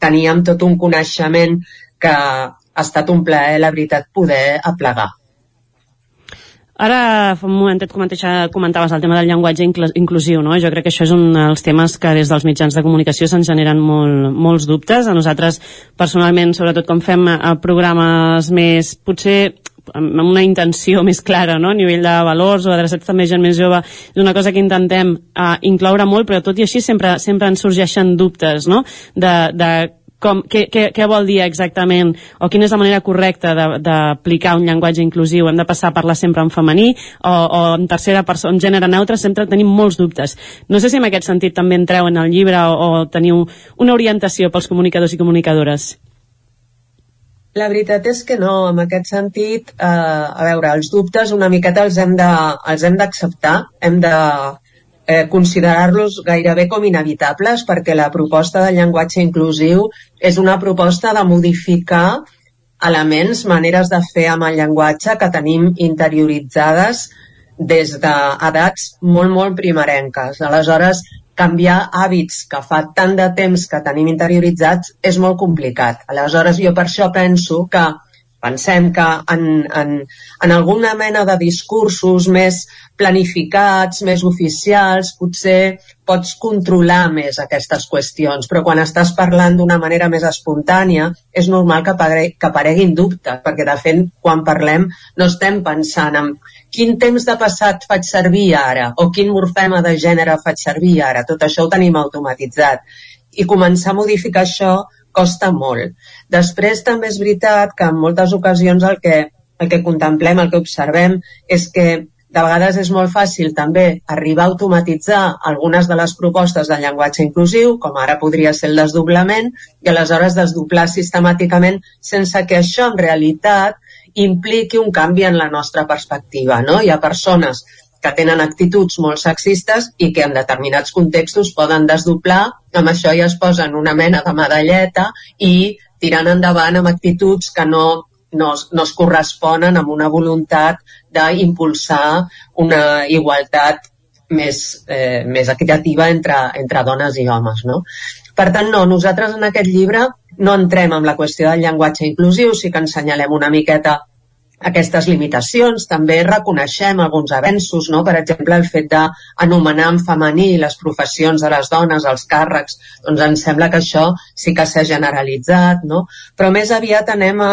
teníem tot un coneixement que ha estat un plaer, la veritat, poder aplegar. Ara, fa un momentet comentaves el tema del llenguatge inclusiu, no? Jo crec que això és un dels temes que des dels mitjans de comunicació se'n generen molt, molts dubtes. A nosaltres, personalment, sobretot com fem eh, programes més, potser amb una intenció més clara no? a nivell de valors o adreçats també a gent més jove és una cosa que intentem uh, incloure molt però tot i així sempre, sempre ens sorgeixen dubtes no? de, de com, què, què, què vol dir exactament o quina és la manera correcta d'aplicar un llenguatge inclusiu? Hem de passar a parlar sempre en femení o, o en tercera persona, en gènere neutre? Sempre tenim molts dubtes. No sé si en aquest sentit també entreu en el llibre o, o teniu una orientació pels comunicadors i comunicadores. La veritat és que no, en aquest sentit, eh, a veure, els dubtes una miqueta els hem d'acceptar, hem de, considerar-los gairebé com inevitables perquè la proposta de llenguatge inclusiu és una proposta de modificar elements, maneres de fer amb el llenguatge que tenim interioritzades des d'edats molt, molt primerenques. Aleshores, canviar hàbits que fa tant de temps que tenim interioritzats és molt complicat. Aleshores, jo per això penso que Pensem que en, en, en alguna mena de discursos més planificats, més oficials, potser pots controlar més aquestes qüestions, però quan estàs parlant d'una manera més espontània és normal que, apare que apareguin dubtes, perquè de fet quan parlem no estem pensant en quin temps de passat faig servir ara o quin morfema de gènere faig servir ara, tot això ho tenim automatitzat. I començar a modificar això costa molt. Després també és veritat que en moltes ocasions el que, el que contemplem, el que observem, és que de vegades és molt fàcil també arribar a automatitzar algunes de les propostes del llenguatge inclusiu, com ara podria ser el desdoblament, i aleshores desdoblar sistemàticament sense que això en realitat impliqui un canvi en la nostra perspectiva. No? Hi ha persones que tenen actituds molt sexistes i que en determinats contextos poden desdoblar, amb això ja es posen una mena de medalleta i tirant endavant amb actituds que no, no, no es corresponen amb una voluntat d'impulsar una igualtat més, eh, més equitativa entre, entre dones i homes. No? Per tant, no, nosaltres en aquest llibre no entrem en la qüestió del llenguatge inclusiu, sí que ensenyalem una miqueta aquestes limitacions. També reconeixem alguns avenços, no? per exemple, el fet d'anomenar en femení les professions de les dones, els càrrecs, doncs ens sembla que això sí que s'ha generalitzat, no? però més aviat anem a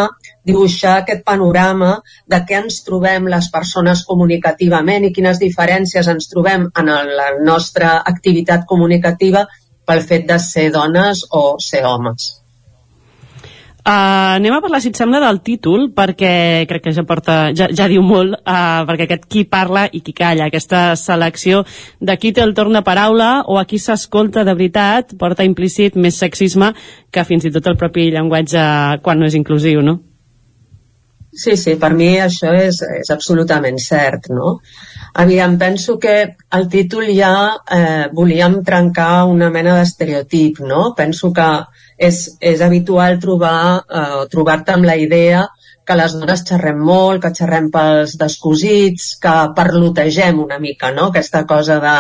dibuixar aquest panorama de què ens trobem les persones comunicativament i quines diferències ens trobem en la nostra activitat comunicativa pel fet de ser dones o ser homes. Uh, anem a parlar, si et sembla, del títol, perquè crec que ja porta, ja, ja diu molt, uh, perquè aquest qui parla i qui calla, aquesta selecció de qui té el torn de paraula o a qui s'escolta de veritat, porta implícit més sexisme que fins i tot el propi llenguatge quan no és inclusiu, no? Sí, sí, per mi això és, és absolutament cert, no? Aviam, penso que el títol ja eh, volíem trencar una mena d'estereotip, no? Penso que és, és habitual trobar, eh, trobar-te amb la idea que les dones xerrem molt, que xerrem pels descosits, que parlotegem una mica, no? Aquesta cosa de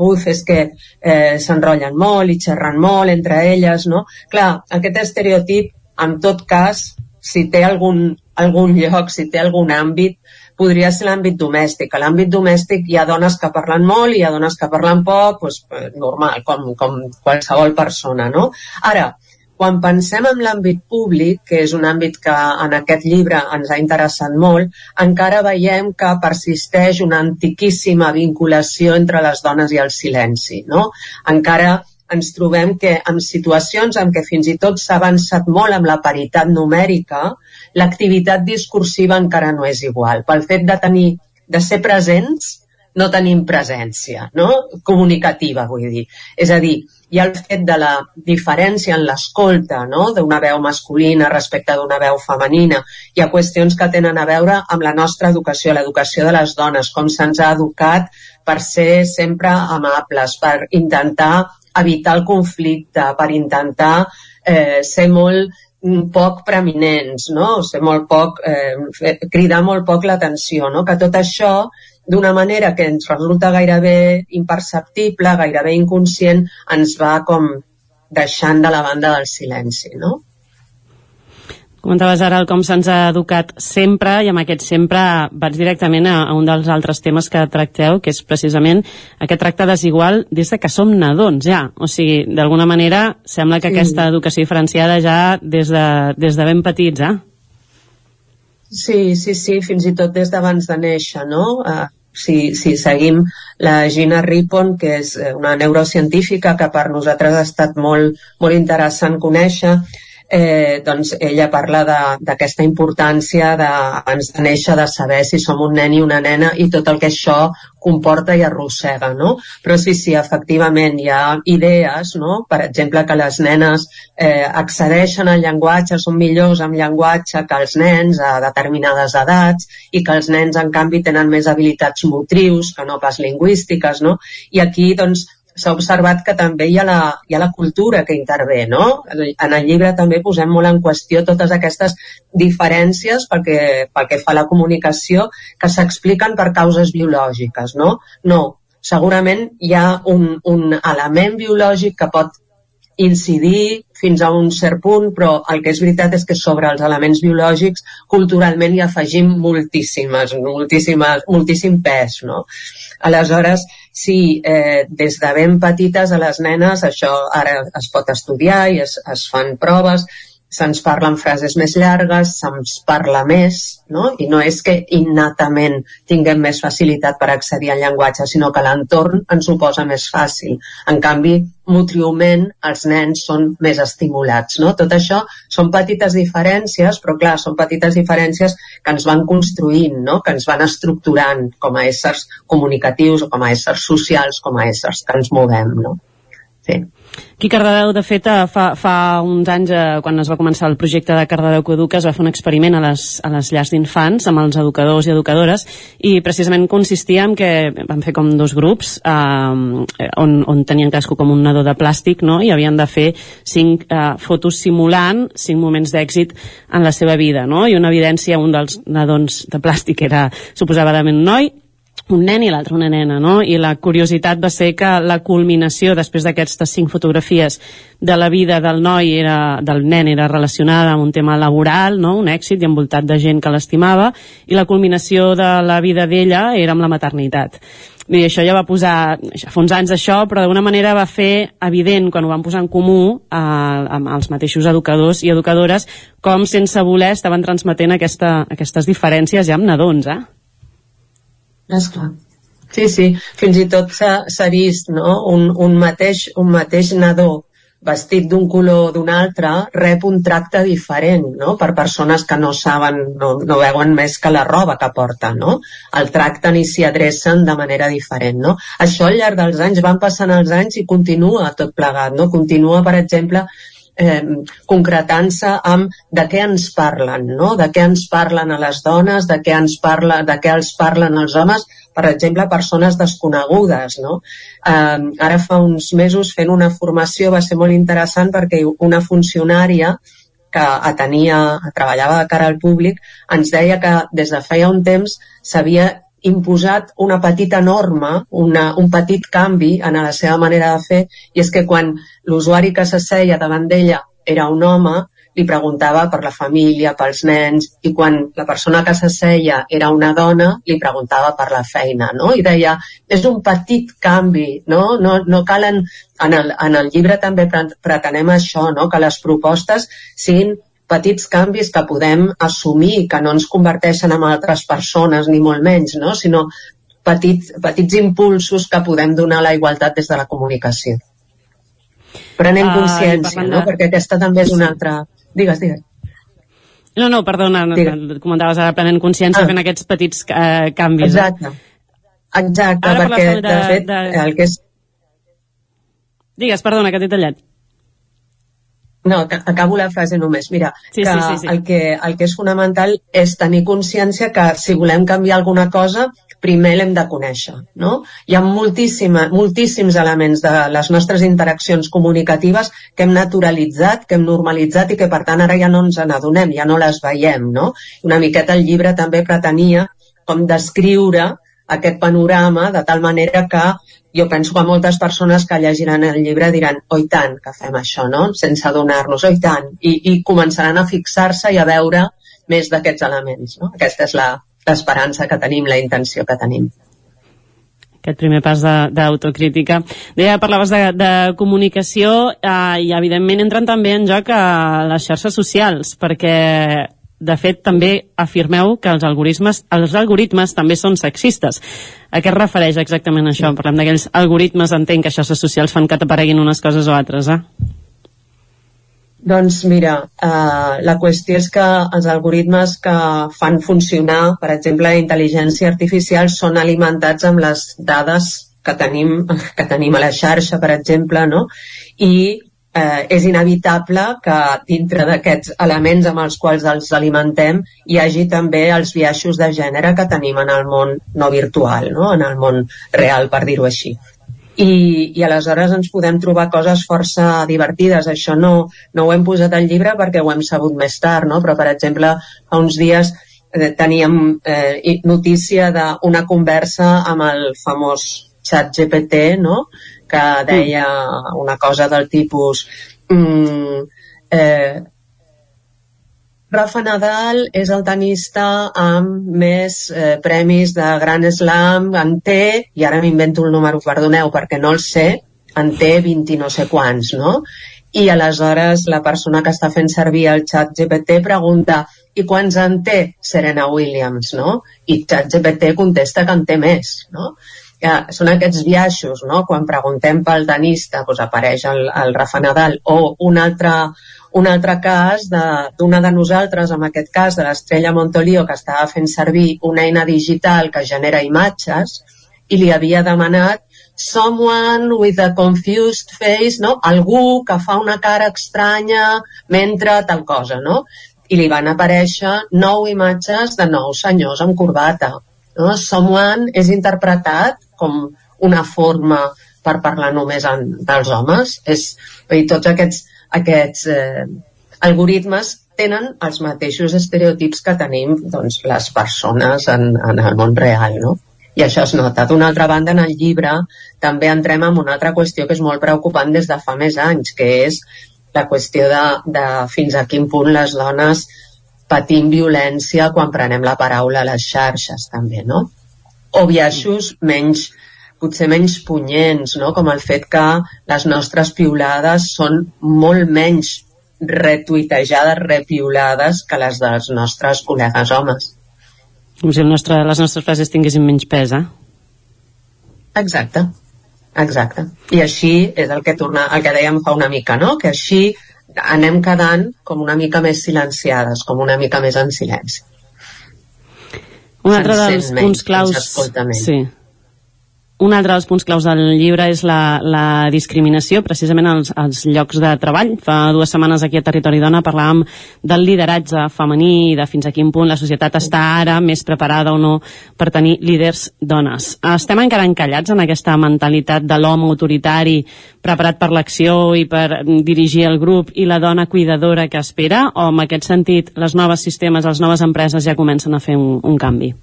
uf, és que eh, s'enrotllen molt i xerren molt entre elles, no? Clar, aquest estereotip, en tot cas, si té algun, algun lloc, si té algun àmbit, podria ser l'àmbit domèstic. A l'àmbit domèstic hi ha dones que parlen molt i hi ha dones que parlen poc, doncs, normal, com, com qualsevol persona, no? Ara, quan pensem en l'àmbit públic, que és un àmbit que en aquest llibre ens ha interessat molt, encara veiem que persisteix una antiquíssima vinculació entre les dones i el silenci. No? Encara ens trobem que en situacions en què fins i tot s'ha avançat molt amb la paritat numèrica, l'activitat discursiva encara no és igual. Pel fet de tenir de ser presents, no tenim presència, no? Comunicativa, vull dir. És a dir, hi ha el fet de la diferència en l'escolta no? d'una veu masculina respecte d'una veu femenina. Hi ha qüestions que tenen a veure amb la nostra educació, l'educació de les dones, com se'ns ha educat per ser sempre amables, per intentar evitar el conflicte, per intentar eh, ser molt mm, poc preeminents, no? ser molt poc, eh, cridar molt poc l'atenció, no? que tot això d'una manera que ens resulta gairebé imperceptible, gairebé inconscient, ens va com deixant de la banda del silenci, no? Comentaves ara el com se'ns ha educat sempre i amb aquest sempre vaig directament a, a un dels altres temes que tracteu, que és precisament aquest tracte desigual des de que som nadons ja. O sigui, d'alguna manera sembla que aquesta educació diferenciada ja des de, des de ben petits, eh? Sí, sí, sí, fins i tot des d'abans de néixer, no? Uh, si, si seguim la Gina Rippon, que és eh, una neurocientífica que per nosaltres ha estat molt, molt interessant conèixer, eh, doncs ella parla d'aquesta importància de, abans de néixer de saber si som un nen i una nena i tot el que això comporta i arrossega, no? Però sí, sí, efectivament hi ha idees, no? Per exemple, que les nenes eh, accedeixen al llenguatge, són millors amb llenguatge que els nens a determinades edats i que els nens, en canvi, tenen més habilitats motrius que no pas lingüístiques, no? I aquí, doncs, s'ha observat que també hi ha, la, hi ha la cultura que intervé, no? En el llibre també posem molt en qüestió totes aquestes diferències pel que, pel que fa a la comunicació que s'expliquen per causes biològiques, no? No, segurament hi ha un, un element biològic que pot incidir fins a un cert punt, però el que és veritat és que sobre els elements biològics culturalment hi afegim moltíssimes, moltíssimes, moltíssim pes, no? Aleshores, sí, eh, des de ben petites a les nenes això ara es pot estudiar i es, es fan proves, se'ns parla en frases més llargues, se'ns parla més, no? i no és que innatament tinguem més facilitat per accedir al llenguatge, sinó que l'entorn ens ho posa més fàcil. En canvi, motriument, els nens són més estimulats. No? Tot això són petites diferències, però clar, són petites diferències que ens van construint, no? que ens van estructurant com a éssers comunicatius o com a éssers socials, com a éssers que ens movem. No? Sí. Aquí Cardedeu, de fet, eh, fa, fa uns anys, eh, quan es va començar el projecte de Cardedeu Coeduca, es va fer un experiment a les, a les llars d'infants amb els educadors i educadores i precisament consistia en que van fer com dos grups eh, on, on tenien cadascú com un nadó de plàstic no? i havien de fer cinc eh, fotos simulant cinc moments d'èxit en la seva vida no? i una evidència, un dels nadons de plàstic era suposadament un noi un nen i l'altre una nena, no? I la curiositat va ser que la culminació després d'aquestes cinc fotografies de la vida del noi, era, del nen, era relacionada amb un tema laboral, no? Un èxit i envoltat de gent que l'estimava, i la culminació de la vida d'ella era amb la maternitat. Dir, això ja va posar, fa uns anys això, però d'alguna manera va fer evident, quan ho van posar en comú, eh, amb els mateixos educadors i educadores, com sense voler estaven transmetent aquesta, aquestes diferències ja amb nadons, eh? Esclar. Sí, sí, fins i tot s'ha vist no? un, un, mateix, un mateix nadó vestit d'un color o d'un altre rep un tracte diferent no? per persones que no saben, no, no veuen més que la roba que porta. No? El tracten i s'hi adrecen de manera diferent. No? Això al llarg dels anys, van passant els anys i continua tot plegat. No? Continua, per exemple, eh, concretant-se amb de què ens parlen, no? de què ens parlen a les dones, de què, ens parla, de què els parlen els homes, per exemple, persones desconegudes. No? Eh, ara fa uns mesos fent una formació va ser molt interessant perquè una funcionària que atenia, treballava de cara al públic, ens deia que des de feia un temps s'havia imposat una petita norma, una, un petit canvi en la seva manera de fer, i és que quan l'usuari que s'asseia davant d'ella era un home, li preguntava per la família, pels nens, i quan la persona que s'asseia era una dona, li preguntava per la feina, no? I deia, és un petit canvi, no? No, no calen... En el, en el llibre també pretenem això, no? Que les propostes siguin petits canvis que podem assumir, que no ens converteixen en altres persones, ni molt menys, no? sinó petits, petits impulsos que podem donar a la igualtat des de la comunicació. Prenem uh, consciència, de... no? perquè aquesta també és una altra... Digues, digues. No, no, perdona, no, comentaves ara prenent consciència ah. fent aquests petits uh, canvis. Exacte. Exacte, ara perquè de, de fet de... el que és... Digues, perdona, que t'he tallat. No, acabo la frase només. Mira, sí, que, sí, sí, sí. El, que el que és fonamental és tenir consciència que si volem canviar alguna cosa, primer l'hem de conèixer. No? Hi ha moltíssima, moltíssims elements de les nostres interaccions comunicatives que hem naturalitzat, que hem normalitzat i que per tant ara ja no ens n'adonem, ja no les veiem. No? Una miqueta el llibre també pretenia com descriure aquest panorama de tal manera que jo penso que moltes persones que llegiran el llibre diran oi tant que fem això, no? Sense adonar-nos, oi tant, i, i començaran a fixar-se i a veure més d'aquests elements, no? Aquesta és l'esperança que tenim, la intenció que tenim aquest primer pas d'autocrítica. Deia, parlaves de, de comunicació eh, i evidentment entren també en joc a les xarxes socials, perquè de fet, també afirmeu que els algoritmes, els algoritmes també són sexistes. A què es refereix exactament això? Parlem d'aquells algoritmes, entenc que xarxes socials fan que t'apareguin unes coses o altres, eh? Doncs mira, eh, la qüestió és que els algoritmes que fan funcionar, per exemple, la intel·ligència artificial, són alimentats amb les dades que tenim, que tenim a la xarxa, per exemple, no? i eh, és inevitable que dintre d'aquests elements amb els quals els alimentem hi hagi també els biaixos de gènere que tenim en el món no virtual, no? en el món real, per dir-ho així. I, i aleshores ens podem trobar coses força divertides. Això no, no ho hem posat al llibre perquè ho hem sabut més tard, no? però per exemple fa uns dies eh, teníem eh, notícia d'una conversa amb el famós xat GPT, no? Que deia una cosa del tipus mm, eh, Rafa Nadal és el tenista amb més eh, premis de Gran Slam en té, i ara m'invento el número, perdoneu, perquè no el sé, en té 20 no sé quants, no? I aleshores la persona que està fent servir el xat GPT pregunta i quants en té Serena Williams, no? I xat GPT contesta que en té més, no? Que són aquests viatges, no? quan preguntem pel tenista doncs apareix el, el Rafa Nadal o un altre, un altre cas d'una de, de nosaltres, en aquest cas de l'estrella Montolio, que estava fent servir una eina digital que genera imatges i li havia demanat someone with a confused face, no? algú que fa una cara estranya mentre tal cosa, no? I li van aparèixer nou imatges de nou senyors amb corbata. No? Someone és interpretat com una forma per parlar només en, dels homes. És, dir, tots aquests, aquests eh, algoritmes tenen els mateixos estereotips que tenim doncs, les persones en, en el món real, no? I això es nota. D'una altra banda, en el llibre també entrem en una altra qüestió que és molt preocupant des de fa més anys, que és la qüestió de, de fins a quin punt les dones patim violència quan prenem la paraula a les xarxes, també, no? O biaixos menys, potser menys punyents, no? com el fet que les nostres piulades són molt menys retuitejades, repiulades que les dels nostres col·legues homes. Com si el nostre, les nostres frases tinguessin menys pes, eh? Exacte, exacte. I així és el que, torna, el que dèiem fa una mica, no? Que així anem quedant com una mica més silenciades, com una mica més en silenci. Un altre dels punts claus... Sí, un altre dels punts claus del llibre és la, la discriminació, precisament als, als llocs de treball. Fa dues setmanes aquí a Territori Dona parlàvem del lideratge femení i de fins a quin punt la societat està ara més preparada o no per tenir líders dones. Estem encara encallats en aquesta mentalitat de l'home autoritari preparat per l'acció i per dirigir el grup i la dona cuidadora que espera o en aquest sentit les noves sistemes, les noves empreses ja comencen a fer un, un canvi?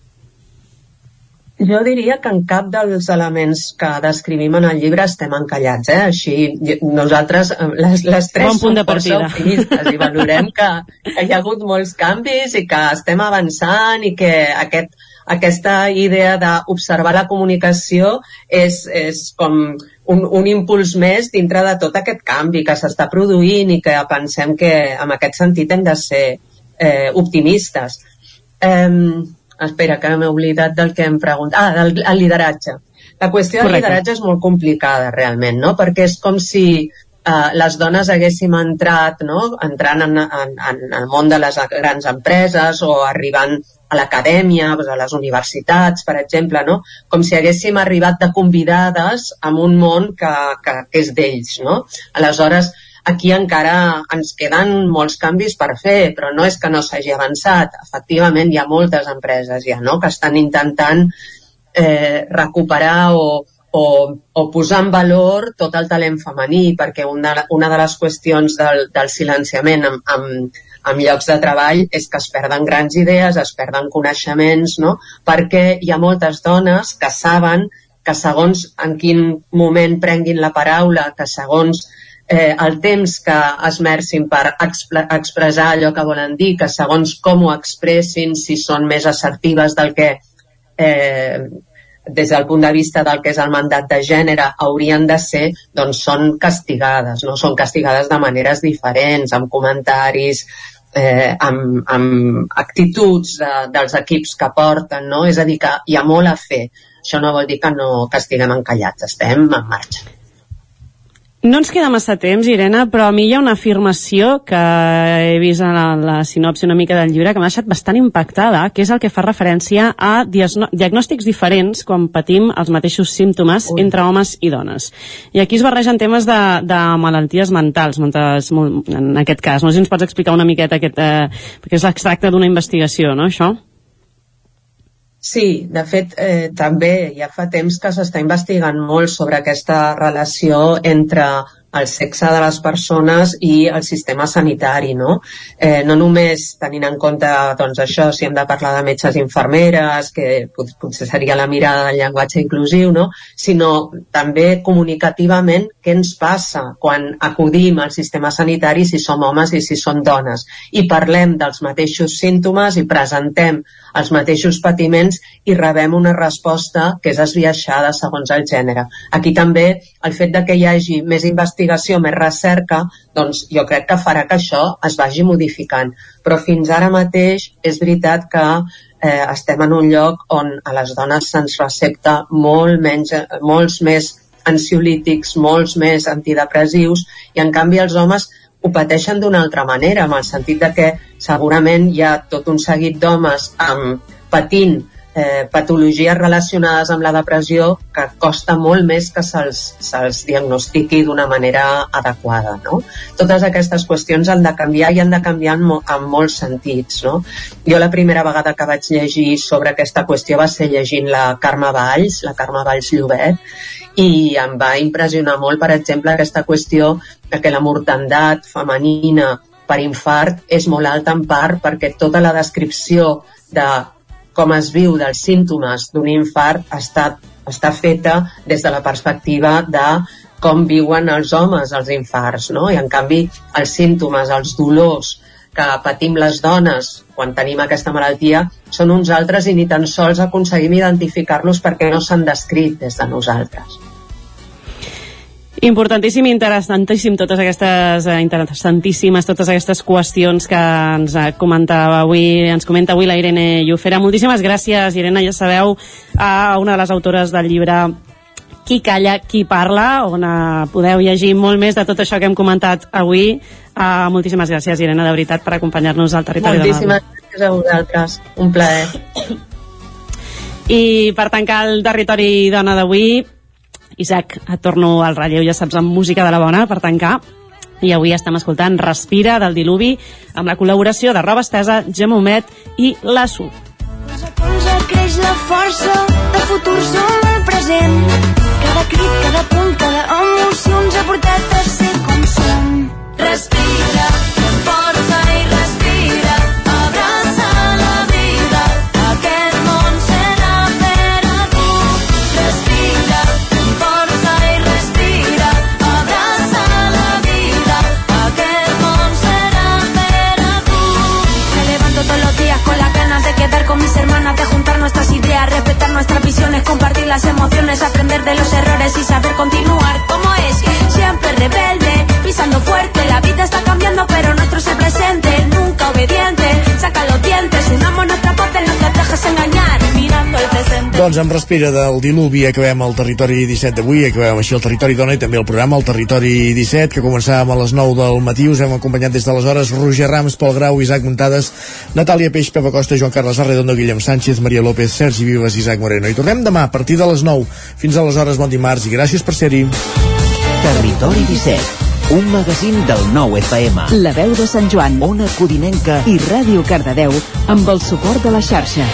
Jo diria que en cap dels elements que descrivim en el llibre estem encallats, eh? Així, nosaltres, eh, les, les tres bon punt de partida. optimistes i valorem que, que hi ha hagut molts canvis i que estem avançant i que aquest, aquesta idea d'observar la comunicació és, és com un, un impuls més dintre de tot aquest canvi que s'està produint i que pensem que en aquest sentit hem de ser eh, optimistes. Eh, Espera, que m'he oblidat del que em pregunta. Ah, del el lideratge. La qüestió del lideratge és molt complicada, realment, no? Perquè és com si eh, les dones haguéssim entrat, no? entrant en, en, en el món de les grans empreses o arribant a l'acadèmia, doncs a les universitats, per exemple, no? com si haguéssim arribat de convidades a un món que, que, que és d'ells. No? Aleshores, Aquí encara ens queden molts canvis per fer, però no és que no s'hagi avançat. Efectivament, hi ha moltes empreses ja no? que estan intentant eh, recuperar o, o, o posar en valor tot el talent femení, perquè una, una de les qüestions del, del silenciament amb, amb, amb llocs de treball és que es perden grans idees, es perden coneixements, no? perquè hi ha moltes dones que saben que segons en quin moment prenguin la paraula, que segons eh, el temps que esmercin per expressar allò que volen dir, que segons com ho expressin, si són més assertives del que eh, des del punt de vista del que és el mandat de gènere haurien de ser, doncs són castigades, no? Són castigades de maneres diferents, amb comentaris, eh, amb, amb actituds de, dels equips que porten, no? És a dir, que hi ha molt a fer. Això no vol dir que no que estiguem encallats, estem en marxa. No ens queda massa temps, Irene, però a mi hi ha una afirmació que he vist en la, la sinopsi una mica del llibre que m'ha deixat bastant impactada, que és el que fa referència a diagnòstics diferents quan patim els mateixos símptomes Ui. entre homes i dones. I aquí es barregen temes de, de malalties mentals, mentals, en aquest cas. No sé si ens pots explicar una miqueta, aquest, eh, perquè és l'extracte d'una investigació, no, això? Sí, de fet, eh, també ja fa temps que s'està investigant molt sobre aquesta relació entre el sexe de les persones i el sistema sanitari, no? Eh, no només tenint en compte, doncs, això, si hem de parlar de metges i infermeres, que potser seria la mirada del llenguatge inclusiu, no? Sinó també comunicativament què ens passa quan acudim al sistema sanitari si som homes i si són dones. I parlem dels mateixos símptomes i presentem els mateixos patiments i rebem una resposta que és esbiaixada segons el gènere. Aquí també el fet de que hi hagi més investigació investigació, més recerca, doncs jo crec que farà que això es vagi modificant. Però fins ara mateix és veritat que eh, estem en un lloc on a les dones se'ns recepta molt menys, molts més ansiolítics, molts més antidepressius, i en canvi els homes ho pateixen d'una altra manera, en el sentit de que segurament hi ha tot un seguit d'homes patint eh, patologies relacionades amb la depressió que costa molt més que se'ls se, diagnostiqui d'una manera adequada. No? Totes aquestes qüestions han de canviar i han de canviar en, mo en molts sentits. No? Jo la primera vegada que vaig llegir sobre aquesta qüestió va ser llegint la Carme Valls, la Carme Valls Llobet, i em va impressionar molt, per exemple, aquesta qüestió de que la mortandat femenina per infart és molt alta en part perquè tota la descripció de com es viu dels símptomes d'un infart està, està feta des de la perspectiva de com viuen els homes els infarts, no? I en canvi els símptomes, els dolors que patim les dones quan tenim aquesta malaltia són uns altres i ni tan sols aconseguim identificar-los perquè no s'han descrit des de nosaltres. Importantíssim i interessantíssim totes aquestes eh, interessantíssimes totes aquestes qüestions que ens eh, comentava avui, ens comenta avui la Irene Llufera. Moltíssimes gràcies, Irene, ja sabeu, a una de les autores del llibre qui calla, qui parla, on uh, podeu llegir molt més de tot això que hem comentat avui. Uh, moltíssimes gràcies, Irene, de veritat, per acompanyar-nos al territori moltíssimes de gràcies a vosaltres. Un plaer. I per tancar el territori dona d'avui, Isaac, et torno al relleu, ja saps, amb música de la bona, per tancar. I avui estem escoltant Respira, del Diluvi, amb la col·laboració de Roba Estesa, Gemomet i la SUP. Colze creix la força, de futur som el present. Cada crit, cada punt, cada emoció ens ha portat a ser com som. Respira, nuestras ideas, respetar nuestras visiones, compartir las emociones, aprender de los errores y saber continuar como es. Siempre rebelde, pisando fuerte, la vida está cambiando, pero nuestro es el presente, nunca obediente. Saca los dientes, unamos nuestra parte, no te dejes engañar, mirando el presente. Doncs amb Respira del Diluvi acabem el Territori 17 d'avui, acabem així el Territori Dona i també el programa el Territori 17, que començàvem a les 9 del matí. Us hem acompanyat des d'aleshores Roger Rams, Pol Grau, Isaac Muntades, Natàlia Peix, Pepa Costa, Joan Carles Arredondo, Guillem Sánchez, Maria López, Sergi Vives, Isaac Moreno. I tornem demà a partir de les 9. Fins aleshores, bon dimarts i gràcies per ser-hi. Territori 17 un magazín del nou FM. La veu de Sant Joan, Ona Codinenca i Ràdio Cardedeu amb el suport de la xarxa.